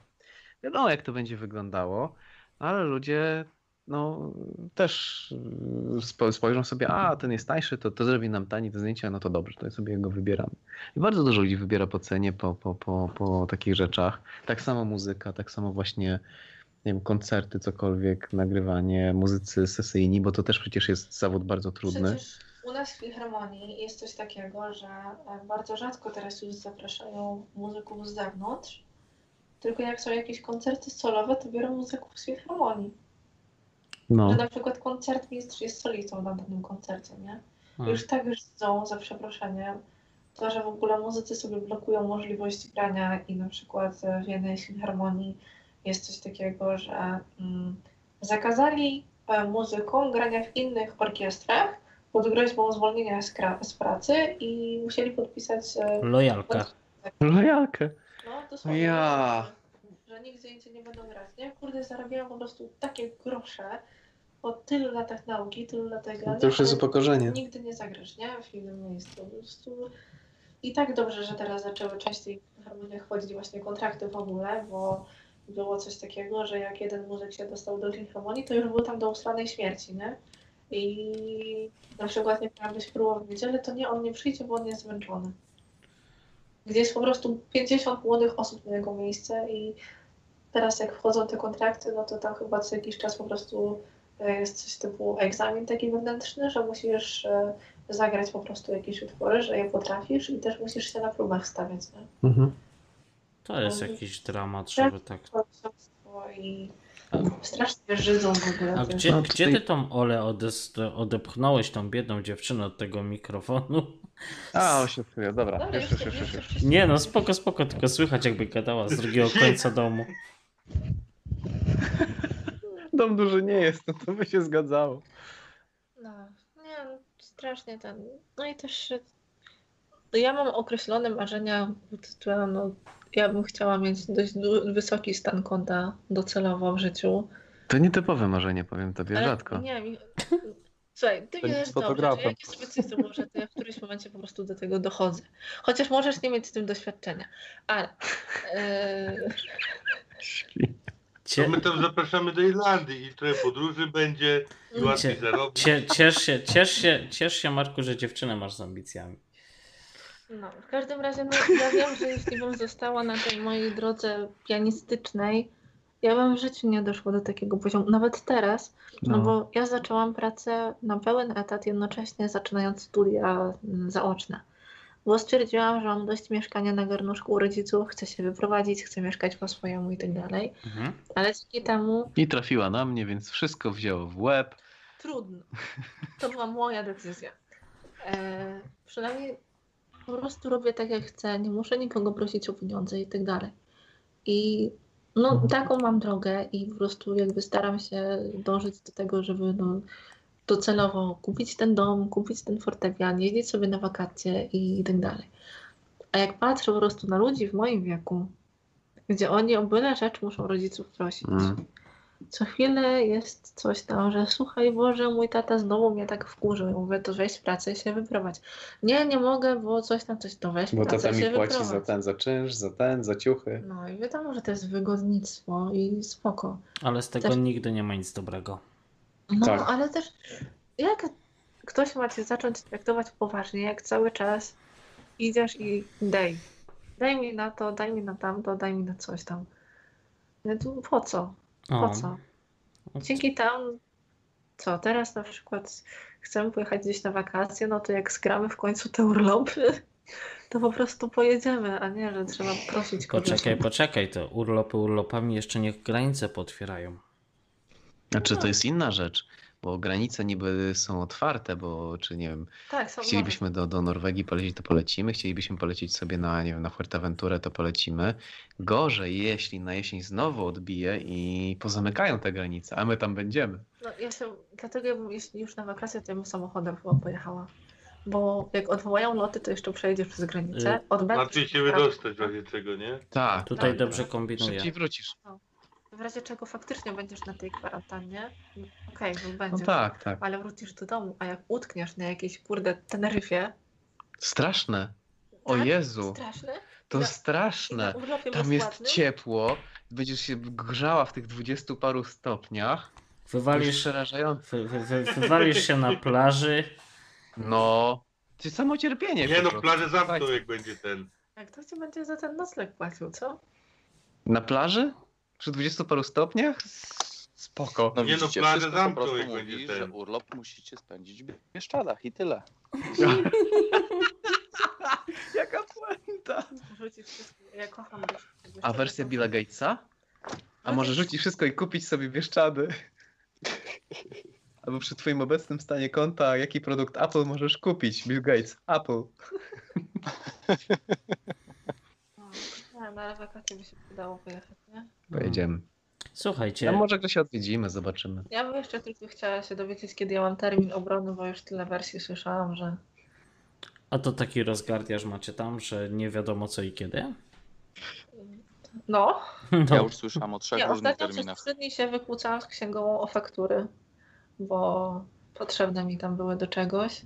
Wiadomo, jak to będzie wyglądało, ale ludzie no, też e, spojrzą sobie, a ten jest tańszy, to, to zrobi nam taniej te zdjęcia, no to dobrze, to sobie go wybieramy. I bardzo dużo ludzi wybiera po cenie, po, po, po, po takich rzeczach. Tak samo muzyka, tak samo właśnie nie wiem, koncerty, cokolwiek, nagrywanie, muzycy sesyjni, bo to też przecież jest zawód bardzo trudny. Przecież u nas w Filharmonii jest coś takiego, że e, bardzo rzadko teraz już zapraszają muzyków z zewnątrz, tylko jak są jakieś koncerty solowe, to biorą muzyków z Filharmonii. No. Że na przykład koncertmistrz jest solistą na danym koncercie, nie? Hmm. Już tak żydzą, za przeproszeniem, to, że w ogóle muzycy sobie blokują możliwość grania i na przykład w jednej filharmonii jest coś takiego, że mm, zakazali e, muzykom grania w innych orkiestrach pod groźbą zwolnienia z, z pracy i musieli podpisać... E, Lojalkę. Lojalkę. No, dosłownie. Ja. Że nigdzie indziej nie będą grać, nie? Kurde, zarabiają po prostu takie grosze po tylu latach nauki, tylu latach grania. To już jest upokorzenie. Nigdy nie zagrasz, nie? W innym miejscu. Po prostu... I tak dobrze, że teraz zaczęły częściej w harmoniach chodzić właśnie kontrakty w ogóle, bo było coś takiego, że jak jeden muzyk się dostał do filharmonii, to już był tam do usranej śmierci, nie? I na przykład nie miała być próba w niedzielę, to nie, on nie przyjdzie, bo on jest zmęczony. Gdzie jest po prostu 50 młodych osób na jego miejsce i teraz jak wchodzą te kontrakty, no to tam chyba co jakiś czas po prostu e, jest coś typu egzamin taki wewnętrzny, że musisz e, zagrać po prostu jakieś utwory, że je potrafisz i też musisz się na próbach stawiać. Nie? Mhm. To jest jakiś dramat, żeby tak. I strasznie żydzą w ogóle. A gdzie, no, gdzie ty tą Ole odepchnąłeś, tą biedną dziewczynę od tego mikrofonu? A, on się czuje, dobra. dobra już, już, już, już, Nie no, spoko, spoko, tylko słychać jakby gadała z drugiego końca domu. Dom duży nie jest, no to by się zgadzało. No, nie, strasznie ten. No i też ja mam określone marzenia pod tytułem no, ja bym chciała mieć dość wysoki stan konta docelowo w życiu. To nietypowe marzenie, powiem tobie, Ale rzadko. Nie, mi... Słuchaj, ty wiesz dobrze, że jak jest specyficzny, że to ja w którymś momencie po prostu do tego dochodzę. Chociaż możesz nie mieć z tym doświadczenia. Ale... Yy... To my tam zapraszamy do Irlandii i trochę podróży będzie i łatwiej zarobić. Ciesz się, ciesz, się, ciesz się, Marku, że dziewczynę masz z ambicjami. No, w każdym razie no, ja wiem, że jeśli bym została na tej mojej drodze pianistycznej, ja bym w życiu nie doszła do takiego poziomu, nawet teraz, no, no bo ja zaczęłam pracę na pełen etat, jednocześnie zaczynając studia mm, zaoczne. Bo stwierdziłam, że mam dość mieszkania na garnuszku u rodziców, chcę się wyprowadzić, chcę mieszkać po swojemu i tak dalej. Mhm. Ale dzięki temu. I trafiła na mnie, więc wszystko wzięło w łeb. Trudno. To była moja decyzja. E, przynajmniej po prostu robię tak jak chcę, nie muszę nikogo prosić o pieniądze i tak dalej. I no mhm. taką mam drogę i po prostu jakby staram się dążyć do tego, żeby no, docelowo kupić ten dom, kupić ten fortepian, jeździć sobie na wakacje i, i tak dalej. A jak patrzę po prostu na ludzi w moim wieku, gdzie oni o byle rzecz muszą rodziców prosić, mm. Co chwilę jest coś tam, że słuchaj Boże, mój tata znowu mnie tak wkurzył. Ja mówię, to weź pracę i się wyprowadź. Nie, nie mogę, bo coś tam, coś, to weź Bo pracę tata i mi się płaci wyprowadź. za ten, za czynsz, za ten, za ciuchy. No i wiadomo, że to jest wygodnictwo i spoko. Ale z tego Też- nigdy nie ma nic dobrego. No, Tak. ale też jak ktoś ma cię zacząć traktować poważnie, jak cały czas idziesz i daj. Daj mi na to, daj mi na tamto, daj mi na coś tam. No to po co? Po co? Dzięki tam, co teraz na przykład chcemy pojechać gdzieś na wakacje, no to jak skramy w końcu te urlopy, to po prostu pojedziemy, a nie, że trzeba prosić kogoś. Poczekaj, poczekaj, to urlopy urlopami jeszcze niech granice potwierają. Znaczy to jest inna rzecz, bo granice niby są otwarte, bo czy nie wiem, Tak, są chcielibyśmy do, do Norwegii polecieć, to polecimy, chcielibyśmy polecieć sobie na, nie wiem, na Fuerteventurę, to polecimy. Gorzej, jeśli na jesień znowu odbije i pozamykają te granice, a my tam będziemy. No, ja się, dlatego ja bym, jeśli już na wakacje, to ja bym samochodem chyba pojechała. Bo jak odwołają loty, to jeszcze przejedziesz przez granicę. Y, Od Belgii- Łatwiej się wydostać w razie czego, nie? Tak, Tutaj Tak. dobrze kombinuję. szybciej wrócisz. W razie czego faktycznie będziesz na tej kwarantannie, okej, no będziesz. No tak, tak. Ale wrócisz do domu, a jak utkniesz na jakiejś kurde Teneryfie, Straszne. O Tak? Jezu, straszne, to Na- straszne. Tam jest bezpłatnym? ciepło, będziesz się grzała w tych dwudziestu paru stopniach. Wywalisz, przerażające. wy, wy, wy, wywalisz się na plaży. No, to jest samo cierpienie. Nie no, plażę zamkną jak będzie ten. jak to ci będzie za ten nocleg płacił, co? Na plaży? Przy dwudziestu paru stopniach? Spoko. No Nie no, widzicie, plażę wszystko po prostu mówi, że ten. urlop musicie spędzić w Bieszczadach i tyle. Jaka puenta. Rzucić wszystko. Ja kocham. A wersja Billa Gatesa? A może rzucić wszystko i kupić sobie Bieszczady? Albo przy twoim obecnym stanie konta, jaki produkt Apple możesz kupić? Bill Gates, Apple. Nie, na wakacje by się udało pojechać, nie? Pojedziemy. Słuchajcie, No może go się odwiedzimy, zobaczymy. Ja bym jeszcze tylko chciała się dowiedzieć, kiedy ja mam termin obrony, bo już tyle wersji słyszałam, że a to taki rozgardiaż macie tam, że nie wiadomo co i kiedy? no. Ja No, już słyszałam o trzech Ja różnych ostatnio przez terminach. trzy dni się wykłócałam z księgową o faktury, bo potrzebne mi tam były do czegoś.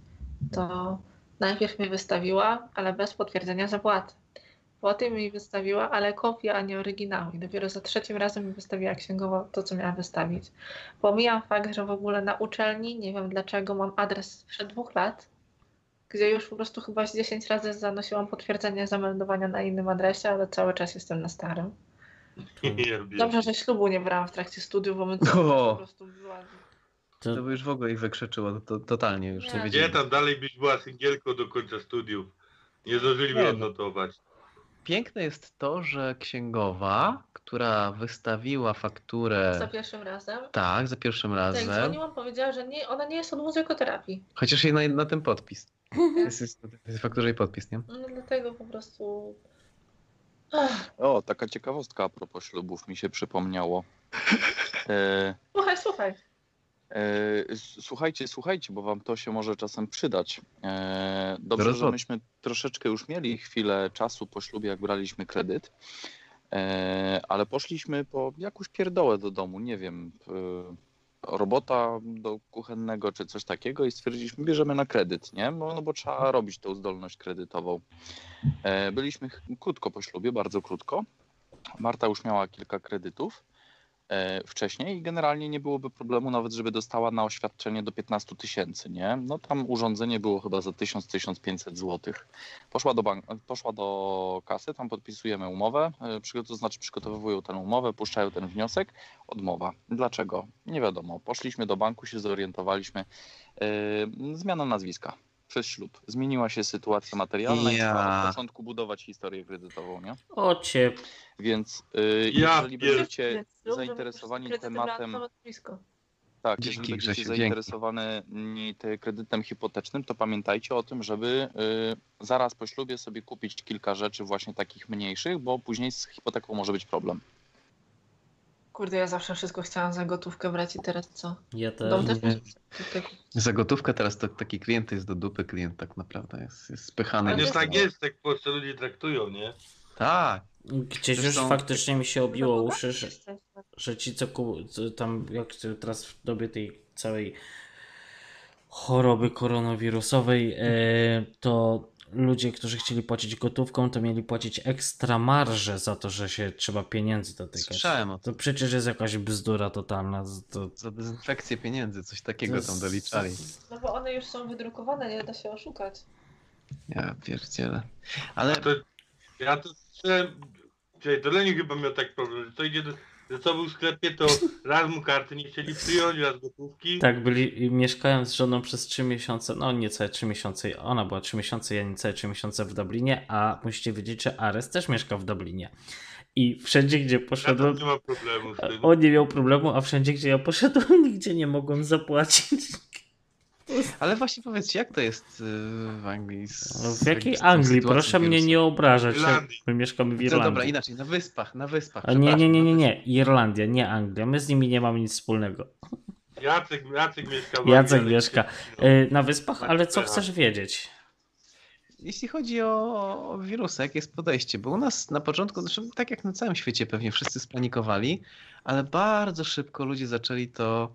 To najpierw mi wystawiła, ale bez potwierdzenia zapłaty. Potem mi wystawiła, ale kopia, a nie oryginał. I dopiero za trzecim razem mi wystawiła księgowa to, co miała wystawić. Pomijam fakt, że w ogóle na uczelni, nie wiem dlaczego, mam adres sprzed dwóch lat, gdzie już po prostu chyba z 10 razy zanosiłam potwierdzenie zameldowania na innym adresie, ale cały czas jestem na starym. Dobrze, że ślubu nie brałam w trakcie studiów, bo my po prostu była... to, To by już w ogóle ich wykrzeczyło, to, totalnie już nie Nie. Tam dalej byś była singielką do końca studiów. Nie zdążyliby Nie no. odnotować. Piękne jest to, że księgowa, która wystawiła fakturę Za pierwszym razem. tak, za pierwszym razem, dzwoniłam, powiedziała, że nie, ona nie jest od muzykoterapii. chociaż jej na, na tym podpis. Jest, jest w fakturze i podpis, nie? No dlatego po prostu... Ach, O, taka ciekawostka a propos ślubów mi się przypomniało. E, słuchaj, słuchaj. E, słuchajcie, słuchajcie, bo wam to się może czasem przydać. E, dobrze, że myśmy troszeczkę już mieli chwilę czasu po ślubie, jak braliśmy kredyt, e, ale poszliśmy po jakąś pierdołę do domu, nie wiem, robota do kuchennego czy coś takiego i stwierdziliśmy, bierzemy na kredyt, nie? Bo, no bo trzeba robić tą zdolność kredytową. Byliśmy krótko po ślubie, bardzo krótko. Marta już miała kilka kredytów wcześniej i generalnie nie byłoby problemu nawet, żeby dostała na oświadczenie do 15 tysięcy, nie? No tam urządzenie było chyba za 1000-1500 zł. Poszła do, bank- poszła do kasy, tam podpisujemy umowę, e, to znaczy przygotowują tę umowę, puszczają ten wniosek, odmowa. Dlaczego? Nie wiadomo. Poszliśmy do banku, się zorientowaliśmy. E, Zmiana nazwiska przez ślub. Zmieniła się sytuacja materialna i Ja. trzeba od początku budować historię kredytową, nie? o cię, Więc y, Ja jeżeli pier- będziecie zainteresowani tematem, tak, Dzięki, jeżeli będziecie Grzesiu, dzięki. te- kredytem hipotecznym, to pamiętajcie o tym, żeby y, zaraz po ślubie sobie kupić kilka rzeczy właśnie takich mniejszych, bo później z hipoteką może być problem. Kurde, ja zawsze wszystko chciałam za gotówkę brać i teraz co? ja też. Dom też nie. Za gotówkę teraz to taki klient jest do dupy klient tak naprawdę, jest, jest spychany. Ale jest- tak jest, tak po prostu ludzie traktują, nie? Tak. Gdzieś już faktycznie mi się obiło uszy, że, że ci co tam, jak teraz w dobie tej całej choroby koronawirusowej, e, to ludzie, którzy chcieli płacić gotówką, to mieli płacić ekstra marże za to, że się trzeba pieniędzy dotykać. Słyszałem o To przecież jest jakaś bzdura totalna. To... Za dezynfekcję pieniędzy, coś takiego to tam doliczali. No bo one już są wydrukowane, nie da się oszukać. Ja pierdzielę. Ale... To, ja to słyszałem, to Leni chyba miał tak problem, że to idzie do, że co był w sklepie, to raz mu karty nie chcieli przyjąć, raz gotówki. Tak, byli, mieszkałem z żoną przez 3 miesiące, no niecałe 3 miesiące, ona była 3 miesiące, ja niecałe 3 miesiące w Dublinie, a musicie wiedzieć, że Ares też mieszka w Dublinie. I wszędzie, gdzie poszedłem. nie ma problemu z tym. On nie miał problemu, a wszędzie, gdzie ja poszedłem, nigdzie nie mogłem zapłacić. Ale właśnie powiedzcie, jak to jest y, w Anglii? Z, no, w jakiej Anglii? Proszę mnie nie obrażać. My mieszkamy w Irlandii. No dobra, inaczej, na wyspach, na wyspach. A nie, nie, nie, nie, nie. Irlandia, nie Anglia. My z nimi nie mamy nic wspólnego. Jacek, Jacek mieszka w Jacek mieszka y, na wyspach, ale co chcesz wiedzieć? Jeśli chodzi o, o wirusa, jakie jest podejście? Bo u nas na początku, zresztą tak jak na całym świecie pewnie wszyscy spanikowali, ale bardzo szybko ludzie zaczęli to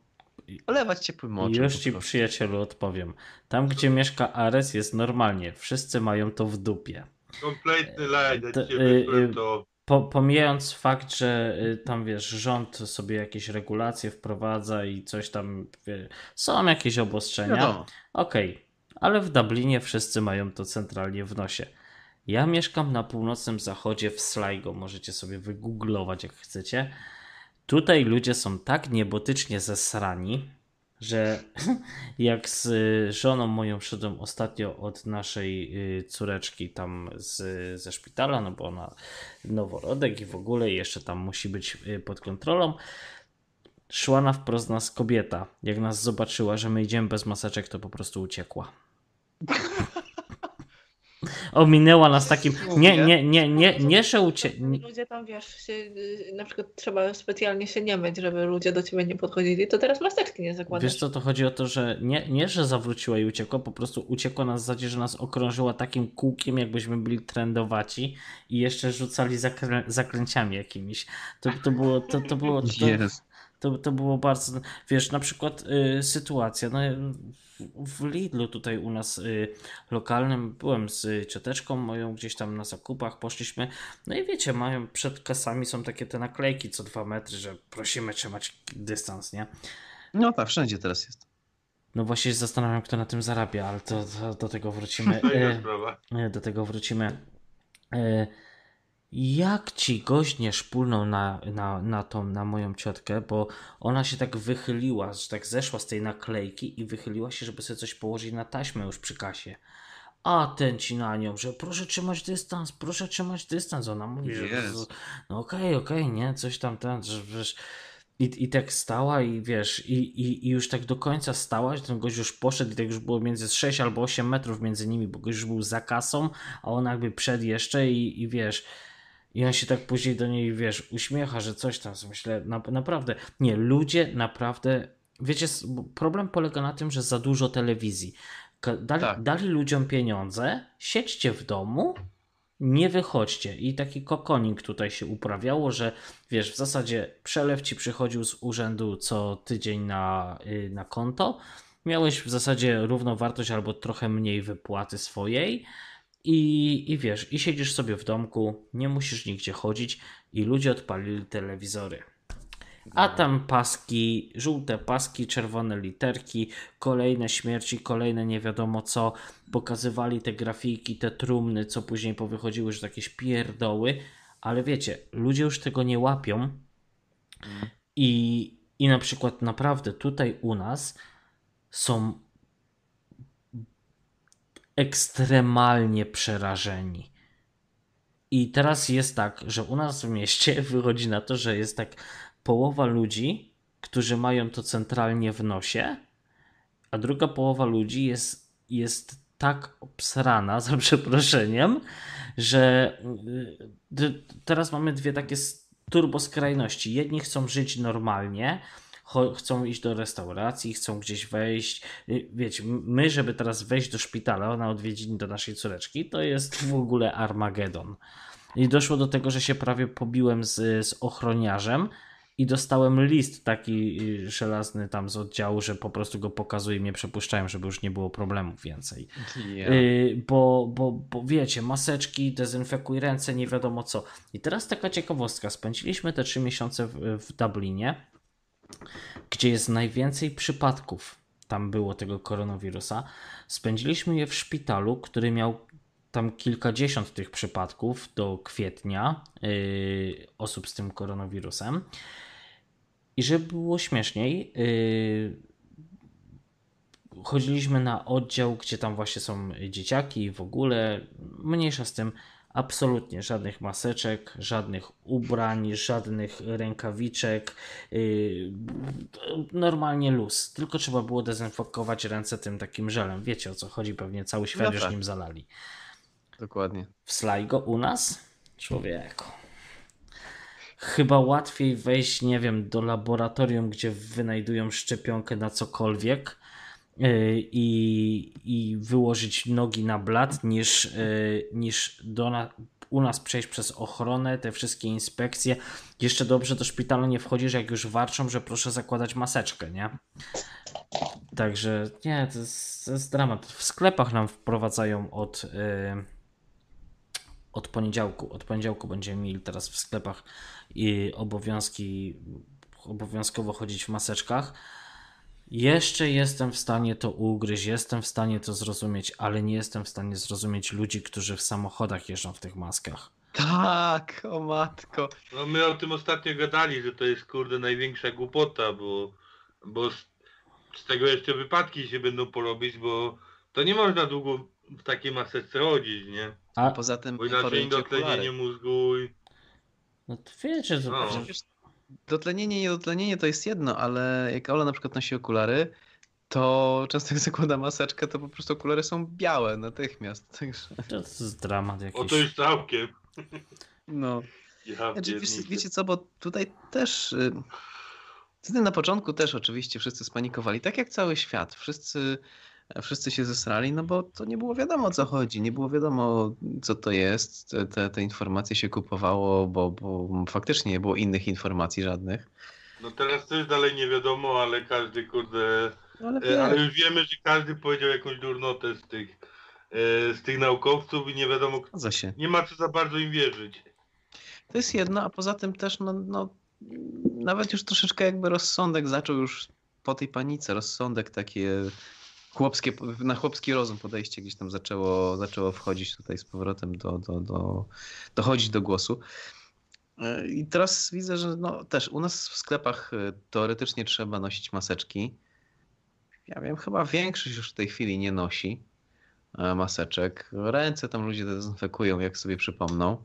Olewać ciepłym moczem. Już ci przyjacielu odpowiem. Tam, gdzie mieszka Ares jest normalnie. Wszyscy mają to w dupie. Kompletny laj, to, y, to... Po, pomijając fakt, że tam wiesz, rząd sobie jakieś regulacje wprowadza i coś tam, wie, są jakieś obostrzenia. Okej, okay. ale w Dublinie wszyscy mają to centralnie w nosie. Ja mieszkam na północnym zachodzie w Sligo, możecie sobie wygooglować jak chcecie. Tutaj ludzie są tak niebotycznie zesrani, że jak z żoną moją szedłem ostatnio od naszej y, córeczki tam z, ze szpitala, no bo ona noworodek i w ogóle jeszcze tam musi być y, pod kontrolą, szła na wprost nas kobieta. Jak nas zobaczyła, że my idziemy bez maseczek, to po prostu uciekła. ominęła nas takim. Nie, nie, nie, nie, nie, że ucie... Ludzie tam wiesz, się, na przykład trzeba specjalnie się nie myć, żeby ludzie do ciebie nie podchodzili, to teraz maseczki nie zakładasz. Wiesz co, to chodzi o to, że nie, nie że zawróciła i uciekła, po prostu uciekła na zasadzie, że nas okrążyła takim kółkiem, jakbyśmy byli trendowaci i jeszcze rzucali zakrę... zakręciami jakimiś. To, to było. To, to było to, to, to było bardzo. Wiesz, na przykład y, sytuacja. No, w Lidlu tutaj u nas y, lokalnym byłem z cioteczką moją gdzieś tam na zakupach, poszliśmy, no i wiecie, mają przed kasami są takie te naklejki co dwa metry, że prosimy trzymać dystans, nie? No tak, wszędzie teraz jest. No właśnie się zastanawiam, kto na tym zarabia, ale to, to do tego wrócimy. Y, do tego wrócimy. Jak ci gość nie szpulnął na, na, na tą, na moją ciotkę, bo ona się tak wychyliła, że tak zeszła z tej naklejki i wychyliła się, żeby sobie coś położyć na taśmę już przy kasie. A ten ci na nią, że proszę trzymać dystans, proszę trzymać dystans. Ona mówi, że no okej, okay, okej, okay, nie, coś tam, ten, że wiesz... I, I tak stała i wiesz, i, i, i już tak do końca stała, że ten gość już poszedł i tak już było między 6 albo 8 metrów między nimi, bo gość już był za kasą, a ona jakby przed jeszcze i, i wiesz, i on się tak później do niej, wiesz, uśmiecha, że coś tam, myślę, na, naprawdę, nie, ludzie naprawdę, wiecie, problem polega na tym, że za dużo telewizji. Dali, tak. dali ludziom pieniądze, siedźcie w domu, nie wychodźcie. I taki kokoning tutaj się uprawiało, że wiesz, w zasadzie przelew ci przychodził z urzędu co tydzień na, y, na konto. Miałeś w zasadzie równą wartość albo trochę mniej wypłaty swojej. I, I wiesz, i siedzisz sobie w domku, nie musisz nigdzie chodzić i ludzie odpalili telewizory. A tam paski, żółte paski, czerwone literki, kolejne śmierci, kolejne nie wiadomo co. Pokazywali te grafiki, te trumny, co później powychodziły, że jakieś pierdoły. Ale wiecie, ludzie już tego nie łapią. I, I na przykład naprawdę tutaj u nas są ekstremalnie przerażeni. I teraz jest tak, że u nas w mieście wychodzi na to, że jest tak połowa ludzi, którzy mają to centralnie w nosie, a druga połowa ludzi jest, jest tak obsrana, za przeproszeniem, że y, teraz mamy dwie takie turbo skrajności. Jedni chcą żyć normalnie, chcą iść do restauracji, chcą gdzieś wejść. Y, wiecie, my, żeby teraz wejść do szpitala na odwiedziny do naszej córeczki, to jest w ogóle Armagedon. I doszło do tego, że się prawie pobiłem z, z ochroniarzem i dostałem list taki y, żelazny tam z oddziału, że po prostu go pokazuję i mnie przepuszczają, żeby już nie było problemów więcej. Yeah. Y, bo, bo, bo wiecie, maseczki, dezynfekuj ręce, nie wiadomo co. I teraz taka ciekawostka. Spędziliśmy te trzy miesiące w, w Dublinie, gdzie jest najwięcej przypadków. Tam było tego koronawirusa. Spędziliśmy je w szpitalu, który miał tam kilkadziesiąt tych przypadków do kwietnia yy, osób z tym koronawirusem. I żeby było śmieszniej, yy, chodziliśmy na oddział, gdzie tam właśnie są dzieciaki i w ogóle mniejsza z tym. Absolutnie żadnych maseczek, żadnych ubrań, żadnych rękawiczek. Yy, normalnie luz. Tylko trzeba było dezynfekować ręce tym takim żelem. Wiecie o co chodzi, pewnie cały świat No już tak. nim zalali. Dokładnie. W Sligo u nas? Człowieku. Chyba łatwiej wejść, nie wiem, do laboratorium, gdzie wynajdują szczepionkę na cokolwiek i, i wyłożyć nogi na blat, niż, yy, niż do na, u nas przejść przez ochronę, te wszystkie inspekcje. Jeszcze dobrze do szpitala nie wchodzisz, jak już warczą, że proszę zakładać maseczkę, nie? Także nie, to jest, to jest dramat. W sklepach nam wprowadzają od. Yy, od poniedziałku. Od poniedziałku będziemy mieli teraz w sklepach i obowiązki, obowiązkowo chodzić w maseczkach. Jeszcze jestem w stanie to ugryźć, jestem w stanie to zrozumieć, ale nie jestem w stanie zrozumieć ludzi, którzy w samochodach jeżdżą w tych maskach. Tak, o matko. No my o tym ostatnio gadali, że to jest kurde największa głupota, bo, bo z, z tego jeszcze wypadki się będą porobić, bo to nie można długo w takiej maseczce chodzić, nie? A Poza tym Bo inaczej dotlenienie mózgu i... no to wiecie, to No. Przecież dotlenienie, niedotlenienie to jest jedno, ale jak Ola na przykład nosi okulary, to często jak zakłada maseczkę, to po prostu okulary są białe natychmiast. Także to jest dramat O jakiś. to już całkiem. no. Ja Znaczy, wiesz, pierniczę. wiecie co, bo tutaj też. y, Wtedy na początku też oczywiście wszyscy spanikowali, tak jak cały świat. Wszyscy, wszyscy się zesrali, no bo to nie było wiadomo o co chodzi, nie było wiadomo co to jest. Te, te, informacje się kupowało, bo, bo faktycznie nie było innych informacji żadnych. No teraz też dalej nie wiadomo, ale każdy kurde... Ale, E, Ale już wiemy, że każdy powiedział jakąś durnotę z tych, e, z tych naukowców i nie wiadomo, nie ma co za bardzo im wierzyć. To jest jedno, a poza tym też, no, no, nawet już troszeczkę jakby rozsądek zaczął już po tej panice, rozsądek takie chłopskie, na chłopski rozum podejście gdzieś tam zaczęło, zaczęło wchodzić tutaj z powrotem do, do, do, dochodzić do głosu. E, I teraz widzę, że no, też u nas w sklepach e, teoretycznie trzeba nosić maseczki. Ja wiem, chyba większość już w tej chwili nie nosi e, maseczek. Ręce tam ludzie dezynfekują, jak sobie przypomną.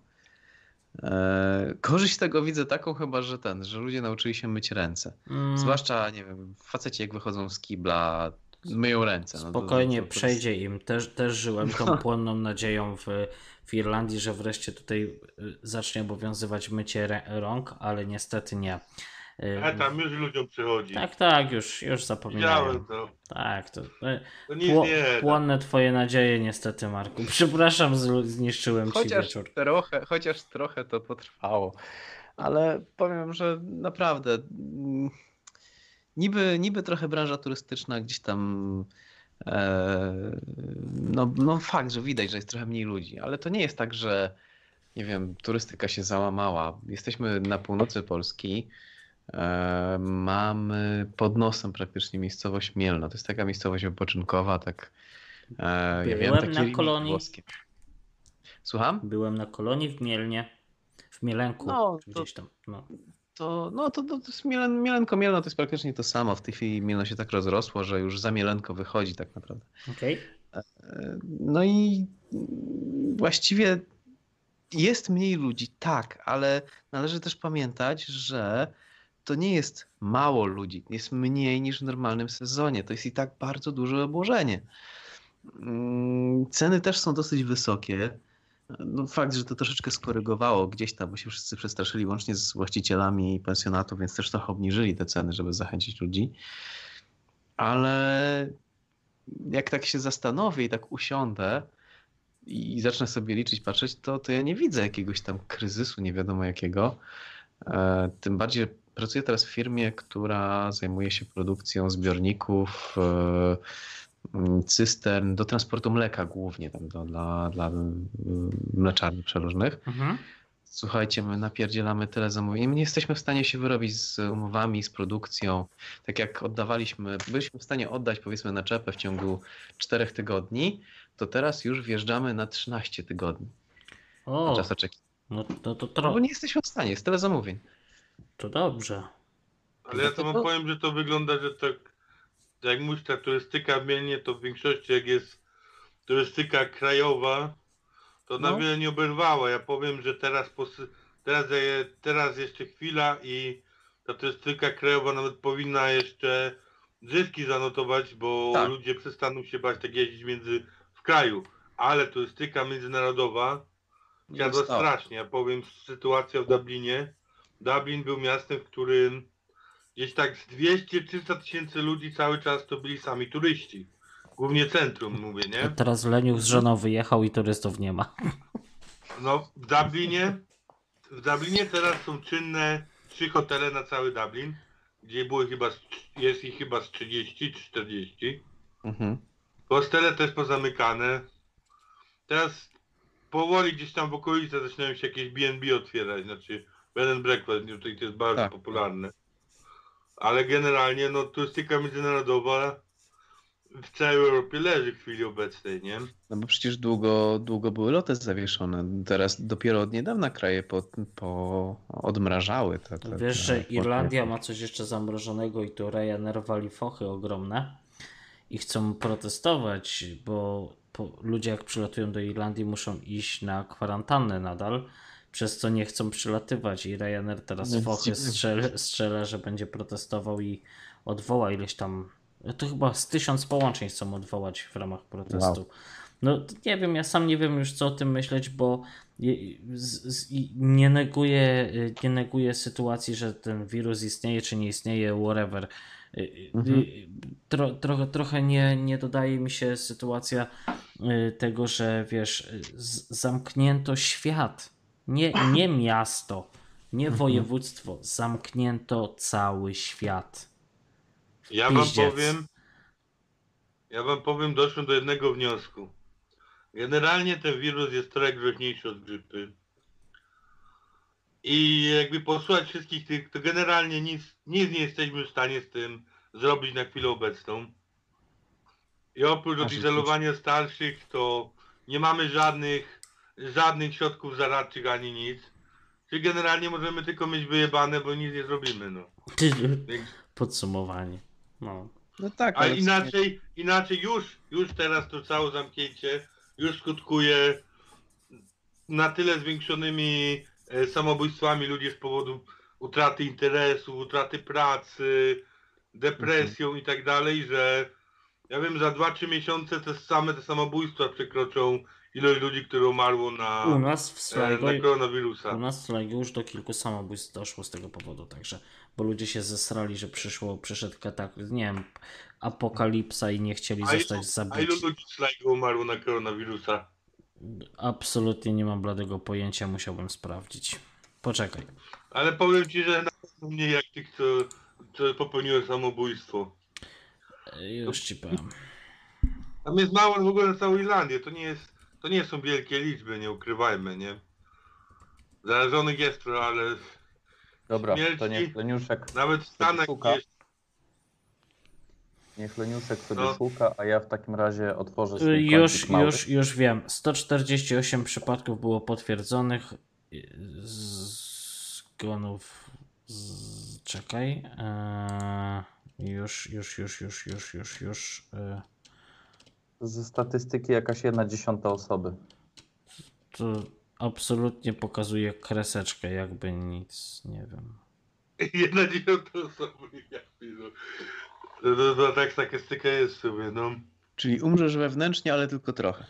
Korzyść tego widzę taką chyba, że ten, że ludzie nauczyli się myć ręce. Mm, Zwłaszcza, nie wiem, faceci jak wychodzą z kibla, myją ręce. No Spokojnie, to- to- to przejdzie im. Też, też żyłem tą płonną nadzieją w, w Irlandii, że wreszcie tutaj y, zacznie obowiązywać mycie rąk, ale niestety nie. Y, A tam już ludziom przychodzi. Tak, tak, już, już zapominają. Widziałem to. Tak, to, y, To nic pło, nie płonne twoje nadzieje niestety, Marku. Przepraszam, zniszczyłem ci Chociaż wieczór. trochę, chociaż trochę to potrwało. Ale powiem, że naprawdę mm, niby, niby trochę branża turystyczna gdzieś tam e, no, no fakt, że widać, że jest trochę mniej ludzi, ale to nie jest tak, że nie wiem, turystyka się załamała. Jesteśmy na północy Polski. E, mamy pod nosem praktycznie miejscowość Mielno. To jest taka miejscowość wypoczynkowa, tak. E, ja wiem, Byłem takie na kolonii. włoskie. Słucham? Byłem na kolonii w Mielnie, w Mielenku, No, to- gdzieś tam. No. To, no to, to, to jest Mielen, Mielenko Mielno to jest praktycznie to samo. W tej chwili Mielno się tak rozrosło, że już za Mielenko wychodzi tak naprawdę. Okej. E, No i właściwie jest mniej ludzi, tak, ale należy też pamiętać, że to nie jest mało ludzi, jest mniej niż w normalnym sezonie. To jest i tak bardzo duże obłożenie. Mm, Ceny też są dosyć wysokie. No, fakt, że to troszeczkę skorygowało gdzieś tam, bo się wszyscy przestraszyli łącznie z właścicielami pensjonatu, więc też trochę obniżyli te ceny, żeby zachęcić ludzi. Ale jak tak się zastanowię i tak usiądę, i zacznę sobie liczyć, patrzeć, to, to ja nie widzę jakiegoś tam kryzysu, nie wiadomo jakiego. E, tym bardziej pracuję teraz w firmie, która zajmuje się produkcją zbiorników, e, cystern do transportu mleka głównie tam do, dla, dla mleczarni przeróżnych. Mhm. Słuchajcie, my napierdzielamy tyle zamówień. My nie jesteśmy w stanie się wyrobić z umowami, z produkcją. Tak jak oddawaliśmy, byliśmy w stanie oddać powiedzmy na czepę w ciągu czterech tygodni, to teraz już wjeżdżamy na 13 tygodni. O, na czas oczekiwania. No to, to trochę. No bo nie jesteśmy w stanie, jest tyle zamówień. To dobrze. Ale ja to wam powiem, że to wygląda, że tak jak mówisz, ta turystyka mienie, to w większości jak jest turystyka krajowa, to no. na wiele nie oberwała. Ja powiem, że teraz, teraz, teraz jeszcze chwila i ta turystyka krajowa nawet powinna jeszcze zyski zanotować, bo tak. ludzie przestaną się bać tak jeździć między w kraju. Ale turystyka międzynarodowa siadła strasznie. Ja powiem, sytuacja w Dublinie. Dublin był miastem, w którym gdzieś tak z 200-300 tysięcy ludzi cały czas to byli sami turyści. Głównie centrum mówię, nie? A teraz Leniuch z żoną wyjechał i turystów nie ma. No w Dublinie, w Dublinie teraz są czynne trzy hotele na cały Dublin, gdzie było chyba, jest ich chyba z 30 czy 40. Mhm. Hostele też pozamykane. Teraz powoli gdzieś tam w okolicy zaczynają się jakieś B&B otwierać, znaczy bed and breakfast, tutaj to jest bardzo tak. popularne. Ale generalnie no turystyka międzynarodowa w całej Europie leży w chwili obecnej, nie? No bo przecież długo, długo były loty zawieszone. Teraz dopiero od niedawna kraje po, po odmrażały. Te, te, Wiesz, że Irlandia ma coś jeszcze zamrożonego i tu Ryanair wali fochy ogromne i chcą protestować, bo ludzie jak przylatują do Irlandii muszą iść na kwarantannę nadal, przez co nie chcą przylatywać i Ryanair teraz fochy strzela, strzela, że będzie protestował i odwoła ileś tam to chyba z tysiąc połączeń chcą odwołać w ramach protestu. Wow. No nie wiem, ja sam nie wiem już co o tym myśleć, bo nie neguję, nie neguję sytuacji, że ten wirus istnieje czy nie istnieje, whatever. Mhm. Tro, trochę, trochę nie, nie dodaje mi się sytuacja y, tego, że wiesz, zamknięto świat, nie, nie miasto, nie województwo, zamknięto cały świat. Ja wam powiem, ja wam powiem, doszłem do jednego wniosku. Generalnie ten wirus jest trochę groźniejszy od grypy. I jakby posłuchać wszystkich tych, to generalnie nic, nic nie jesteśmy w stanie z tym zrobić na chwilę obecną. I oprócz odizolowania starszych, to nie mamy żadnych, żadnych środków zaradczych ani nic. Czyli generalnie możemy tylko mieć wyjebane, bo nic nie zrobimy, no. Podsumowanie. No. No tak. A inaczej, inaczej już, już teraz to całe zamknięcie już skutkuje na tyle zwiększonymi e, samobójstwami ludzi z powodu utraty interesu, utraty pracy, depresją mhm. i tak dalej, że ja wiem, za 2-3 miesiące te same te samobójstwa przekroczą ilość ludzi, które umarło na, u nas w Sligo, na koronawirusa. U nas w Sligo już do kilku samobójstw doszło z tego powodu, także bo ludzie się zesrali, że przyszło, przyszedł kataklizm, nie wiem, apokalipsa i nie chcieli a zostać zabici. A ilu ludzi z Sligo umarło na koronawirusa? Absolutnie nie mam bladego pojęcia, musiałbym sprawdzić. Poczekaj. Ale powiem ci, że na pewno mniej jak tych, co, co popełniły samobójstwo. Już ci powiem. Tam jest mało w ogóle na całą Irlandię, to nie jest to nie są wielkie liczby, nie ukrywajmy, nie? Zarażonych jest trochę, ale Dobra, śmierci, to niech Leniuszek nawet w Stanach szuka. Jest... Niech Leniuszek sobie no. szuka, a ja w takim razie otworzę swój Już, już, już wiem. 148 przypadków było potwierdzonych zgonów. Z... Czekaj. Eee, już, już, już, już, już, już, już. Eee ze statystyki jakaś jedna dziesiąta osoby. To absolutnie pokazuje kreseczkę, jakby nic, nie wiem. Jedna dziesiąta osoby, jakby no. To, to, tak statystyka jest sobie, no. Czyli umrzesz wewnętrznie, ale tylko trochę.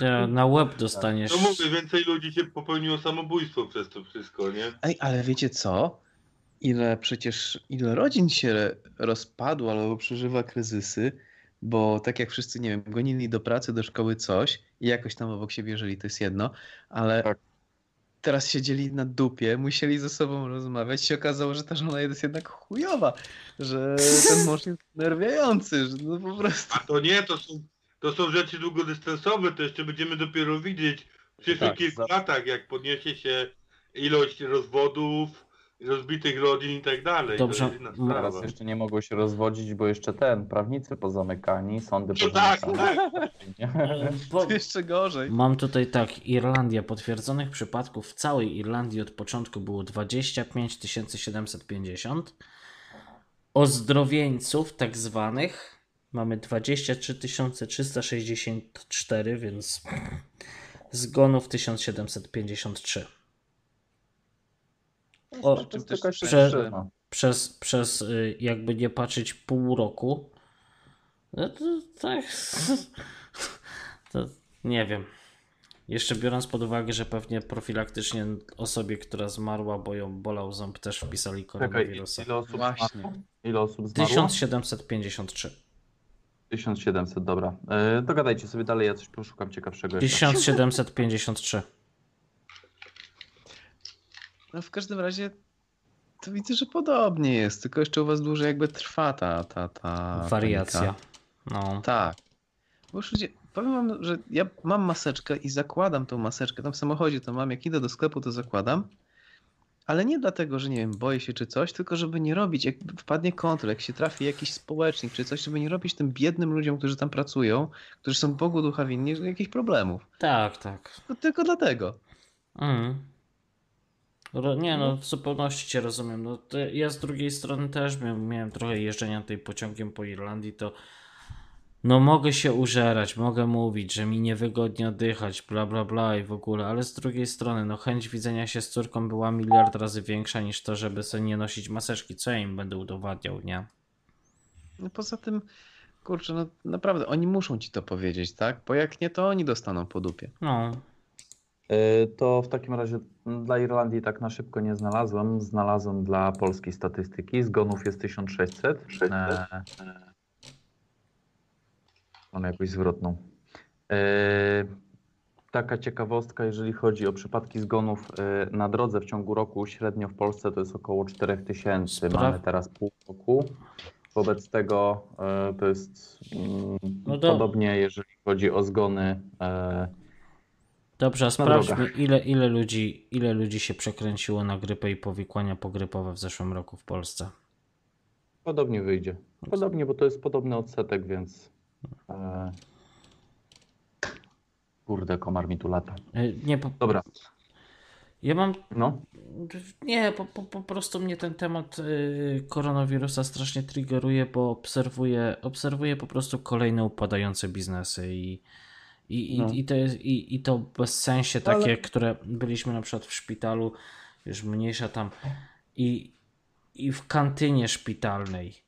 Ja, na łeb dostaniesz. No mówię, więcej ludzi się popełniło samobójstwo przez to wszystko, nie? Ej, ale wiecie co? Ile przecież, ile rodzin się rozpadło albo przeżywa kryzysy, bo tak jak wszyscy, nie wiem, gonili do pracy, do szkoły coś i jakoś tam obok siebie żyli, to jest jedno, ale Tak. teraz siedzieli na dupie, musieli ze sobą rozmawiać, się okazało, że ta żona jest jednak chujowa, że ten mąż jest nerwiający, że no po prostu... A to nie, to są, to są rzeczy długodystansowe, to jeszcze będziemy dopiero widzieć w przyszłych Tak, kilku za- latach, jak podniesie się ilość rozwodów, rozbitych rodzin i tak dalej. Dobrze, Teraz jeszcze nie mogło się rozwodzić, bo jeszcze ten, prawnicy pozamykani, sądy No tak, pozamykane. tak. Bo To jeszcze gorzej. mam tutaj tak, Irlandia. Potwierdzonych przypadków w całej Irlandii od początku było 25 750. Ozdrowieńców tak zwanych mamy 23 364, więc zgonów 1753. O, prze- przyczyna. przez, przez y, jakby nie patrzeć pół roku. No to tak. To nie wiem. Jeszcze biorąc pod uwagę, że pewnie profilaktycznie osobie, która zmarła, bo ją bolał ząb, też wpisali Czekaj, koronawirusa. ile osób Właśnie. zmarło? Ile osób zmarło? 1753. 1700, dobra. E, dogadajcie sobie dalej, ja coś poszukam ciekawszego jeszcze. 1753. No w każdym razie to widzę, że podobnie jest, tylko jeszcze u was dłużej jakby trwa ta, ta, ta Wariacja. panika. No. Tak. Bo już ludzie, powiem wam, że ja mam maseczkę i zakładam tą maseczkę. Tam w samochodzie to mam, jak idę do sklepu, to zakładam. Ale nie dlatego, że nie wiem, boję się czy coś, tylko żeby nie robić, jak wpadnie kontrol, jak się trafi jakiś społecznik czy coś, żeby nie robić tym biednym ludziom, którzy tam pracują, którzy są Bogu ducha winni, jakichś problemów. Tak, tak. To tylko dlatego. Mm. Nie no, w zupełności cię rozumiem. No, ja z drugiej strony też miałem, miałem trochę jeżdżenia tej pociągiem po Irlandii, to no mogę się użerać, mogę mówić, że mi niewygodnie oddychać, bla bla bla i w ogóle, ale z drugiej strony, no chęć widzenia się z córką była miliard razy większa niż to, żeby sobie nie nosić maseczki. Co ja im będę udowadniał, nie? No poza tym, kurczę, no naprawdę, oni muszą ci to powiedzieć, tak? Bo jak nie, to oni dostaną po dupie. No, To w takim razie dla Irlandii tak na szybko nie znalazłem. Znalazłem dla Polski statystyki. Zgonów jest 1600. E, Mam jakąś zwrotną. E, Taka ciekawostka, jeżeli chodzi o przypadki zgonów e, na drodze w ciągu roku, średnio w Polsce to jest około 4000. Spra- Mamy teraz pół roku. Wobec tego e, to jest mm, No do- podobnie, jeżeli chodzi o zgony. Dobrze, a sprawdźmy, ile, ile, ludzi, ile ludzi się przekręciło na grypę i powikłania pogrypowe w zeszłym roku w Polsce. Podobnie wyjdzie. Podobnie, bo to jest podobny odsetek, więc. E... Kurde, komar mi tu lata. E, Nie, po, Dobra, ja mam. no. Nie, po, po, po prostu mnie ten temat y, koronawirusa strasznie triggeruje, bo obserwuję, obserwuję po prostu kolejne upadające biznesy i, i, i, No. i, to, jest, i, i to bez sensie Ale- takie, które byliśmy na przykład w szpitalu, już mniejsza tam i, i w kantynie szpitalnej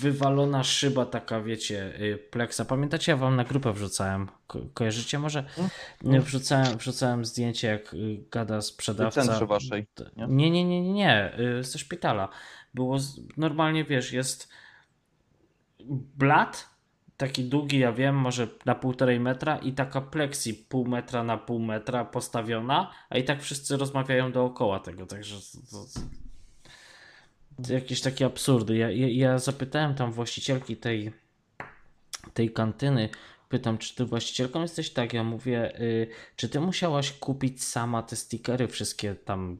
wywalona szyba taka, wiecie, y, pleksa. Pamiętacie, ja wam na grupę wrzucałem. Ko kojarzycie może? No. Wrzucałem, wrzucałem zdjęcie, jak y, gada W sprzedawca. centrze waszej. nie? Nie, nie, nie, nie, nie. y, Ze szpitala. Było z... normalnie, wiesz, jest blat, taki długi, ja wiem, może na półtorej metra i taka plexi pół metra na pół metra postawiona, a i tak wszyscy rozmawiają dookoła tego, także to, to jakieś takie absurdy. Ja, ja, ja zapytałem tam właścicielki tej, tej kantyny, pytam, czy ty właścicielką jesteś? Tak, ja mówię, y, czy ty musiałaś kupić sama te stickery wszystkie tam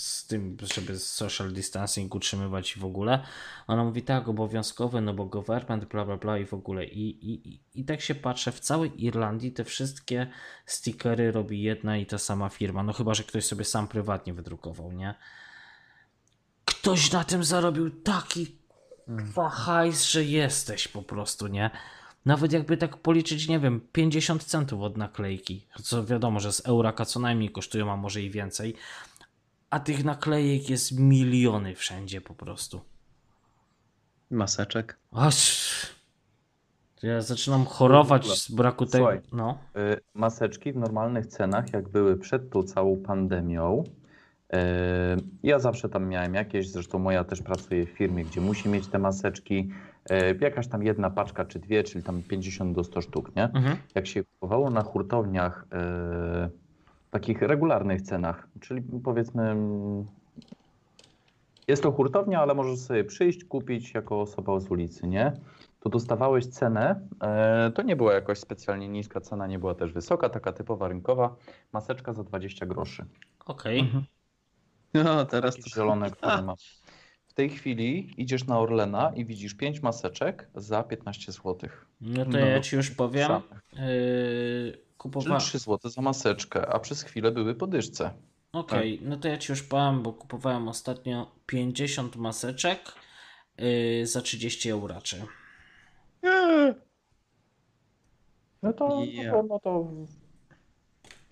z tym, żeby social distancing utrzymywać i w ogóle. Ona mówi tak, obowiązkowe, no bo government, bla bla bla i w ogóle. I, i, i- tak się patrzę, w całej Irlandii te wszystkie stickery robi jedna i ta sama firma. No chyba, że ktoś sobie sam prywatnie wydrukował, nie? Ktoś na tym zarobił taki kwa hajs, że jesteś po prostu, nie? Nawet jakby tak policzyć, nie wiem, 50 centów od naklejki, co wiadomo, że z Euraka co najmniej kosztują, a może i więcej, a tych naklejek jest miliony wszędzie po prostu. Maseczek. Aż... Ja zaczynam chorować z braku tego. Słuchaj. No. Y, Maseczki w normalnych cenach, jak były przed tą całą pandemią. y, Ja zawsze tam miałem jakieś, zresztą moja też pracuje w firmie, gdzie musi mieć te maseczki. E, Jakaś tam jedna paczka czy dwie, czyli tam 50 do 100 sztuk, nie? Mhm. Jak się kupowało na hurtowniach e, takich regularnych cenach, czyli powiedzmy jest to hurtownia, ale możesz sobie przyjść, kupić jako osoba z ulicy, nie? To dostawałeś cenę, e, to nie była jakoś specjalnie niska cena, nie była też wysoka, taka typowa rynkowa, maseczka za 20 groszy. Okej. No, teraz to... zielone, które mam. W tej chwili idziesz na Orlena i widzisz 5 maseczek za 15 zł. No to No, ja ci już powiem. Yy, kupowałem. 3 zł za maseczkę, a przez chwilę były po dyszce. Okej, no to ja ci już powiem, bo kupowałem ostatnio 50 maseczek yy, za 30 euraczy. No to, Ja. no to, no to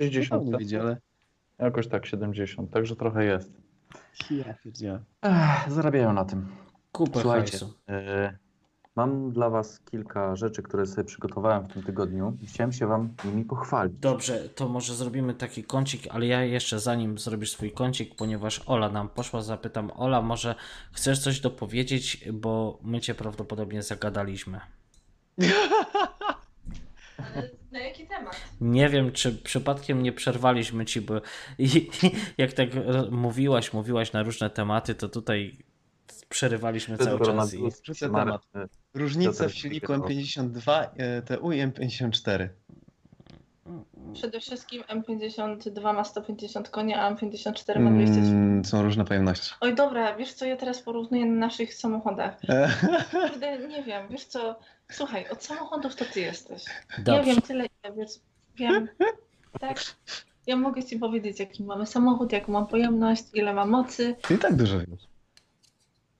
60 nie wiedzieć, ale... Jakoś tak 70, także trochę jest. Ja. Ech, zarabiają na tym. Kupę Słuchajcie, e, mam dla Was kilka rzeczy, które sobie przygotowałem w tym tygodniu i chciałem się Wam nimi pochwalić. Dobrze, to może zrobimy taki kącik, ale ja jeszcze zanim zrobisz swój kącik, ponieważ Ola nam poszła, zapytam Ola, może chcesz coś dopowiedzieć, bo my cię prawdopodobnie zagadaliśmy. Na jaki temat? Nie wiem, czy przypadkiem nie przerwaliśmy ci, bo jak tak mówiłaś, mówiłaś na różne tematy, to tutaj przerywaliśmy cały czas. I... Temat. Różnica w silniku Piotr. M52 e, TU i M54. Przede wszystkim M52 ma 150 koni, a M54 ma 230. Mm, są różne pojemności. Oj dobra, wiesz co, ja teraz porównuję na naszych samochodach. E, Kurde, nie wiem, wiesz co, słuchaj, od samochodów to ty jesteś. Ja Dobrze. wiem tyle, ile wiesz, wiem, tak? Ja mogę ci powiedzieć, jaki mamy samochód, jaką ma pojemność, ile ma mocy, Ty i tak dużo wiesz.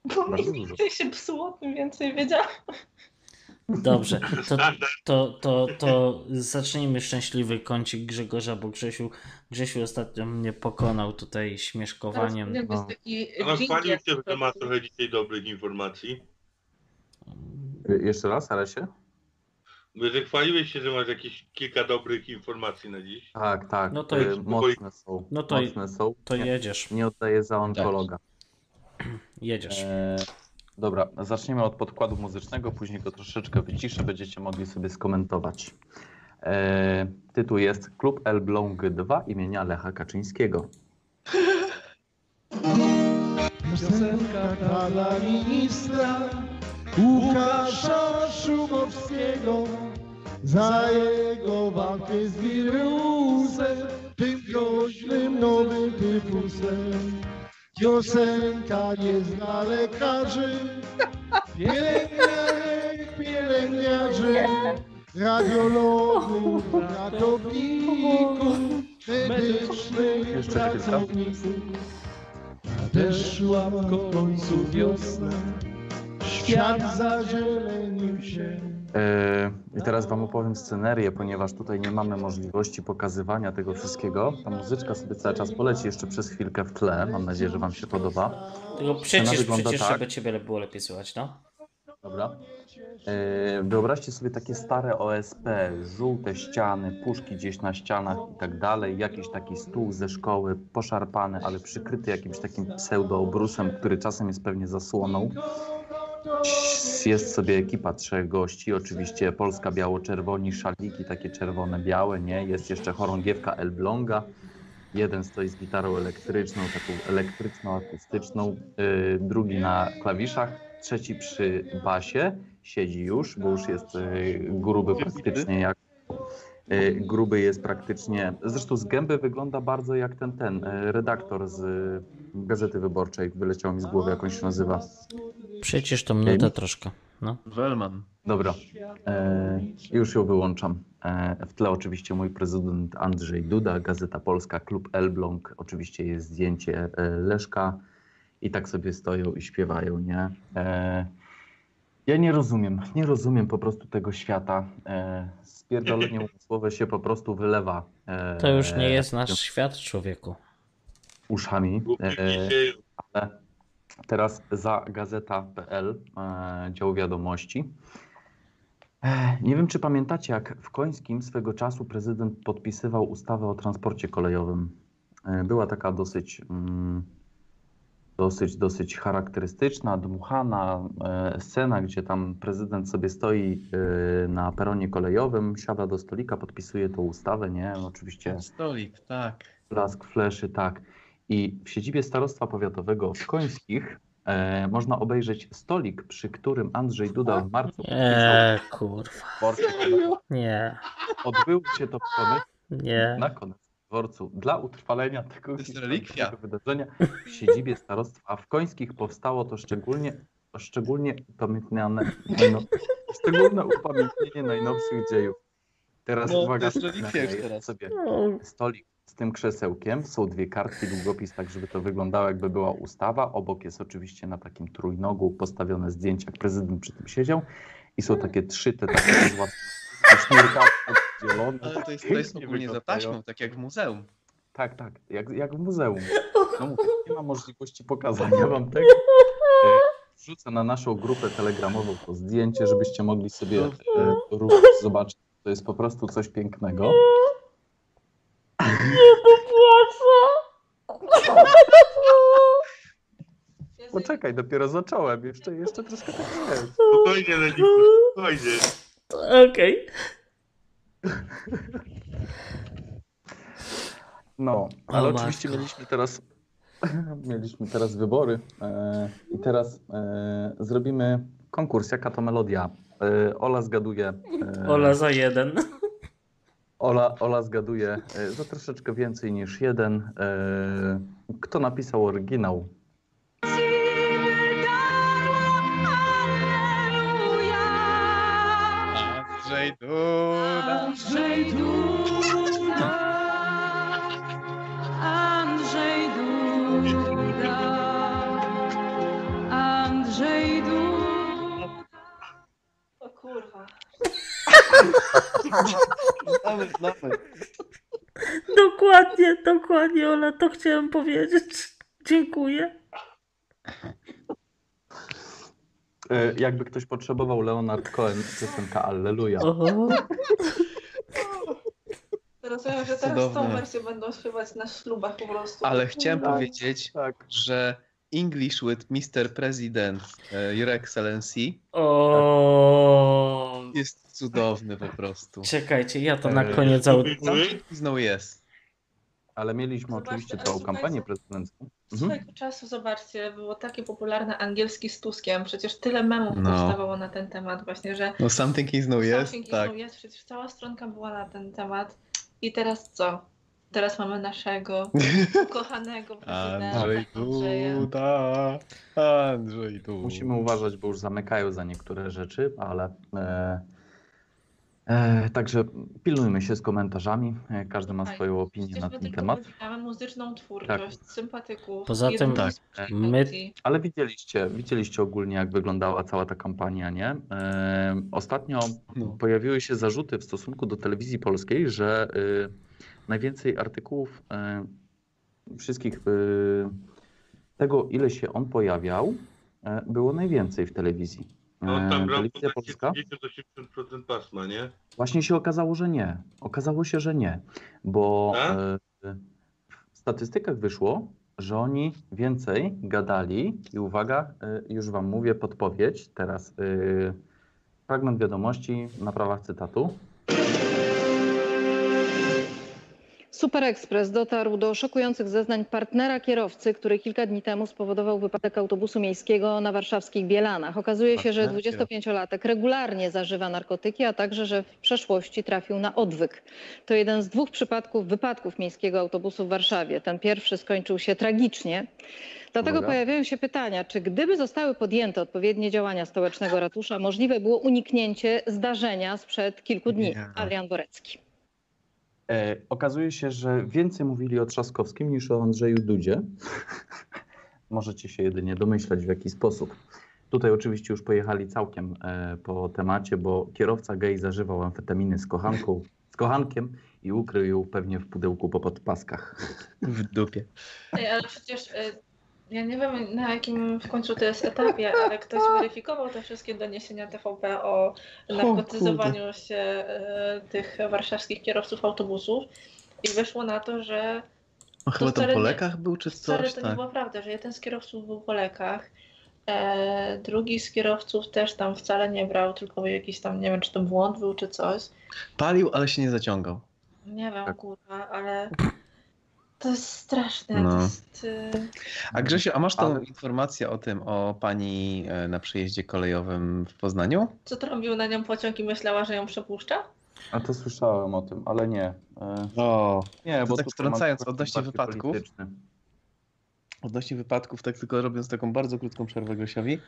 bo Bardzo mi dużo. nigdy się psuło, tym więcej wiedziałam. Dobrze, to, to, to, to zacznijmy szczęśliwy kącik Grzegorza, bo Grzesiu, Grzesiu ostatnio mnie pokonał tutaj śmieszkowaniem. No. taki Ale chwalił się, że ma trochę dzisiaj dobrych informacji. e, Jeszcze raz, ale się? Że chwaliłeś się, że masz jakieś kilka dobrych informacji na dziś. Tak, tak. No to e, idź. mocne są. No to- mocne są. To nie, jedziesz, nie oddaję za onkologa. jedziesz. E, dobra, zaczniemy od podkładu muzycznego, później go troszeczkę wyciszę, będziecie mogli sobie skomentować. E, tytuł jest Klub Elbląg 2 imienia Lecha Kaczyńskiego. Piosenka dla ministra Łukasza Szumowskiego za jego walkę z wirusem, tym groźnym nowym tyfusem. Piosenka nie zna lekarzy, pielęgniarek, pielęgniarzy, radiologów, ratowników, medycznych pracowników. Nadeszła w końcu wiosna, świat zazielenił się. E, I teraz Wam opowiem scenerię, ponieważ tutaj nie mamy możliwości pokazywania tego wszystkiego. Ta muzyczka sobie cały czas poleci jeszcze przez chwilkę w tle. Mam nadzieję, że Wam się podoba. Tylko przecież, przecież, tak. żeby ciebie było lepiej słychać, no. Dobra. E, Wyobraźcie sobie takie stare OSP, żółte ściany, puszki gdzieś na ścianach i tak dalej, jakiś taki stół ze szkoły, poszarpany, ale przykryty jakimś takim pseudoobrusem, który czasem jest pewnie zasłoną. Jest sobie ekipa trzech gości, oczywiście Polska biało-czerwoni, szaliki takie czerwone-białe, nie? Jest jeszcze chorągiewka Elbląga. Jeden stoi z gitarą elektryczną, taką elektryczno-akustyczną, yy, drugi na klawiszach, trzeci przy basie, siedzi już, bo już jest yy, gruby praktycznie jak gruby jest praktycznie, zresztą z gęby wygląda bardzo jak ten, ten yy, redaktor z yy, Gazety Wyborczej, wyleciał mi z głowy, jak on się nazywa. Przecież tą nutę troszkę. No. Welman. Dobra, e, już ją wyłączam. E, w tle oczywiście mój prezydent Andrzej Duda, Gazeta Polska, Klub Elbląg. Oczywiście jest zdjęcie e, Leszka i tak sobie stoją i śpiewają, nie? E, ja nie rozumiem, nie rozumiem po prostu tego świata. E, spierdolenie umysłowe się po prostu wylewa. E, To już nie jest nasz świat, człowieku. uszami. E, ale teraz za gazeta.pl, e, dział wiadomości. E, Nie wiem, czy pamiętacie, jak w Końskim swego czasu prezydent podpisywał ustawę o transporcie kolejowym. E, Była taka dosyć mm, dosyć, dosyć charakterystyczna, dmuchana e, scena, gdzie tam prezydent sobie stoi e, na peronie kolejowym, siada do stolika, podpisuje tą ustawę, nie? Oczywiście Stolik, tak. blask fleszy, tak. I w siedzibie Starostwa Powiatowego w Końskich e, można obejrzeć stolik, przy którym Andrzej Duda w marcu Nie, kurwa. dworcu. Nie, Odbył się to pomysł nie. na koniec dworcu dla utrwalenia tego historycznego wydarzenia w siedzibie starostwa w Końskich powstało to szczególnie szczególnie upamiętniane najno, szczególne upamiętnienie najnowszych dziejów. Teraz No, uwaga, teraz. sobie No, stolik z tym krzesełkiem, są dwie kartki, długopis, tak żeby to wyglądało jakby była ustawa. Obok jest oczywiście na takim trójnogu postawione zdjęcie, jak prezydent przy tym siedział i są takie trzy te takie złapane sznurkami oddzielone. Ale to jest, to jest ogólnie za taśmą, tak jak w muzeum. Tak, tak, jak, jak w muzeum. No mówię, nie ma możliwości pokazania wam tego. E, Wrzucę na naszą grupę telegramową to zdjęcie, żebyście mogli sobie e, również zobaczyć. To jest po prostu coś pięknego. Poczekaj, dopiero zacząłem. Jeszcze, jeszcze troszkę tak jest. Spokojnie, Leniku, spokojnie. Okej. No, ale O oczywiście matko. mieliśmy teraz mieliśmy teraz wybory e, i teraz e, zrobimy konkurs, jaka to melodia. E, Ola zgaduje. E, Ola za jeden. Ola, Ola zgaduje e, za troszeczkę więcej niż jeden. E, kto napisał oryginał? Andrzej Duda. Andrzej Duda, Andrzej Duda, Andrzej Duda. O kurwa. Znamy, znamy. Dokładnie, dokładnie, Ola, to chciałem powiedzieć. Dziękuję. E, jakby ktoś potrzebował Leonard Cohen, piosenka Alleluja. O, Rozumiem, że teraz Cudowne. tą wersję będą śpiewać na ślubach po prostu. Ale chciałem Tak, powiedzieć, tak. że English with Mr. President, e, Your Excellency o. jest cudowny po prostu. Czekajcie, ja to na Eee, koniec aud... Something is no yes. Ale mieliśmy Zobaczcie, oczywiście słuchajcie, kampanię prezydencką. Z Mhm. czasu, zobaczcie, było takie popularne angielski z Tuskiem. Przecież tyle memów No. powstawało na ten temat właśnie, że No something is no yes, Something is tak. no yes, przecież cała stronka była na ten temat. I teraz co? Teraz mamy naszego ukochanego prezydenta Andrzej. Duda, Andrzej Duda. Musimy uważać, bo już zamykają za niektóre rzeczy, ale e, e, także pilnujmy się z komentarzami. E, każdy ma Tak. swoją opinię Przecież na ten temat. muzyczną twórczość, sympatyków. Poza tym, tak, my-. Ale widzieliście, widzieliście ogólnie, jak wyglądała cała ta kampania, nie? E, ostatnio No. pojawiły się zarzuty w stosunku do telewizji polskiej, że y, najwięcej artykułów y, wszystkich y, tego, ile się on pojawiał, było najwięcej w telewizji. No on tam E, Telewizja Polska? 50-80% pasma, nie? Właśnie się okazało, że nie. Okazało się, że nie, bo e, w statystykach wyszło, że oni więcej gadali i uwaga, e, już wam mówię podpowiedź, teraz fragment wiadomości na prawach cytatu. Super Express dotarł do szokujących zeznań partnera kierowcy, który kilka dni temu spowodował wypadek autobusu miejskiego na warszawskich Bielanach. Okazuje się, że Partner 25-latek regularnie zażywa narkotyki, a także, że w przeszłości trafił na odwyk. To jeden z dwóch przypadków wypadków miejskiego autobusu w Warszawie. Ten pierwszy skończył się tragicznie. Dlatego Uwaga. pojawiają się pytania, czy gdyby zostały podjęte odpowiednie działania stołecznego ratusza, możliwe było uniknięcie zdarzenia sprzed kilku dni. Nie. Adrian Borecki. E, okazuje się, że więcej mówili o Trzaskowskim niż o Andrzeju Dudzie. Możecie się jedynie domyślać w jaki sposób. Tutaj oczywiście już pojechali całkiem e, po temacie, bo kierowca gej zażywał amfetaminy z kochanką, z kochankiem i ukrył ją pewnie w pudełku po podpaskach. W dupie. Ej, ale przecież y, ja nie wiem na jakim w końcu to jest etapie, ale ktoś weryfikował te wszystkie doniesienia TVP o narkotyzowaniu się y, tych warszawskich kierowców autobusów i wyszło na to, że On chyba tam wcale po nie- lekach był czy Wcale coś, to nie tak. była prawda, że jeden z kierowców był po lekach. E, drugi z kierowców też tam wcale nie brał, tylko jakiś tam, nie wiem, czy to błąd był, czy coś. Palił, ale się nie zaciągał. Nie wiem, Tak. kurwa, ale to jest straszne. No. To jest, y, A Grzesiu, a masz tą Ale- informację o tym, o pani e, na przejeździe kolejowym w Poznaniu? co trąbił na nią pociąg i myślała, że ją przepuszcza? A to słyszałem o tym, ale nie. E, O, Nie, bo tak wtrącając, odnośnie wypadków. polityczny. Odnośnie wypadków, tak tylko robiąc taką bardzo krótką przerwę Grzesiowi.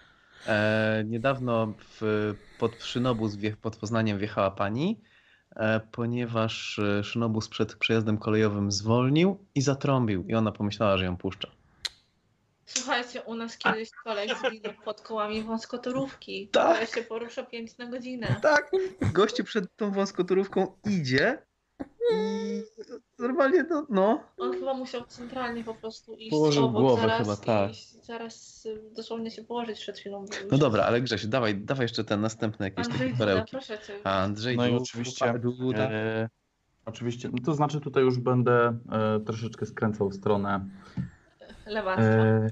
E, niedawno w, pod szynobus wje, pod Poznaniem wjechała pani, ponieważ e, szynobus przed przejazdem kolejowym zwolnił i zatrąbił i ona pomyślała, że ją puszcza. Słuchajcie, u nas kiedyś kolej zginął pod kołami wąskotorówki, Tak. która się porusza 5 na godzinę. Tak, gościu przed tą wąskotorówką idzie i normalnie no, no On chyba musiał centralnie po prostu iść Położył obok głowę zaraz chyba, tak. zaraz y, dosłownie się położyć przed chwilą. No dobra, ale Grzesiu, dawaj, dawaj jeszcze te następne jakieś Andrzej takie Duda, perełki. proszę cię. A Andrzej No i Duda, oczywiście, Duda. e, oczywiście, no to znaczy tutaj już będę e, troszeczkę skręcał w stronę. Lewactwo. E,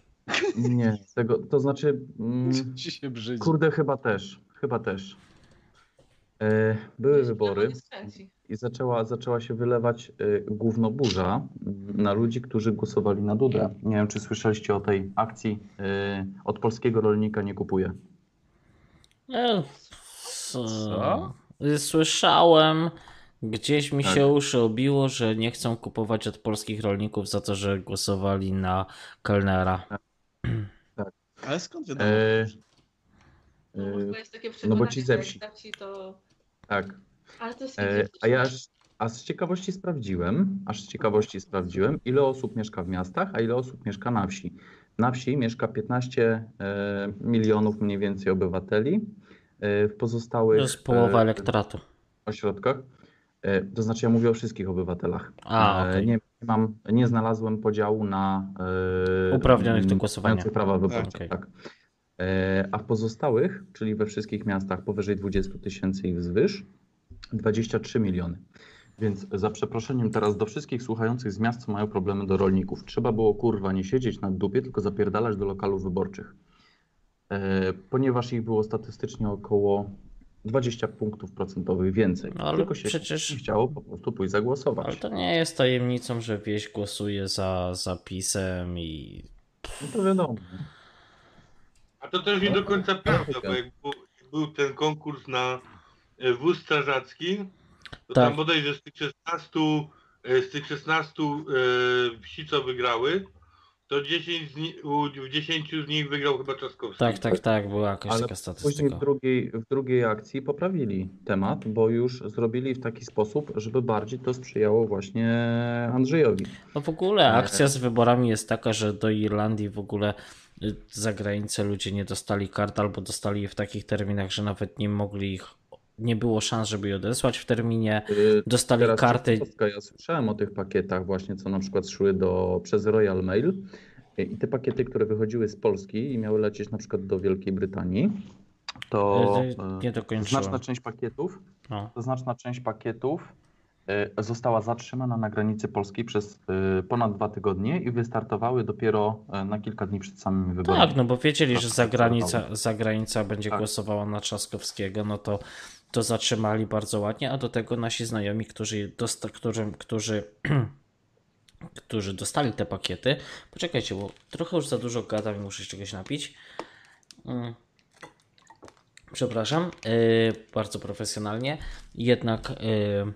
nie, tego, to znaczy, mm, Ci się brzydzi. kurde, chyba też, chyba też. E, były wybory i zaczęła, zaczęła się wylewać e, gównoburza na ludzi, którzy głosowali na Dudę. Nie wiem, czy słyszeliście o tej akcji e, od polskiego rolnika nie kupuje. Co? Słyszałem, gdzieś mi Tak. się uszy obiło, że nie chcą kupować od polskich rolników za to, że głosowali na Kellnera. Ale skąd wiadomo? E, No, bo jest takie no bo ci że zepsi. jak da ci to... tak. Ale to jest E, a ja aż, a z ciekawości sprawdziłem, aż z ciekawości sprawdziłem, ile osób mieszka w miastach, a ile osób mieszka na wsi. Na wsi mieszka 15 e, milionów mniej więcej obywateli. E, w To pozostałych jest połowa e, elektoratu. ośrodkach, e, to znaczy ja mówię o wszystkich obywatelach. A, E, okej. nie, nie mam, nie znalazłem podziału na e, Uprawnionych do głosowania. mających prawa wyborcze. Okej. Tak. E, A w pozostałych, czyli we wszystkich miastach powyżej 20 tysięcy i wzwyż, 23 miliony. Więc za przeproszeniem teraz do wszystkich słuchających z miast, co mają problemy do rolników. Trzeba było kurwa nie siedzieć na dupie, tylko zapierdalać do lokalów wyborczych. E, ponieważ ich było statystycznie około 20 punktów procentowych więcej. No, ale tylko się przecież- chciało po prostu pójść zagłosować. Ale to nie jest tajemnicą, że wieś głosuje za zapisem i No to wiadomo. A to też nie do końca prawda, bo jak był, był ten konkurs na e, wóz strażacki, to Tak. tam bodajże z tych 16, e, z tych 16 e, wsi, co wygrały, to 10 z ni- u- w 10 z nich wygrał chyba Trzaskowski. tak, tak, tak, była jakaś Ale taka później statystyka. w drugiej, w drugiej akcji poprawili temat, bo już zrobili w taki sposób, żeby bardziej to sprzyjało właśnie Andrzejowi. No w ogóle akcja z wyborami jest taka, że do Irlandii w ogóle za granicę ludzie nie dostali kart albo dostali je w takich terminach, że nawet nie mogli ich, nie było szans, żeby je odesłać w terminie. Yy, Dostali Teraz karty. Ja słyszałem o tych pakietach właśnie, co na przykład szły do, przez Royal Mail i te pakiety, które wychodziły z Polski i miały lecieć na przykład do Wielkiej Brytanii, to yy, nie dokończyłem. znaczna część pakietów, No. to znaczna część pakietów została zatrzymana na granicy polskiej przez yy, ponad dwa tygodnie i wystartowały dopiero yy, na kilka dni przed samymi wyborami. Tak, no bo wiedzieli, że Troszkę zagranica, startowały. zagranica będzie Tak. głosowała na Trzaskowskiego, no to to zatrzymali bardzo ładnie, a do tego nasi znajomi, którzy, dosta, którzy, którzy, którzy dostali te pakiety. Poczekajcie, bo trochę już za dużo gadam i muszę się czegoś napić. Mm. Przepraszam, yy, bardzo profesjonalnie. Jednak yy,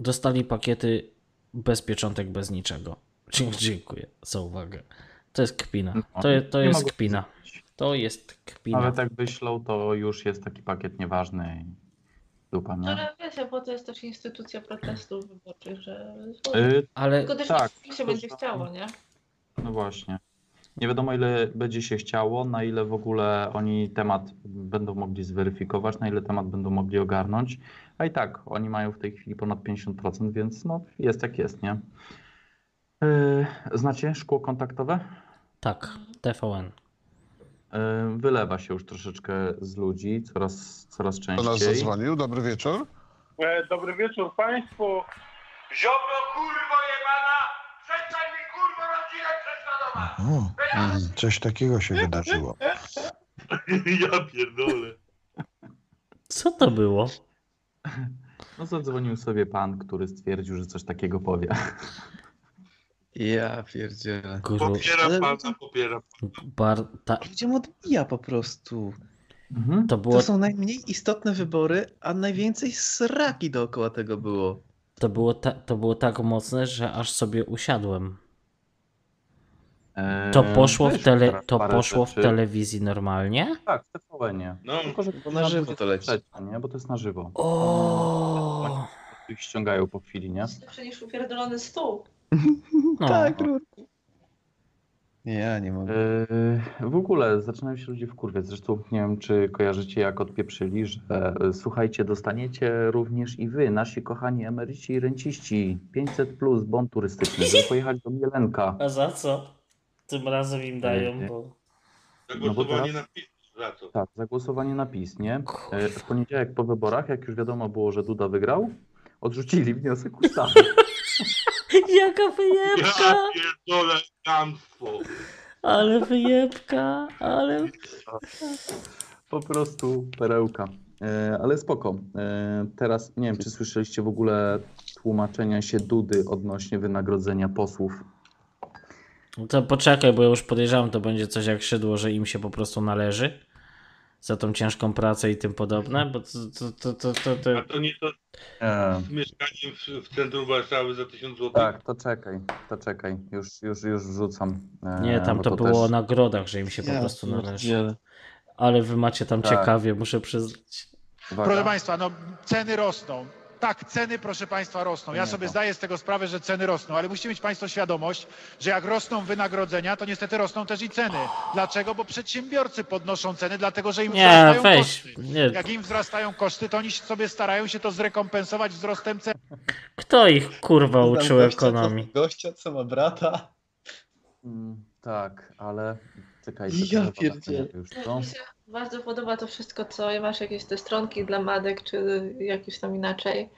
dostali pakiety bez pieczątek, bez niczego. Dziękuję za uwagę. To jest kpina. To, je- to No, Nie jest kpina. To jest kpina. Nawet jak wyślą, to już jest taki pakiet nieważny i dupa, nie? Ale wiecie, bo to jest też instytucja protestów wyborczych, że... Yy, Ale Tylko też tak, nie się to będzie chciało, nie? No właśnie. Nie wiadomo, ile będzie się chciało, na ile w ogóle oni temat będą mogli zweryfikować, na ile temat będą mogli ogarnąć. A i tak, oni mają w tej chwili ponad 50%, więc no jest jak jest, nie? Yy, znacie szkło kontaktowe? tak, TVN. Yy, wylewa się już troszeczkę z ludzi, coraz, coraz Kto nas częściej. zadzwonił? Dobry wieczór. E, Dobry wieczór Państwu. Ziobro kurwo O, mm, coś takiego się wydarzyło. Ja pierdolę. Co to było? No zadzwonił sobie pan, który stwierdził, że coś takiego powie. Ja pierdzielę. Gru... Popiera Ale- pana, popiera. Bar... Ta... Ludziom odbija po prostu. Mhm. To było, To są najmniej istotne wybory, a najwięcej sraki dookoła tego było. to, było ta... to było tak mocne, że aż sobie usiadłem. To Eee, poszło w, tele... to poszło w telewizji normalnie? Tak, w TVN-ie. No, Tylko, że Bo na żywo to leci. Nie, bo to jest na żywo. O, Ich ściągają po chwili, nie? Lepsze niż upierdolony stół. no. Tak, Rurku. Ja nie mogę. Yy, w ogóle zaczynają się ludzie wkurwiać. Zresztą nie wiem, czy kojarzycie, jak odpieprzyli, że e, słuchajcie, dostaniecie również i wy, nasi kochani emeryci i renciści, 500 plus bon turystyczny, żeby pojechać do Mielenka. A za co? Tym razem im dają, bo... zagłosowanie teraz- na PiS. Za? Tak, za głosowanie na PiS, nie? E, W poniedziałek po wyborach, jak już wiadomo było, że Duda wygrał, odrzucili wniosek ustawy. Jaka Ja wyjebka! pierdolę kamstwo. Ale wyjebka, ale... Po prostu perełka. E, ale spoko. E, teraz nie wiem, czy słyszeliście w ogóle tłumaczenia się Dudy odnośnie wynagrodzenia posłów. No To poczekaj, bo ja już podejrzewam, to będzie coś jak szydło, że im się po prostu należy za tą ciężką pracę i tym podobne, bo to, to, to, to, to, to... A to nie to E, z mieszkaniem w, w centrum Warszawy za 1000 zł? tak, to czekaj, to czekaj. Już, już, już wrzucam. E, Nie, tam to było o też- nagrodach, że im się po Ja prostu należy. pierdzielę. Ale wy macie tam Tak. ciekawie, muszę przyznać. Uwaga. Proszę Państwa, no ceny rosną. Tak, ceny, proszę Państwa, rosną. Ja sobie to- zdaję z tego sprawę, że ceny rosną, ale musicie mieć Państwo świadomość, że jak rosną wynagrodzenia, to niestety rosną też i ceny. Dlaczego? Bo przedsiębiorcy podnoszą ceny, dlatego że im Nie, wzrastają weź, koszty. nie. Jak im wzrastają koszty, to oni sobie starają się to zrekompensować wzrostem cen. Kto ich kurwa uczył gościa, co- ekonomii? Gościa, co ma brata. Mm, tak, ale czekaj. Ja pierdzielę. Już to. Bardzo podoba to wszystko, co masz jakieś te stronki dla madek, czy jakieś tam inaczej,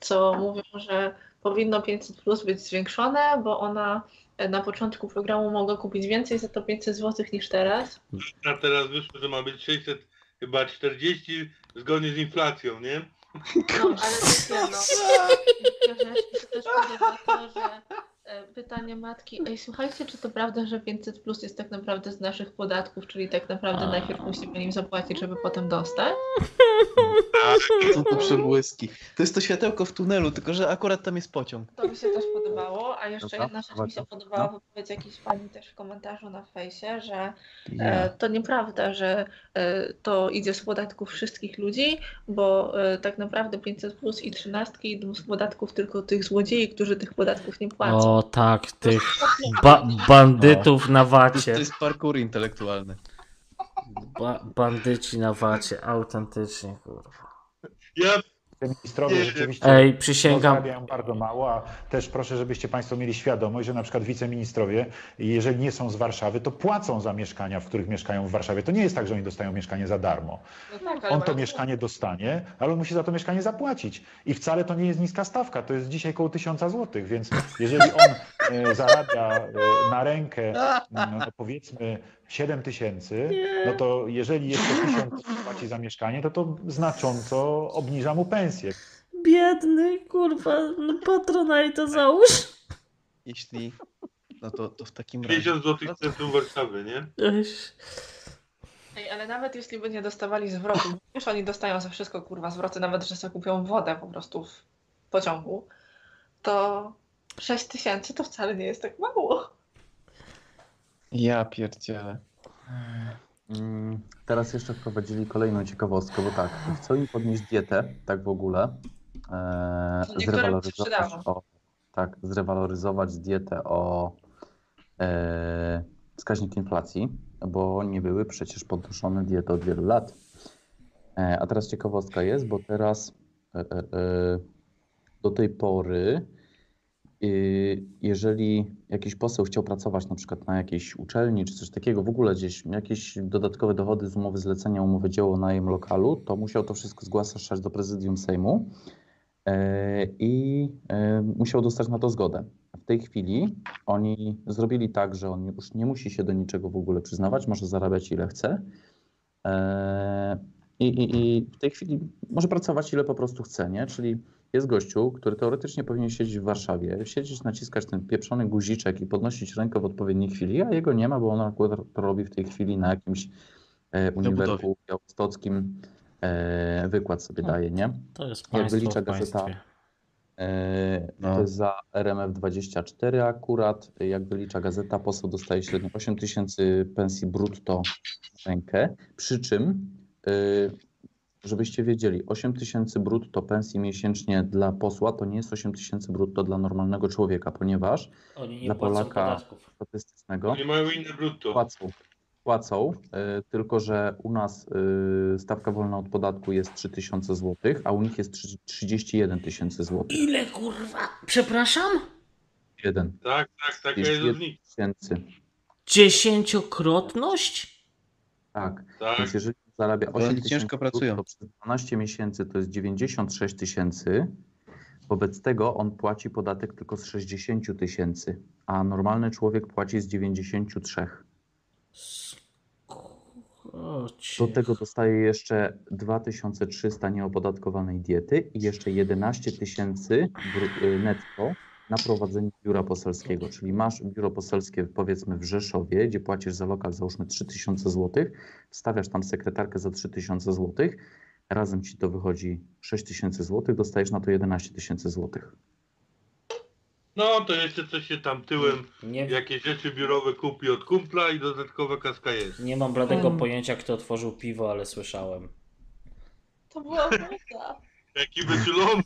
co mówią, że powinno 500 plus być zwiększone, bo ona e, na początku programu mogła kupić więcej za to 500 zł niż teraz. A teraz wyszło, że ma być 600, chyba 40 zgodnie z inflacją, nie? No, ale wiecie, no, się też podoba to, że pytanie matki, ej słuchajcie, czy to prawda, że 500 plus jest tak naprawdę z naszych podatków, czyli tak naprawdę najpierw musimy nim zapłacić, żeby potem dostać? Są to przebłyski. To jest to światełko w tunelu, tylko że akurat tam jest pociąg. To mi się też podobało, a jeszcze Dobra, jedna rzecz mi się podobała, No. wypowiedź jakiejś pani też w komentarzu na fejsie, że e, to nieprawda, że e, to idzie z podatków wszystkich ludzi, bo e, tak naprawdę 500 plus i 13 idą z podatków tylko tych złodziei, którzy tych podatków nie płacą. O tak, tych ba bandytów na To jest, wacie. to jest parkour intelektualny. Ba bandyci na wacie, autentycznie kurwa. Ja Ministrowie Nie, rzeczywiście Ej, przysięgam, Pozdrawiam bardzo mało, a też proszę, żebyście Państwo mieli świadomość, że na przykład wiceministrowie, jeżeli nie są z Warszawy, to płacą za mieszkania, w których mieszkają w Warszawie. To nie jest tak, że oni dostają mieszkanie za darmo. No tak, On to mieszkanie dostanie, ale on musi za to mieszkanie zapłacić. I wcale to nie jest niska stawka, to jest dzisiaj około 1000 zł, więc jeżeli on zarabia e, na rękę, no, powiedzmy 7 tysięcy, no to jeżeli jeszcze 1000 płaci za mieszkanie, to to znacząco obniża mu pensję. biedny kurwa, no Patronite załóż. Jeśli. No to, to w takim razie. 50 zł centrum Warszawy, nie? Ej, ale nawet jeśli by nie dostawali zwrotu, wiesz, oni dostają za wszystko kurwa zwroty, nawet że sobie kupią wodę po prostu w pociągu, to 6 tysięcy to wcale nie jest tak mało. Ja pierdzielę. Mm, Teraz jeszcze wprowadzili kolejną ciekawostkę, bo tak, chcą im podnieść dietę, tak w ogóle. E, niektórym przydało. o, tak, zrewaloryzować dietę o e, wskaźnik inflacji, bo nie były przecież podnoszone diety od wielu lat. E, a teraz ciekawostka jest, bo teraz e, e, e, do tej pory jeżeli jakiś poseł chciał pracować na przykład na jakiejś uczelni czy coś takiego, w ogóle gdzieś jakieś dodatkowe dochody z umowy zlecenia, umowy dzieło, najem lokalu, to musiał to wszystko zgłaszać do prezydium Sejmu. e, i e, musiał dostać na to zgodę. W tej chwili oni zrobili tak, że on już nie musi się do niczego w ogóle przyznawać, może zarabiać ile chce. E, I, i, I w tej chwili może pracować ile po prostu chce, nie? Czyli jest gościu, który teoretycznie powinien siedzieć w Warszawie, siedzieć, naciskać ten pieprzony guziczek i podnosić rękę w odpowiedniej chwili, a jego nie ma, bo on akurat to robi w tej chwili na jakimś e, uniwersytecie białostockim, e, wykład sobie daje, nie? To jest Jak państwo wylicza w gazeta, e, No. to jest za RMF24 akurat, jak wylicza gazeta, poseł dostaje średnio 8 tysięcy pensji brutto na rękę, przy czym e, żebyście wiedzieli, 8 tysięcy brutto pensji miesięcznie dla posła to nie jest 8 tysięcy brutto dla normalnego człowieka, ponieważ Oni nie dla Polaka podatków. statystycznego Oni mają inne brutto. płacą, płacą y, tylko że u nas y, stawka wolna od podatku jest 3000 zł, a u nich jest trzy- 31 tysięcy złotych. Ile kurwa? Przepraszam? Jeden. Tak, tak, taka jest 31 różnica. tysięcy. Dziesięciokrotność? Tak. Tak. Więc jeżeli zarabia Bo oni 8 tysięcy ciężko pracują. brutto przez 12 miesięcy, to jest 96 tysięcy. Wobec tego on płaci podatek tylko z 60 tysięcy, a normalny człowiek płaci z 93. O, Do tego dostaje jeszcze 2300 nieopodatkowanej diety i jeszcze 11 tysięcy y, netto na prowadzenie biura poselskiego. Czyli masz biuro poselskie powiedzmy w Rzeszowie, gdzie płacisz za lokal załóżmy 3000 zł, wstawiasz tam sekretarkę za 3000 zł, razem ci to wychodzi 6000 zł, dostajesz na to 11 tysięcy złotych. No to jeszcze coś się tam tyłem, Nie, jakieś rzeczy biurowe kupi od kumpla i dodatkowa kaska jest. nie mam bladego Mm. pojęcia, kto otworzył piwo, ale słyszałem. To była woda. Jaki wyczulony.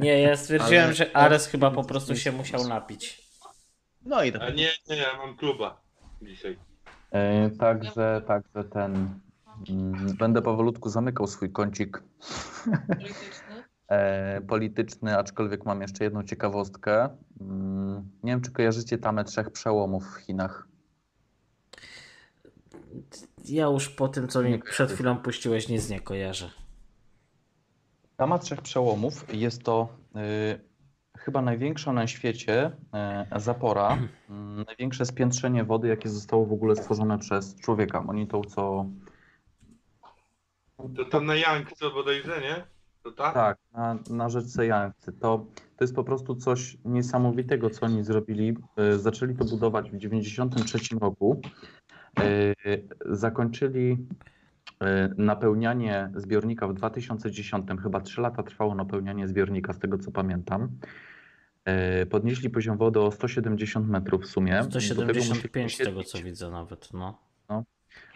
Nie, ja stwierdziłem, Ale- że Ares chyba po prostu się musiał napić. No i tak. A nie, nie, ja mam kluba dzisiaj. E, także, także ten. Mm, będę powolutku zamykał swój kącik Polityczny. e, polityczny, aczkolwiek mam jeszcze jedną ciekawostkę. Mm, nie wiem, czy kojarzycie tamę trzech przełomów w Chinach. Ja już po tym, co mi przed chwilą puściłeś, nic nie kojarzę. Tama trzech przełomów jest to y, chyba największa na świecie y, zapora, y, największe spiętrzenie wody, jakie zostało w ogóle stworzone przez człowieka. Oni to co. To tam na Yang bodajże, nie? To tak? Tak, na, na rzeczce Yangtze. To, to jest po prostu coś niesamowitego, co oni zrobili. Y, Zaczęli to budować w 1993 roku. Y, Zakończyli napełnianie zbiornika w 2010. Chyba 3 lata trwało napełnianie zbiornika, z tego co pamiętam. Y, Podnieśli poziom wody o 170 metrów w sumie. Do tego musieli 175 z tego, co widzę nawet, no.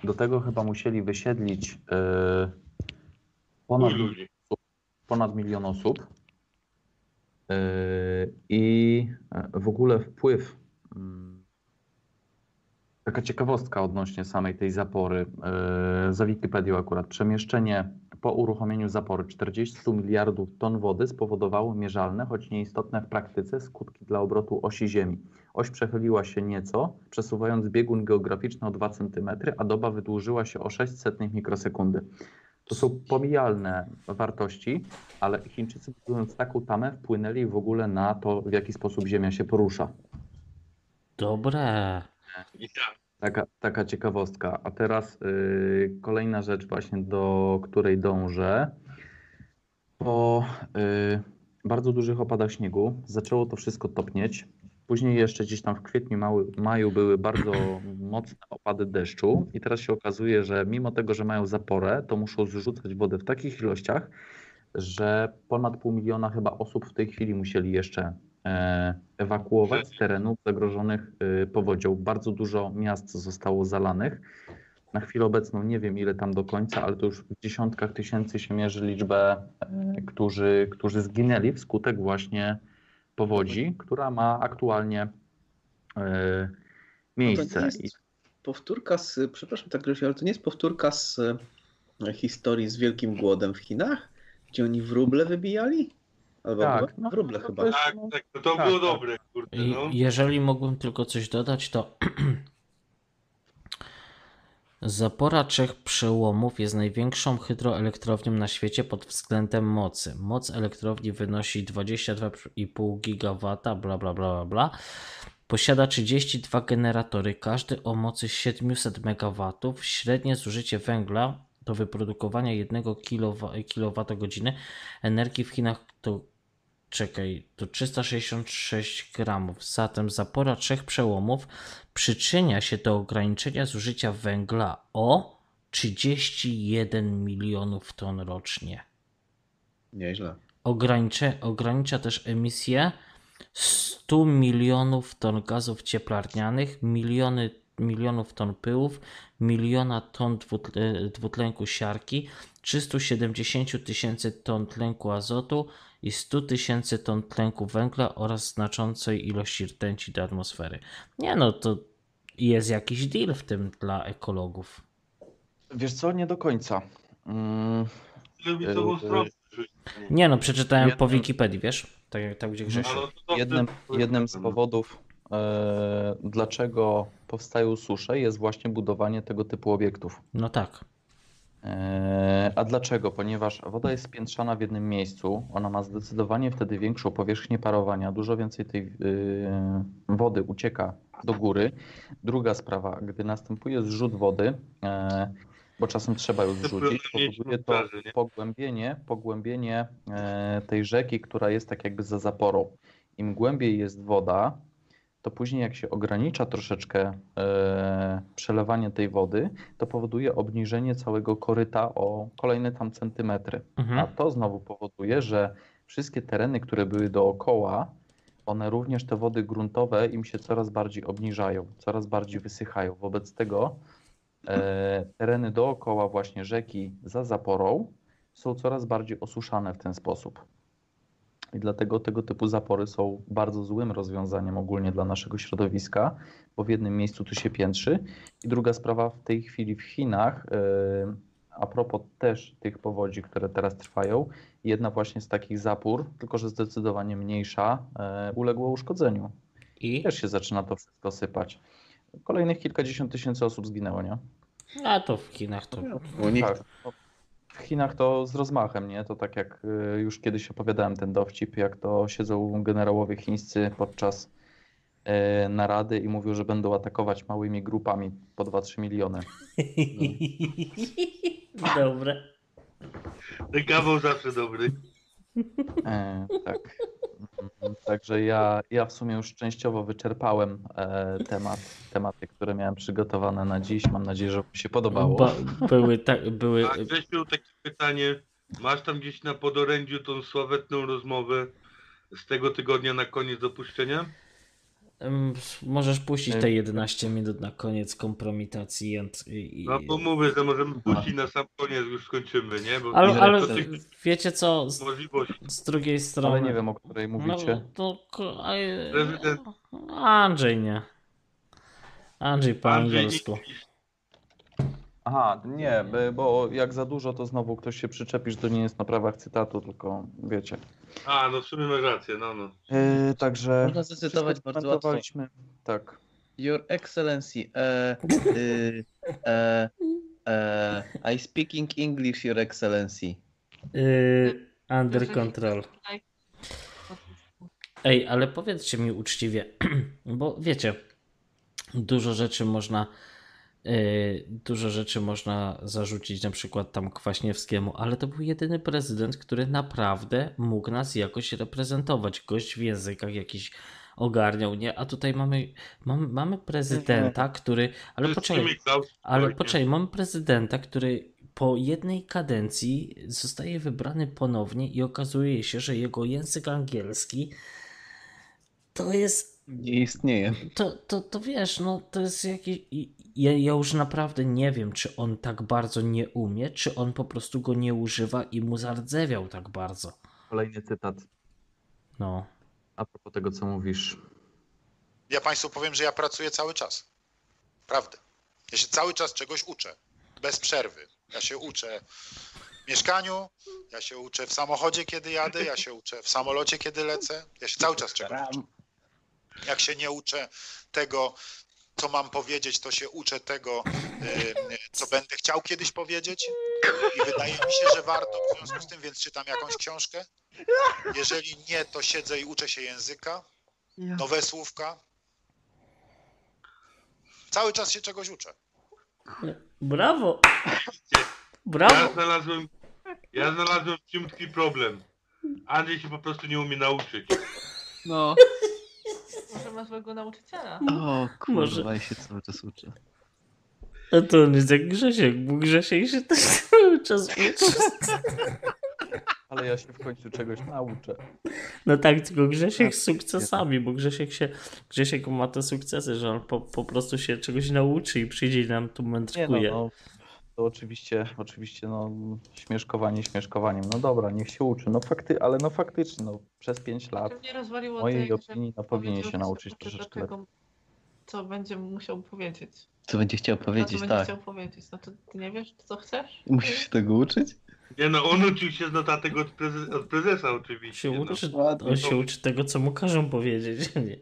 Do tego chyba musieli wysiedlić y, ponad ponad milion osób. I w ogóle wpływ, mm, taka ciekawostka odnośnie samej tej zapory, yy, za Wikipedią akurat, przemieszczenie po uruchomieniu zapory 40 miliardów ton wody spowodowało mierzalne, choć nieistotne w praktyce, skutki dla obrotu osi Ziemi. Oś przechyliła się nieco, przesuwając biegun geograficzny o 2 cm, a doba wydłużyła się o 600 mikrosekundy. To są pomijalne wartości, ale Chińczycy budując taką tamę wpłynęli w ogóle na to, w jaki sposób Ziemia się porusza. Dobre. I tak. Taka, taka ciekawostka. A teraz y, kolejna rzecz właśnie, do której dążę. Po y, bardzo dużych opadach śniegu zaczęło to wszystko topnieć. Później jeszcze gdzieś tam w kwietniu, mały, maju były bardzo mocne opady deszczu i teraz się okazuje, że mimo tego, że mają zaporę, to muszą zrzucać wodę w takich ilościach, że ponad pół miliona chyba osób w tej chwili musieli jeszcze ewakuować z terenów zagrożonych e, powodzią. Bardzo dużo miast zostało zalanych. Na chwilę obecną nie wiem ile tam do końca, ale to już w dziesiątkach tysięcy się mierzy liczbę, e, którzy, którzy zginęli wskutek właśnie powodzi, która ma aktualnie e, miejsce. Jest powtórka z, przepraszam tak Grzesiu, ale to nie jest powtórka z e, historii z Wielkim Głodem w Chinach, gdzie oni wróble wybijali? Albo Tak, chyba no, wróble to chyba. Tak, tak, no to Tak, było tak. dobre, kurde, I no. jeżeli mógłbym tylko coś dodać, to Zapora trzech przełomów jest największą hydroelektrownią na świecie pod względem mocy. Moc elektrowni wynosi 22,5 GW, bla bla bla bla bla. Posiada 32 generatory, każdy o mocy 700 MW. Średnie zużycie węgla do wyprodukowania 1 kWh energii w Chinach to czekaj, to 366 gramów. Zatem zapora trzech przełomów przyczynia się do ograniczenia zużycia węgla o 31 milionów ton rocznie. Nieźle. Ogranicze, ogranicza też emisję 100 milionów ton gazów cieplarnianych, miliony, milionów ton pyłów, miliona ton dwutle, dwutlenku siarki, 370 tysięcy ton tlenku azotu i 100 tysięcy ton tlenku węgla oraz znaczącej ilości rtęci do atmosfery. Nie no, to jest jakiś deal w tym dla ekologów. Wiesz co, nie do końca. Mm, Lewicową e, stronę. Nie no, przeczytałem po Jednym- Wikipedii, wiesz? Tak jak tam gdzie Grzesiu. Jednym, jednym z powodów, e, dlaczego powstają susze, jest właśnie budowanie tego typu obiektów. No tak. E, A dlaczego? Ponieważ woda jest spiętrzana w jednym miejscu, ona ma zdecydowanie wtedy większą powierzchnię parowania, dużo więcej tej y, wody ucieka do góry. Druga sprawa, gdy następuje zrzut wody, e, bo czasem trzeba ją zrzucić, powoduje to pogłębienie, pogłębienie e, tej rzeki, która jest tak jakby za zaporą. Im głębiej jest woda, to później jak się ogranicza troszeczkę e, przelewanie tej wody, to powoduje obniżenie całego koryta o kolejne tam centymetry. Mhm. A to znowu powoduje, że wszystkie tereny, które były dookoła, one również te wody gruntowe im się coraz bardziej obniżają, coraz bardziej wysychają. Wobec tego e, tereny dookoła właśnie rzeki za zaporą są coraz bardziej osuszane w ten sposób. I dlatego tego typu zapory są bardzo złym rozwiązaniem ogólnie dla naszego środowiska, bo w jednym miejscu tu się piętrzy. I druga sprawa w tej chwili w Chinach, yy, a propos też tych powodzi, które teraz trwają, jedna właśnie z takich zapór, tylko że zdecydowanie mniejsza, yy, uległa uszkodzeniu. I też się zaczyna to wszystko sypać. Kolejnych kilkadziesiąt tysięcy osób zginęło, nie? A to w Chinach to. Tak. No, W Chinach to z rozmachem, nie? To tak jak y, już kiedyś opowiadałem ten dowcip, jak to siedzą generałowie chińscy podczas y, narady i mówią, że będą atakować małymi grupami po 2-3 miliony. Dobre. Ten kawał zawsze dobry. E, tak. Także ja, ja w sumie już częściowo wyczerpałem e, temat, tematy, które miałem przygotowane na dziś. Mam nadzieję, że mi się podobało. Ba, były, tak, były. A Grzesiu, takie pytanie. Masz tam gdzieś na podorędziu tą sławetną rozmowę z tego tygodnia na koniec opuszczenia? Możesz puścić te 11 minut na koniec kompromitacji. I, i... No bo mówię, że możemy puścić na sam koniec, już skończymy, nie? Bo Ale, ale wiecie co? Z, z drugiej strony. nie wiem, o której mówicie. No, to, Andrzej nie. Andrzej po Andrzej angielsku. Aha, nie, by- bo jak za dużo, to znowu ktoś się przyczepi, że to nie jest na prawach cytatu, tylko wiecie. A, no w sumie masz rację, no no. Yy, także. Można zacytować bardzo łatwo. Tak. Your Excellency, e, e, e, I speaking English, Your Excellency. Yy, under control. Ej, ale powiedzcie mi uczciwie, bo wiecie, dużo rzeczy można dużo rzeczy można zarzucić na przykład tam Kwaśniewskiemu, ale to był jedyny prezydent, który naprawdę mógł nas jakoś reprezentować. Gość w językach jakiś ogarniał, nie? A tutaj mamy, mamy, mamy prezydenta, który, ale poczekaj, ale ojciec. poczekaj, mamy prezydenta, który po jednej kadencji zostaje wybrany ponownie i okazuje się, że jego język angielski to jest. Nie istnieje. To, to, to wiesz, no to jest jakiś. Ja, ja już naprawdę nie wiem, czy on tak bardzo nie umie, czy on po prostu go nie używa i mu zardzewiał tak bardzo. Kolejny cytat. No. A propos tego, co mówisz. Ja Państwu powiem, że ja pracuję cały czas. Prawda. Ja się cały czas czegoś uczę. Bez przerwy. Ja się uczę w mieszkaniu, ja się uczę w samochodzie, kiedy jadę, ja się uczę w samolocie, kiedy lecę. Ja się cały czas czegoś uczę. Jak się nie uczę tego, co mam powiedzieć, to się uczę tego, y, co będę chciał kiedyś powiedzieć. I wydaje mi się, że warto w związku z tym, więc czytam jakąś książkę. Jeżeli nie, to siedzę i uczę się języka, nowe słówka. Cały czas się czegoś uczę. Brawo! Ja Brawo! znalazłem, ja znalazłem w czym tkwi problem. Andrzej się po prostu nie umie nauczyć. No. Może ma złego nauczyciela. O kurwa, Może- ja się cały czas uczę. A to on jest jak Grzesiek, bo Grzesiek się też cały czas uczy. Ale ja się w końcu czegoś nauczę. No tak, tylko Grzesiek z sukcesami, bo Grzesiek się, Grzesiek ma te sukcesy, że on po, po prostu się czegoś nauczy i przyjdzie i nam tu Nie no, mędrkuje. no, to oczywiście, oczywiście, no, śmieszkowanie śmieszkowaniem. No dobra, niech się uczy. No fakty, ale no faktycznie, no, przez 5 lat, Mnie rozwaliło w mojej jak opinii, no powinien się nauczyć troszeczkę tego, Co będzie musiał powiedzieć. Co będzie chciał powiedzieć, co będzie tak. chciał powiedzieć. No to ty nie wiesz, co chcesz? Musisz się tego uczyć? Nie no, on uczył się z notatek od, prezes, od prezesa oczywiście. Się no. uczy, on się uczy tego, co mu każą powiedzieć. Nie.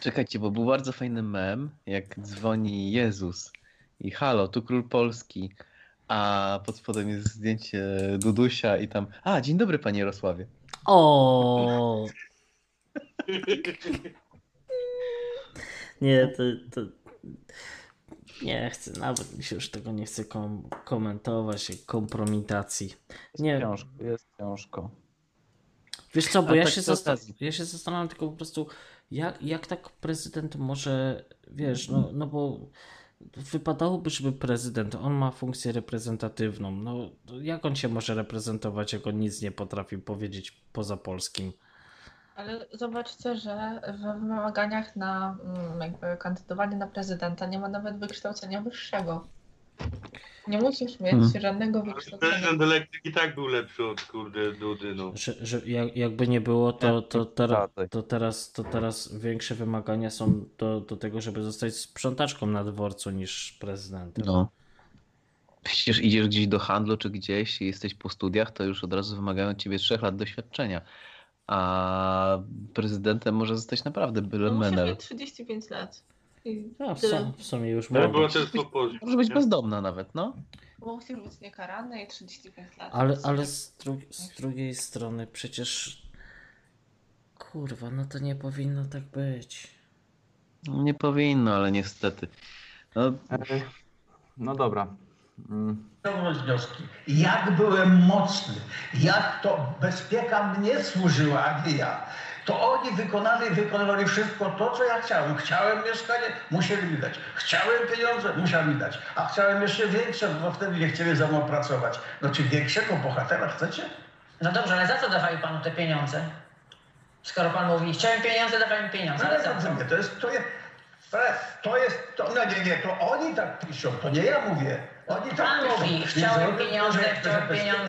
Czekajcie, bo był bardzo fajny mem, jak dzwoni Jezus i halo, tu król Polski, a pod spodem jest zdjęcie Dudusia i tam, a dzień dobry panie Jarosławie. O. Nie, to, to... Nie chcę, nawet mi się już tego nie chcę kom komentować, kompromitacji. Nie, Ciężko, jest ciężko. Wiesz co, bo A ja, tak się przy zasta- okazji. ja się zastanawiam tylko po prostu, jak, jak tak prezydent może, wiesz, no, no bo wypadałoby, żeby prezydent, on ma funkcję reprezentatywną, no jak on się może reprezentować, jak on nic nie potrafi powiedzieć poza polskim? Ale zobaczcie, że w wymaganiach na mm, jakby kandydowanie na prezydenta nie ma nawet wykształcenia wyższego. Nie musisz mieć Hmm. żadnego wykształcenia. Prezydent elektryk i tak był lepszy od kurde Dudy, no. Że, że jak, jakby nie było, to, to, teraz, to, teraz, to teraz większe wymagania są do, do tego, żeby zostać sprzątaczką na dworcu niż prezydentem. No. Przecież idziesz gdzieś do handlu czy gdzieś i jesteś po studiach, to już od razu wymagają od ciebie trzech lat doświadczenia. A prezydentem może zostać naprawdę byle No, menel. mieć 35 lat. I A, w, tyle. sum, w sumie już po Polsce. Może być bezdomna nawet, no. Bo musisz być niekarany i 35 lat. Ale, ale z, dru z drugiej strony przecież kurwa, no to nie powinno tak być. Nie powinno, ale niestety. No, No dobra. Mm. Ciągnąć wnioski. Jak byłem mocny, jak to bezpieka mnie służyła, a nie ja. To oni wykonali, wykonywali wszystko to, co ja chciałem. Chciałem mieszkanie, musieli mi dać. Chciałem pieniądze, musieli mi dać. A chciałem jeszcze większe, bo wtedy nie chcieli ze mną pracować. No czy większego bohatera chcecie? No dobrze, ale za co dawali panu te pieniądze? Skoro pan mówi, chciałem pieniądze, dawali mi pieniądze, No ale nie, za co? rozumiem, to jest, to jest, to jest, to, no nie, nie, to oni tak piszą, to nie ja mówię. Oni tak Pan piszą. mówi, Nie chciałem pieniądze, chciałem pieniądze.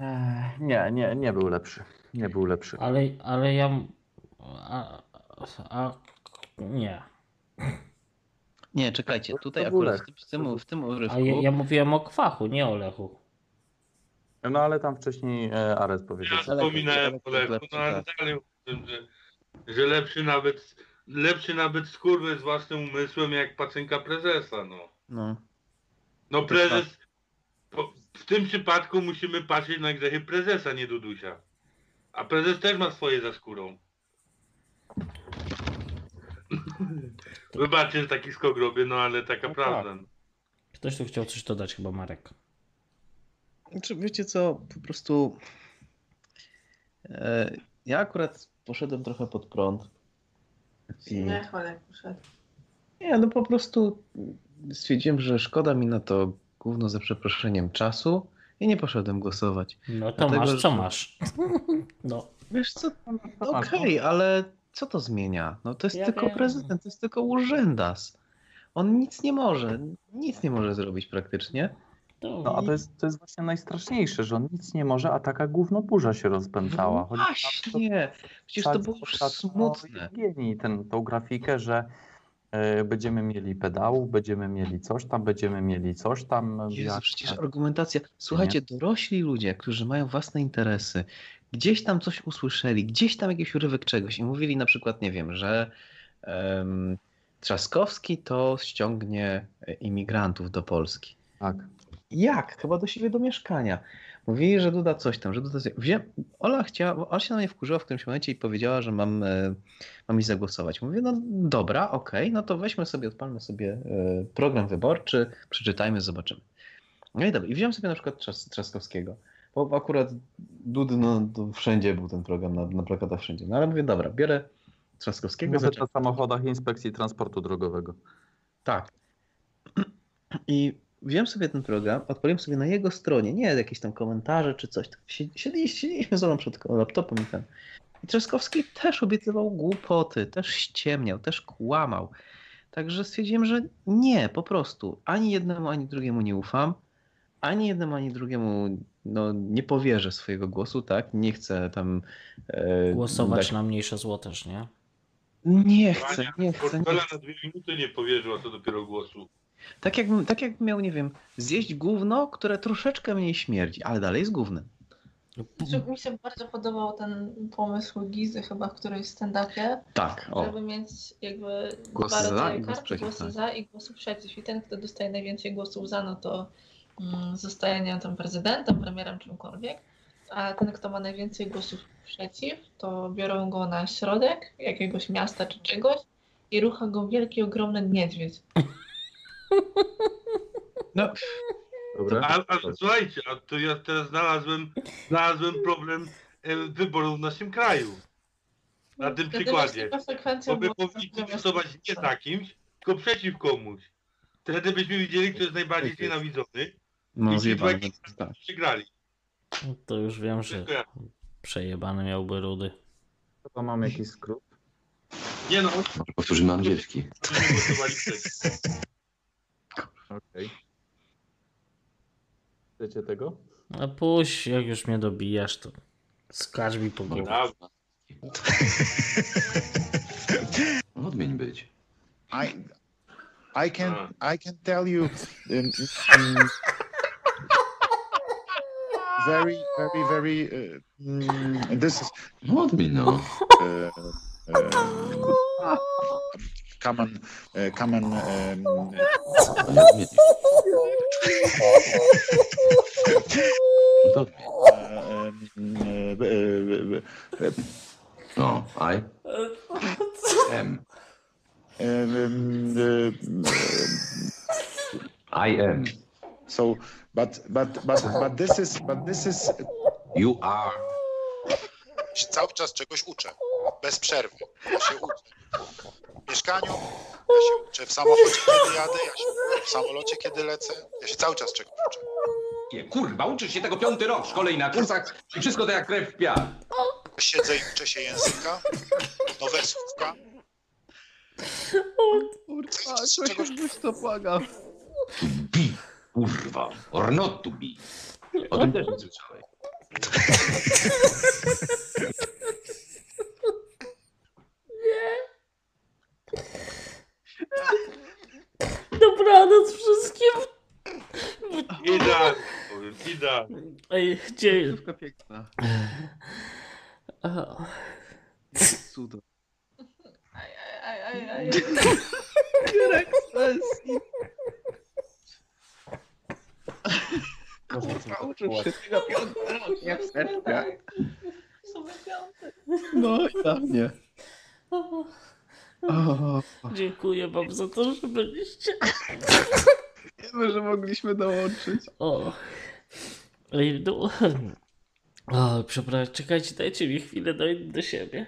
Ech, Nie, nie, nie był lepszy. Nie był lepszy. Ale, ale ja. A, a, nie. Nie, czekajcie, tutaj akurat w tym, w tym, tym urywku. A ja, ja mówiłem o kwachu, nie o Lechu. No ale tam wcześniej e, Ares powiedział. Ja wspominałem o Lechu, no ale dalej uważam, że, że lepszy nawet lepszy nawet skurwy z własnym umysłem jak pacynka prezesa, no. No. No prezes, po, w tym przypadku musimy patrzeć na grzechy prezesa, nie Dudusia. A prezes też ma swoje za skórą. Wybaczcie, że taki skok robię, no ale taka No prawda. Ktoś tu chciał coś dodać, chyba Marek. Znaczy, wiecie co, po prostu e, ja akurat poszedłem trochę pod prąd. I, Nie, cholek poszedł. nie, no po prostu stwierdziłem, że szkoda mi na to gówno za przeproszeniem czasu i nie poszedłem głosować. No to Dlatego, masz, co że- masz. No. Wiesz co, okej, ale co to zmienia? No to jest Ja tylko wiem. prezydent, to jest tylko urzędas. On nic nie może, nic nie może zrobić praktycznie. No a to jest, to jest właśnie najstraszniejsze, że on nic nie może, a taka gównoburza się rozpętała. Chodzi Właśnie, przecież to było już smutne. Genii ten, tą grafikę, że będziemy mieli pedałów, będziemy mieli coś tam, będziemy mieli coś tam. Jezu, jak- przecież argumentacja. Słuchajcie, dorośli ludzie, którzy mają własne interesy, gdzieś tam coś usłyszeli, gdzieś tam jakiś urywek czegoś i mówili na przykład, nie wiem, że em, Trzaskowski to ściągnie e, imigrantów do Polski. Tak. Jak? Chyba do siebie do mieszkania. Mówili, że Duda coś tam, że Duda coś... Wzię... Ola chciała, Ola się na mnie wkurzyła w którymś momencie i powiedziała, że mam, e, mam iść zagłosować. Mówię, no dobra, okej, no to weźmy sobie, odpalmy sobie e, program wyborczy, przeczytajmy, zobaczymy. No i dobra, i wziąłem sobie na przykład Trzas, Trzaskowskiego, bo akurat Dudy, no to wszędzie był ten program, na, na plakatach wszędzie. No ale mówię, dobra, biorę Trzaskowskiego. Zaczę- o samochodach Inspekcji Transportu Drogowego. tak. I wziąłem sobie ten program, odpaliłem sobie na jego stronie, nie jakieś tam komentarze czy coś. tylko siedzi- Siedliśmy, siedzieliśmy z Olą przed laptopem i ten. I Trzaskowski też obiecywał głupoty, też ściemniał, też kłamał. Także stwierdziłem, że nie, po prostu. Ani jednemu, ani drugiemu nie ufam. Ani jednemu, ani drugiemu no, nie powierzę swojego głosu, tak? Nie chcę tam... E, Głosować dać- na mniejsze zło też, nie? Nie chcę, nie chcę. Nie Portfela chcę. na dwie minuty nie powierzył, a to dopiero głosu. Tak jakbym, tak jakbym miał, nie wiem, zjeść gówno, które troszeczkę mniej śmierdzi, ale dalej jest gównem. Znaczy, mi się bardzo podobał ten pomysł Gizy chyba w którejś stand-upie, Tak, o. żeby mieć jakby Głosy dwa za rodzaje głos kart, przeciw, głosy tak. za i głosy przeciw. I ten, kto dostaje najwięcej głosów za, no to mm, zostaje, nie wiem, tam prezydentem, premierem, czymkolwiek. A ten, kto ma najwięcej głosów przeciw, to biorą go na środek jakiegoś miasta czy czegoś i rucha go wielki, ogromny niedźwiedź. No, Dobra. A, a słuchajcie, a to ja teraz znalazłem, znalazłem problem e, wyborów w naszym kraju. Na tym Wtedy przykładzie. właśnie konsekwencją Bo było powinniśmy że- głosować nie za kimś, tylko przeciw komuś. Wtedy byśmy widzieli, kto jest najbardziej znienawidzony. No I ci zjebane, dwaj tak. przegrali. To już wiem, że przejebany miałby rudy. To mam jakiś skrót. Nie no, Powtórzymy angielski. głosowali przeciw. Okej. Chcecie tego? A puść, jak już mnie dobijasz, to skacz mi po głowie. Prawda. Odmień być. I, I can I can tell you um, um, very very very uh, mm, this is Odmień no. uh, uh, uh, um, uh, um, uh, uh, No, I am. uh, I am. so but but but but this is but this is You are. Cały czas czegoś uczę. Bez przerwy. Ja się uczę. W mieszkaniu, ja się uczę w samochodzie, kiedy jadę, ja się uczę w samolocie, kiedy lecę. Ja się cały czas czegoś uczę. Nie, kurwa, uczysz się tego piąty rok w szkole i na kursach i wszystko to jak krew w piach. Siedzę i uczę się języka, nowe słówka. Kurwa, coś już to błagam. Be, kurwa, or not to be. O tym też nie słyszałeś. Dobranoc wszystkim. Idealnie, powiem, idealnie. Ej, gdzie... Piękna. O, Cudo. Aj, aj, aj, aj. Jurek sesji. Kurwa, uczysz się tego jak w. Same piąty. No i dla mnie. O, dziękuję wam za to, że byliście. wiemy, że mogliśmy dołączyć. O. No. O, przepraszam, czekajcie, dajcie mi chwilę, dojdę do siebie.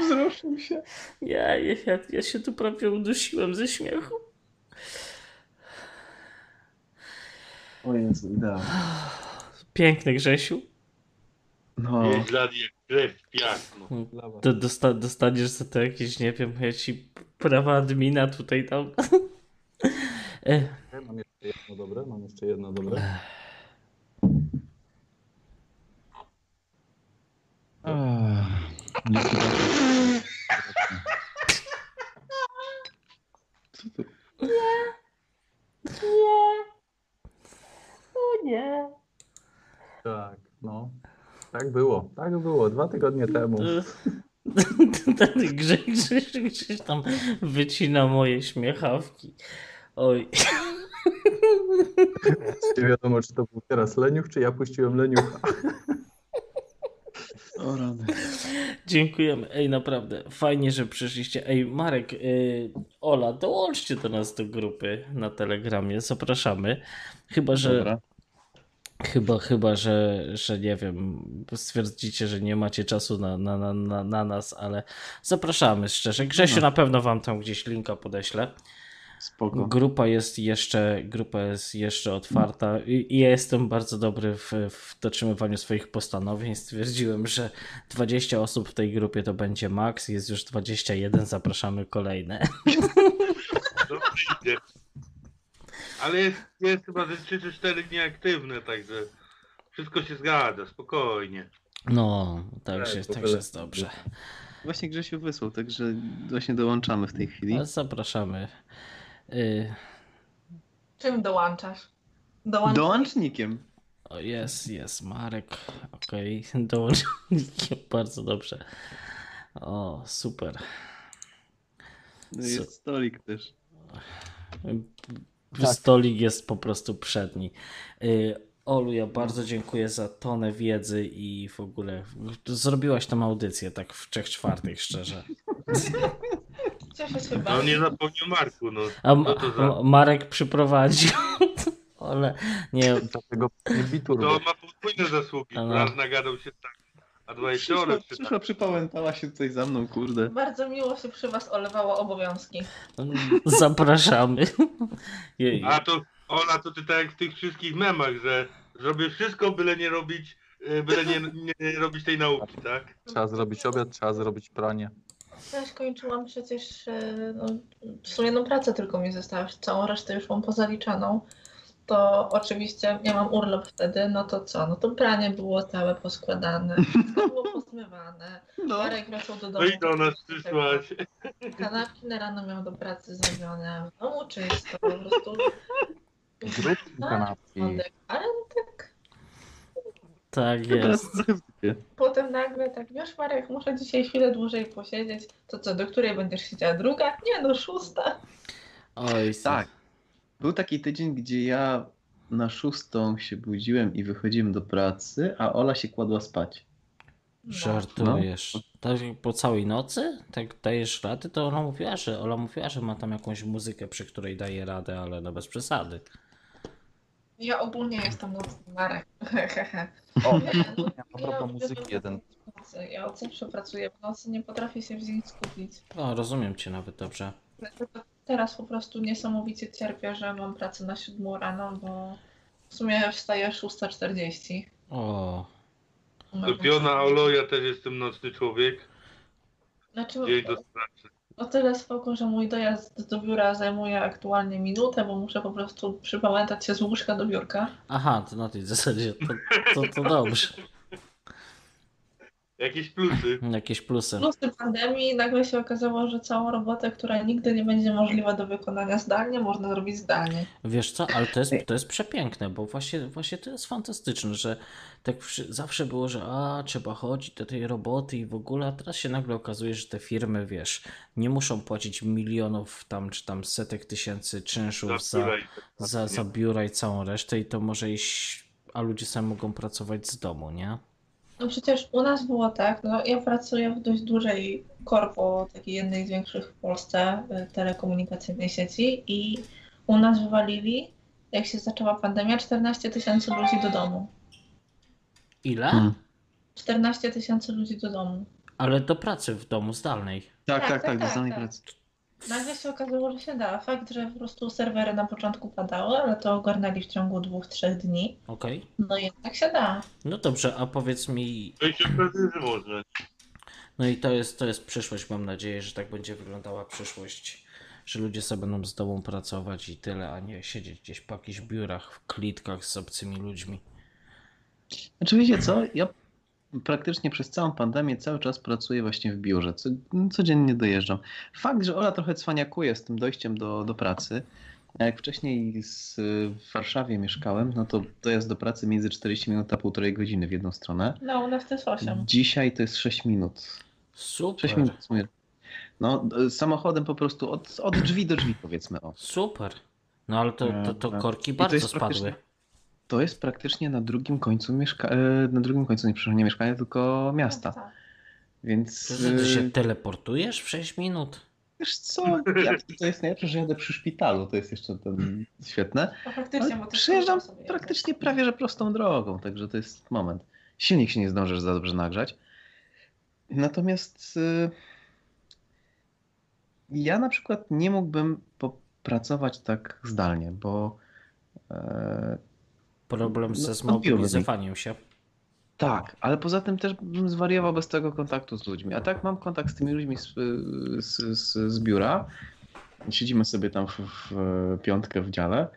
Wzruszył się. Ja, ja, ja, się tu prawie udusiłem ze śmiechu. O Jezu, idealnie. Piękny Grzesiu. No. Dla jak krew w piach. No. To dosta, dostaniesz za to jakieś, nie wiem, ja ci prawa admina tutaj tam. E, Mam jeszcze jedno dobre, mam jeszcze jedno dobre. Nie. O nie. Tak, no. Tak było, tak było, dwa tygodnie temu. Grześ tam wycina moje śmiechawki. Oj. Nie wiadomo, czy to był teraz leniuch, czy ja puściłem leniucha. O rany. Dziękujemy. Ej, naprawdę, fajnie, że przyszliście. Ej, Marek, y, Ola, dołączcie do nas do grupy na Telegramie. Zapraszamy. Chyba, że. Dobra. Chyba, chyba, że, że nie wiem, stwierdzicie, że nie macie czasu na, na, na, na, na nas, ale zapraszamy szczerze. Grzesiu No. na pewno wam tam gdzieś linka podeślę. Spoko. Grupa jest jeszcze, grupa jest jeszcze otwarta i, i ja jestem bardzo dobry w, w dotrzymywaniu swoich postanowień. Stwierdziłem, że 20 osób w tej grupie to będzie maks, jest już 21, zapraszamy kolejne. Dobrze idzie. Ale jest, jest chyba ze 3 czy 4 nieaktywne, także wszystko się zgadza, spokojnie. No, także, Tak, także ogóle- jest dobrze. Właśnie Grzesiu wysłał, także właśnie dołączamy w tej chwili. Zapraszamy. Y, Czym dołączasz? Dołącz... Dołącznikiem. O, jest, jest, Marek. Okej, dołącznikiem, bardzo dobrze. O, super. No jest stolik też. Tak. Stolik jest po prostu przedni. Y, Olu, ja bardzo dziękuję za tonę wiedzy i w ogóle zrobiłaś tą audycję tak w trzech czwartych, szczerze. Cieszę się No bardzo. nie zapomniał Marku, no. A, to za... Marek przyprowadził. Ale nie. Dlatego nie To ma podwójne zasługi. No. Raz nagadał się tak, a jeszcze Przyszła, przyszła, przypałętała się tutaj za mną, kurde. Bardzo miło się przy was olewało obowiązki. Zapraszamy. Jej. A to Ola, to ty tak jak w tych wszystkich memach, że zrobię wszystko, byle nie robić, y, byle nie, nie robić tej nauki, tak? Trzeba zrobić obiad, trzeba zrobić pranie. Ja skończyłam przecież e, no, w sumie jedną pracę tylko mi została, całą resztę już mam pozaliczaną. To oczywiście ja mam urlop wtedy, no to co? No to pranie było całe poskładane, wszystko było pozmywane. No. Marek wracał do No domu. i do nas przyszłaś. Kanapki na rano miał do pracy zrobione, w domu czysto, po prostu. Zrób Tak, kanapki. Ale no tak Tak jest. potem nagle tak, wiesz Marek, muszę dzisiaj chwilę dłużej posiedzieć. To co, do której będziesz siedziała? Druga? Nie no, szósta. Oj, Tak. Był taki tydzień, gdzie ja na szóstą się budziłem i wychodziłem do pracy, a Ola się kładła spać. Żartujesz. Tak po całej nocy? Tak dajesz radę? To Ola mówiła, że Ola mówiła, że ma tam jakąś muzykę, przy której daje radę, ale no bez przesady. Ja ogólnie jestem nocny Marek. O, Nie, no, a propos muzyki jeden. w nocy. Ja od zawsze pracuję w nocy, nie potrafię się w dzień skupić. O, rozumiem cię nawet dobrze. Teraz po prostu niesamowicie cierpię, że mam pracę na 7 rano, bo w sumie wstaję 6.40. O, Piona Olo, ja też jestem nocny człowiek. Znaczy, do pracy. o tyle spoko, że mój dojazd do biura zajmuje aktualnie minutę, bo muszę po prostu przypamiętać się z łóżka do biurka. aha, to na tej zasadzie to, to, to dobrze. Jakieś plusy. Jakieś plusy. Plusy pandemii nagle się okazało, że całą robotę, która nigdy nie będzie możliwa do wykonania zdalnie, można zrobić zdalnie. Wiesz co, ale to jest, to jest przepiękne, bo właśnie, właśnie to jest fantastyczne, że tak zawsze było, że a, trzeba chodzić do tej roboty i w ogóle, a teraz się nagle okazuje, że te firmy, wiesz, nie muszą płacić milionów tam, czy tam setek tysięcy czynszów Za za, biura i tak za, za biura i całą resztę i to może iść, a ludzie sami mogą pracować z domu, nie? No przecież u nas było tak, no ja pracuję w dość dużej korpo, takiej jednej z większych w Polsce y, telekomunikacyjnej sieci i u nas wywalili, jak się zaczęła pandemia, 14 tysięcy ludzi do domu. Ile? 14 tysięcy ludzi do domu. Ale do pracy w domu zdalnej. Tak, Tak, tak, tak, tak, do tak, zdalnej tak. pracy. Nagle się okazało, że się da. Fakt, że po prostu serwery na początku padały, ale to ogarnęli w ciągu dwóch, trzech dni. Okej. No jednak się da. No dobrze, a powiedz mi, To się okazuje, że można. No i to jest, to jest przyszłość. Mam nadzieję, że tak będzie wyglądała przyszłość. Że ludzie sobie będą z domu pracować i tyle, a nie siedzieć gdzieś po jakichś biurach, w klitkach z obcymi ludźmi. Znaczy wiecie co, ja praktycznie przez całą pandemię cały czas pracuję właśnie w biurze. Co, codziennie dojeżdżam. Fakt, że Ola trochę cwaniakuje z tym dojściem do, do pracy. A jak wcześniej z, w Warszawie mieszkałem, no to dojazd do pracy między 40 minut a półtorej godziny w jedną stronę. No, u nas to jest 8. Dzisiaj to jest 6 minut. Super. 6 minut w sumie. No, samochodem po prostu od, od drzwi do drzwi, powiedzmy. O. Super. No ale to, to, to E, korki i to bardzo spadły. To jest praktycznie na drugim końcu mieszka... e, na drugim końcu, nie, przepraszam, nie mieszkania, tylko miasta. Więc... To, że ty się e, teleportujesz w 6 minut? Wiesz co, ja, to jest najlepsze, że jadę przy szpitalu, to jest jeszcze ten świetne. No Przyjeżdżam sobie praktycznie prawie że prostą drogą, także to jest moment. Silnik się nie zdążysz za dobrze nagrzać. Natomiast y, ja na przykład nie mógłbym popracować tak zdalnie, bo e, Problem no, ze zmobilizowaniem się. tak, ale poza tym też bym zwariował bez tego kontaktu z ludźmi. A tak mam kontakt z tymi ludźmi z, z, z, z biura. Siedzimy sobie tam w, w piątkę w dziale.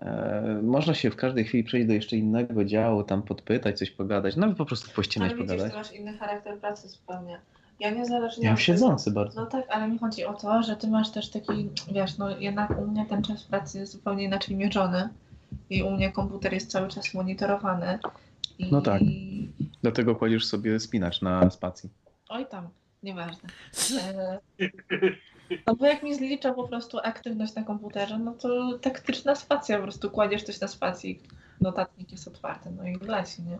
E, można się w każdej chwili przejść do jeszcze innego działu, tam podpytać, coś pogadać, nawet po prostu pościemniać, Ale widzisz, pogadać. ty masz inny charakter pracy zupełnie. Ja niezależnie Ja od siedzący bardzo. No tak, ale mi chodzi o to, że ty masz też taki, wiesz, no jednak u mnie ten czas pracy jest zupełnie inaczej mierzony i u mnie komputer jest cały czas monitorowany. I... No tak. Dlatego kładziesz sobie spinacz na spacji. Oj tam, nieważne. E, No bo jak mi zlicza po prostu aktywność na komputerze, no to taktyczna spacja, po prostu kładziesz coś na spacji, notatnik jest otwarty, no i leci, nie?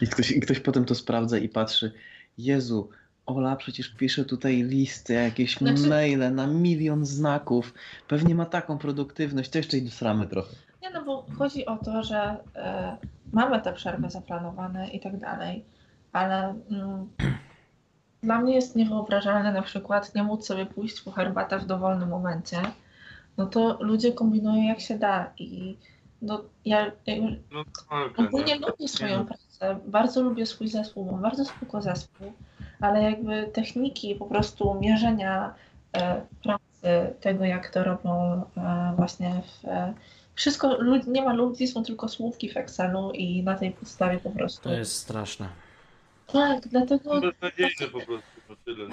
I ktoś, I ktoś potem to sprawdza i patrzy, Jezu, Ola przecież pisze tutaj listy, jakieś Znaczy- maile na milion znaków, pewnie ma taką produktywność, to jeszcze i dosramy trochę. Nie, no bo chodzi o to, że e, mamy te przerwy zaplanowane i tak dalej, ale mm, dla mnie jest niewyobrażalne na przykład nie móc sobie pójść po herbatę w dowolnym momencie. No to ludzie kombinują jak się da i no, ja, ja No tak, ogólnie nie? lubię swoją pracę, bardzo lubię swój zespół, mam bardzo spoko zespół, ale jakby techniki po prostu mierzenia e, pracy, tego jak to robią e, właśnie w, e, wszystko, nie ma ludzi, są tylko słówki w Excelu i na tej podstawie po prostu. To jest straszne. Tak, dlatego Beznadziejne po prostu, no tyle.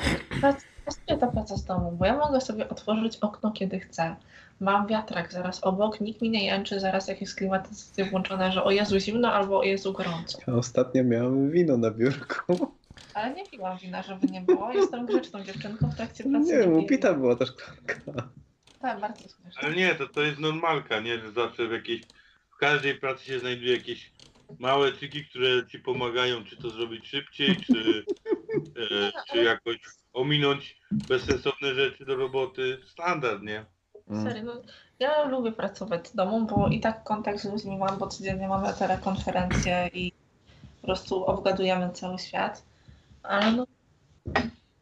pasuje ta praca z domu, bo ja mogę sobie otworzyć okno kiedy chcę. Mam wiatrak zaraz obok, nikt mi nie jęczy zaraz jak jest klimatyzacja włączona, że o Jezu zimno albo o Jezu gorąco. Ja ostatnio miałem wino na biurku. Ale nie piłam wina, żeby nie było. Jestem grzeczną dziewczynką w trakcie pracy. Nie upita była ta szklanka. Tak, bardzo śmieszne. Ale nie, to, to jest normalka, nie? Że zawsze w jakiejś, w każdej pracy się znajduje jakieś małe triki, które ci pomagają, czy to zrobić szybciej, czy, e, czy jakoś ominąć bezsensowne rzeczy do roboty. Standard, nie? Serio, no, ja lubię pracować z domu, bo i tak kontakt z ludźmi mam, bo codziennie mamy telekonferencje i po prostu obgadujemy cały świat. Ale no,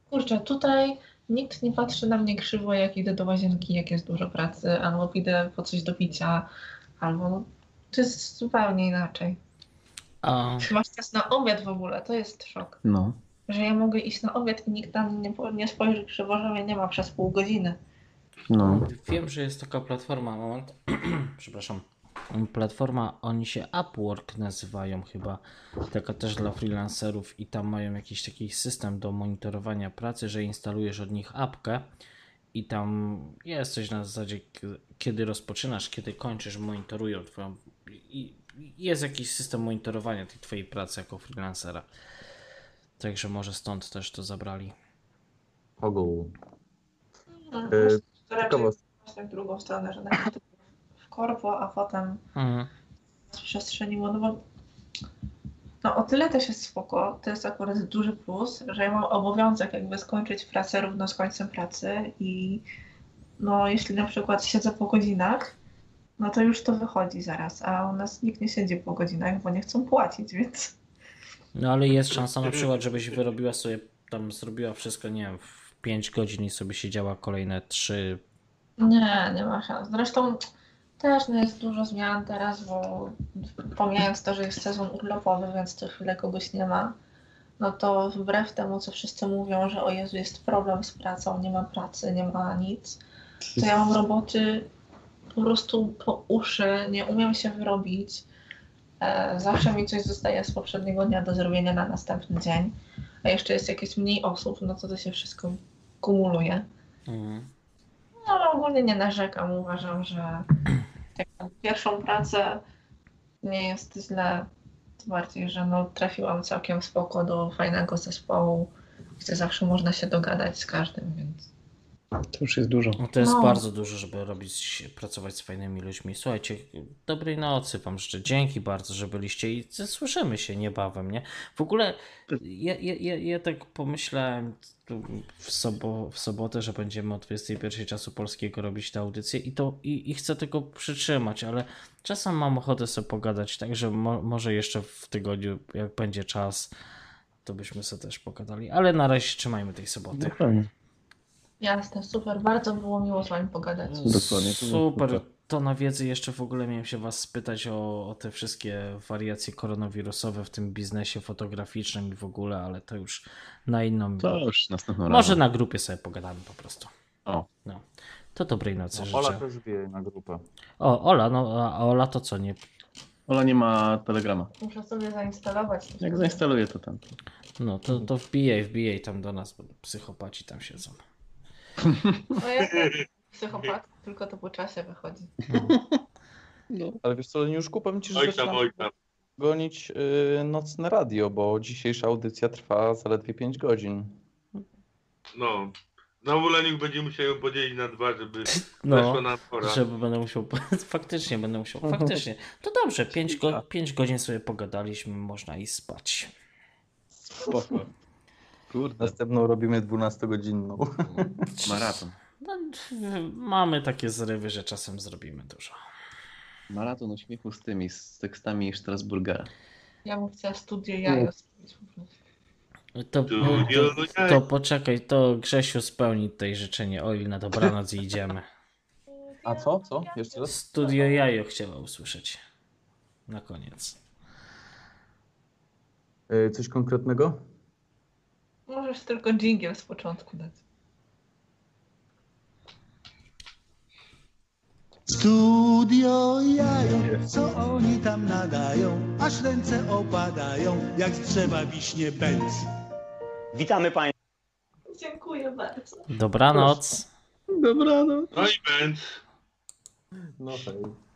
kurczę, tutaj nikt nie patrzy na mnie krzywo, jak idę do łazienki, jak jest dużo pracy, albo idę po coś do picia, albo to jest zupełnie inaczej. A, Masz czas na obiad w ogóle, to jest szok. No. Że ja mogę iść na obiad i nikt na mnie nie, nie spojrzy krzywo, że mnie nie ma przez pół godziny. No. Wiem, że jest taka platforma, moment, przepraszam, platforma, oni się Upwork nazywają chyba, taka też dla freelancerów i tam mają jakiś taki system do monitorowania pracy, że instalujesz od nich apkę i tam jest coś na zasadzie, kiedy rozpoczynasz, kiedy kończysz, monitorują twoją, i jest jakiś system monitorowania tej twojej pracy jako freelancera. Także może stąd też to zabrali. Ogół. No, E, to raczej ciekawost- właśnie w drugą stronę, że najpierw w korpo, a potem Mhm. przestrzeniło, no bo no o tyle też jest spoko, to jest akurat duży plus, że ja mam obowiązek jakby skończyć pracę równo z końcem pracy i no jeśli na przykład siedzę po godzinach, no to już to wychodzi zaraz, a u nas nikt nie siedzi po godzinach, bo nie chcą płacić, więc No ale jest szansa na przykład, żebyś wyrobiła sobie, tam zrobiła wszystko, nie wiem, w 5 godzin i sobie siedziała kolejne 3. Nie, nie ma szans. Zresztą też no jest dużo zmian teraz, bo pomijając to, że jest sezon urlopowy, więc co chwilę kogoś nie ma, no to wbrew temu, co wszyscy mówią, że o Jezu, jest problem z pracą, nie ma pracy, nie ma nic, to ja mam roboty po prostu po uszy, nie umiem się wyrobić. E, Zawsze mi coś zostaje z poprzedniego dnia do zrobienia na następny dzień, a jeszcze jest jakieś mniej osób, no to to się wszystko kumuluje. No ale ogólnie nie narzekam. Uważam, że taką pierwszą pracę nie jest źle. Tym bardziej, że no, trafiłam całkiem spoko do fajnego zespołu. gdzie zawsze można się dogadać z każdym, więc To już jest dużo. No to jest No. bardzo dużo, żeby robić, pracować z fajnymi ludźmi. Słuchajcie, dobrej nocy Wam życzę. Dzięki bardzo, że byliście i słyszymy się niebawem, nie? W ogóle ja, ja, ja, ja tak pomyślałem w, sobo, w sobotę, że będziemy o 21 czasu polskiego robić tę audycję i to i, i chcę tego przytrzymać, ale czasem mam ochotę sobie pogadać, także mo, może jeszcze w tygodniu, jak będzie czas, to byśmy sobie też pogadali, ale na razie trzymajmy tej soboty. Dokładnie. Jasne, super, bardzo było miło z wami pogadać. Dokładnie, to było Super. super. To na wiedzy jeszcze w ogóle miałem się Was spytać o, o te wszystkie wariacje koronawirusowe w tym biznesie fotograficznym i w ogóle, ale to już na inną. To już następnym Może razem. na grupie sobie pogadamy po prostu. O. No. To dobrej nocy No, życzę. Ola też wie na grupę. O, Ola, no a Ola to co nie? Ola nie ma telegrama. Muszę sobie zainstalować. Jak zainstaluję to tam. No to, to wbijaj, wbijaj tam do nas, bo psychopaci tam siedzą. No ja psychopat, tylko to po czasie wychodzi. Ale wiesz co, Leniuszku, powiem Ci, że Oj tam, zaczynam oj tam. gonić y, nocne radio, bo dzisiejsza audycja trwa zaledwie 5 godzin. No. Znowu Leniuk będzie musiał ją podzielić na dwa, żeby No, weszła na pora. żeby będę musiał, faktycznie będę musiał, faktycznie. To dobrze, 5 go, pięć godzin sobie pogadaliśmy, można iść spać. Spoko. Kurde. Następną robimy 12-godzinną. Maraton. No, mamy takie zrywy, że czasem zrobimy dużo. Maraton uśmiechu z tymi, z tekstami Strasburgera. Ja bym chciała studio jajo. To, to, to poczekaj, to Grzesiu spełni tutaj życzenie Oli na dobranoc i idziemy. A co? Co? Jeszcze raz? Studio Jajo chciała usłyszeć. Na koniec. Y, coś konkretnego? Możesz tylko dżingiel z początku dać. Studio jajo, co oni tam nadają, aż ręce opadają, jak z drzewa wiśnie bęc. Witamy Państwa. Dziękuję bardzo. Dobranoc. Dobranoc. No i bęc. No hej.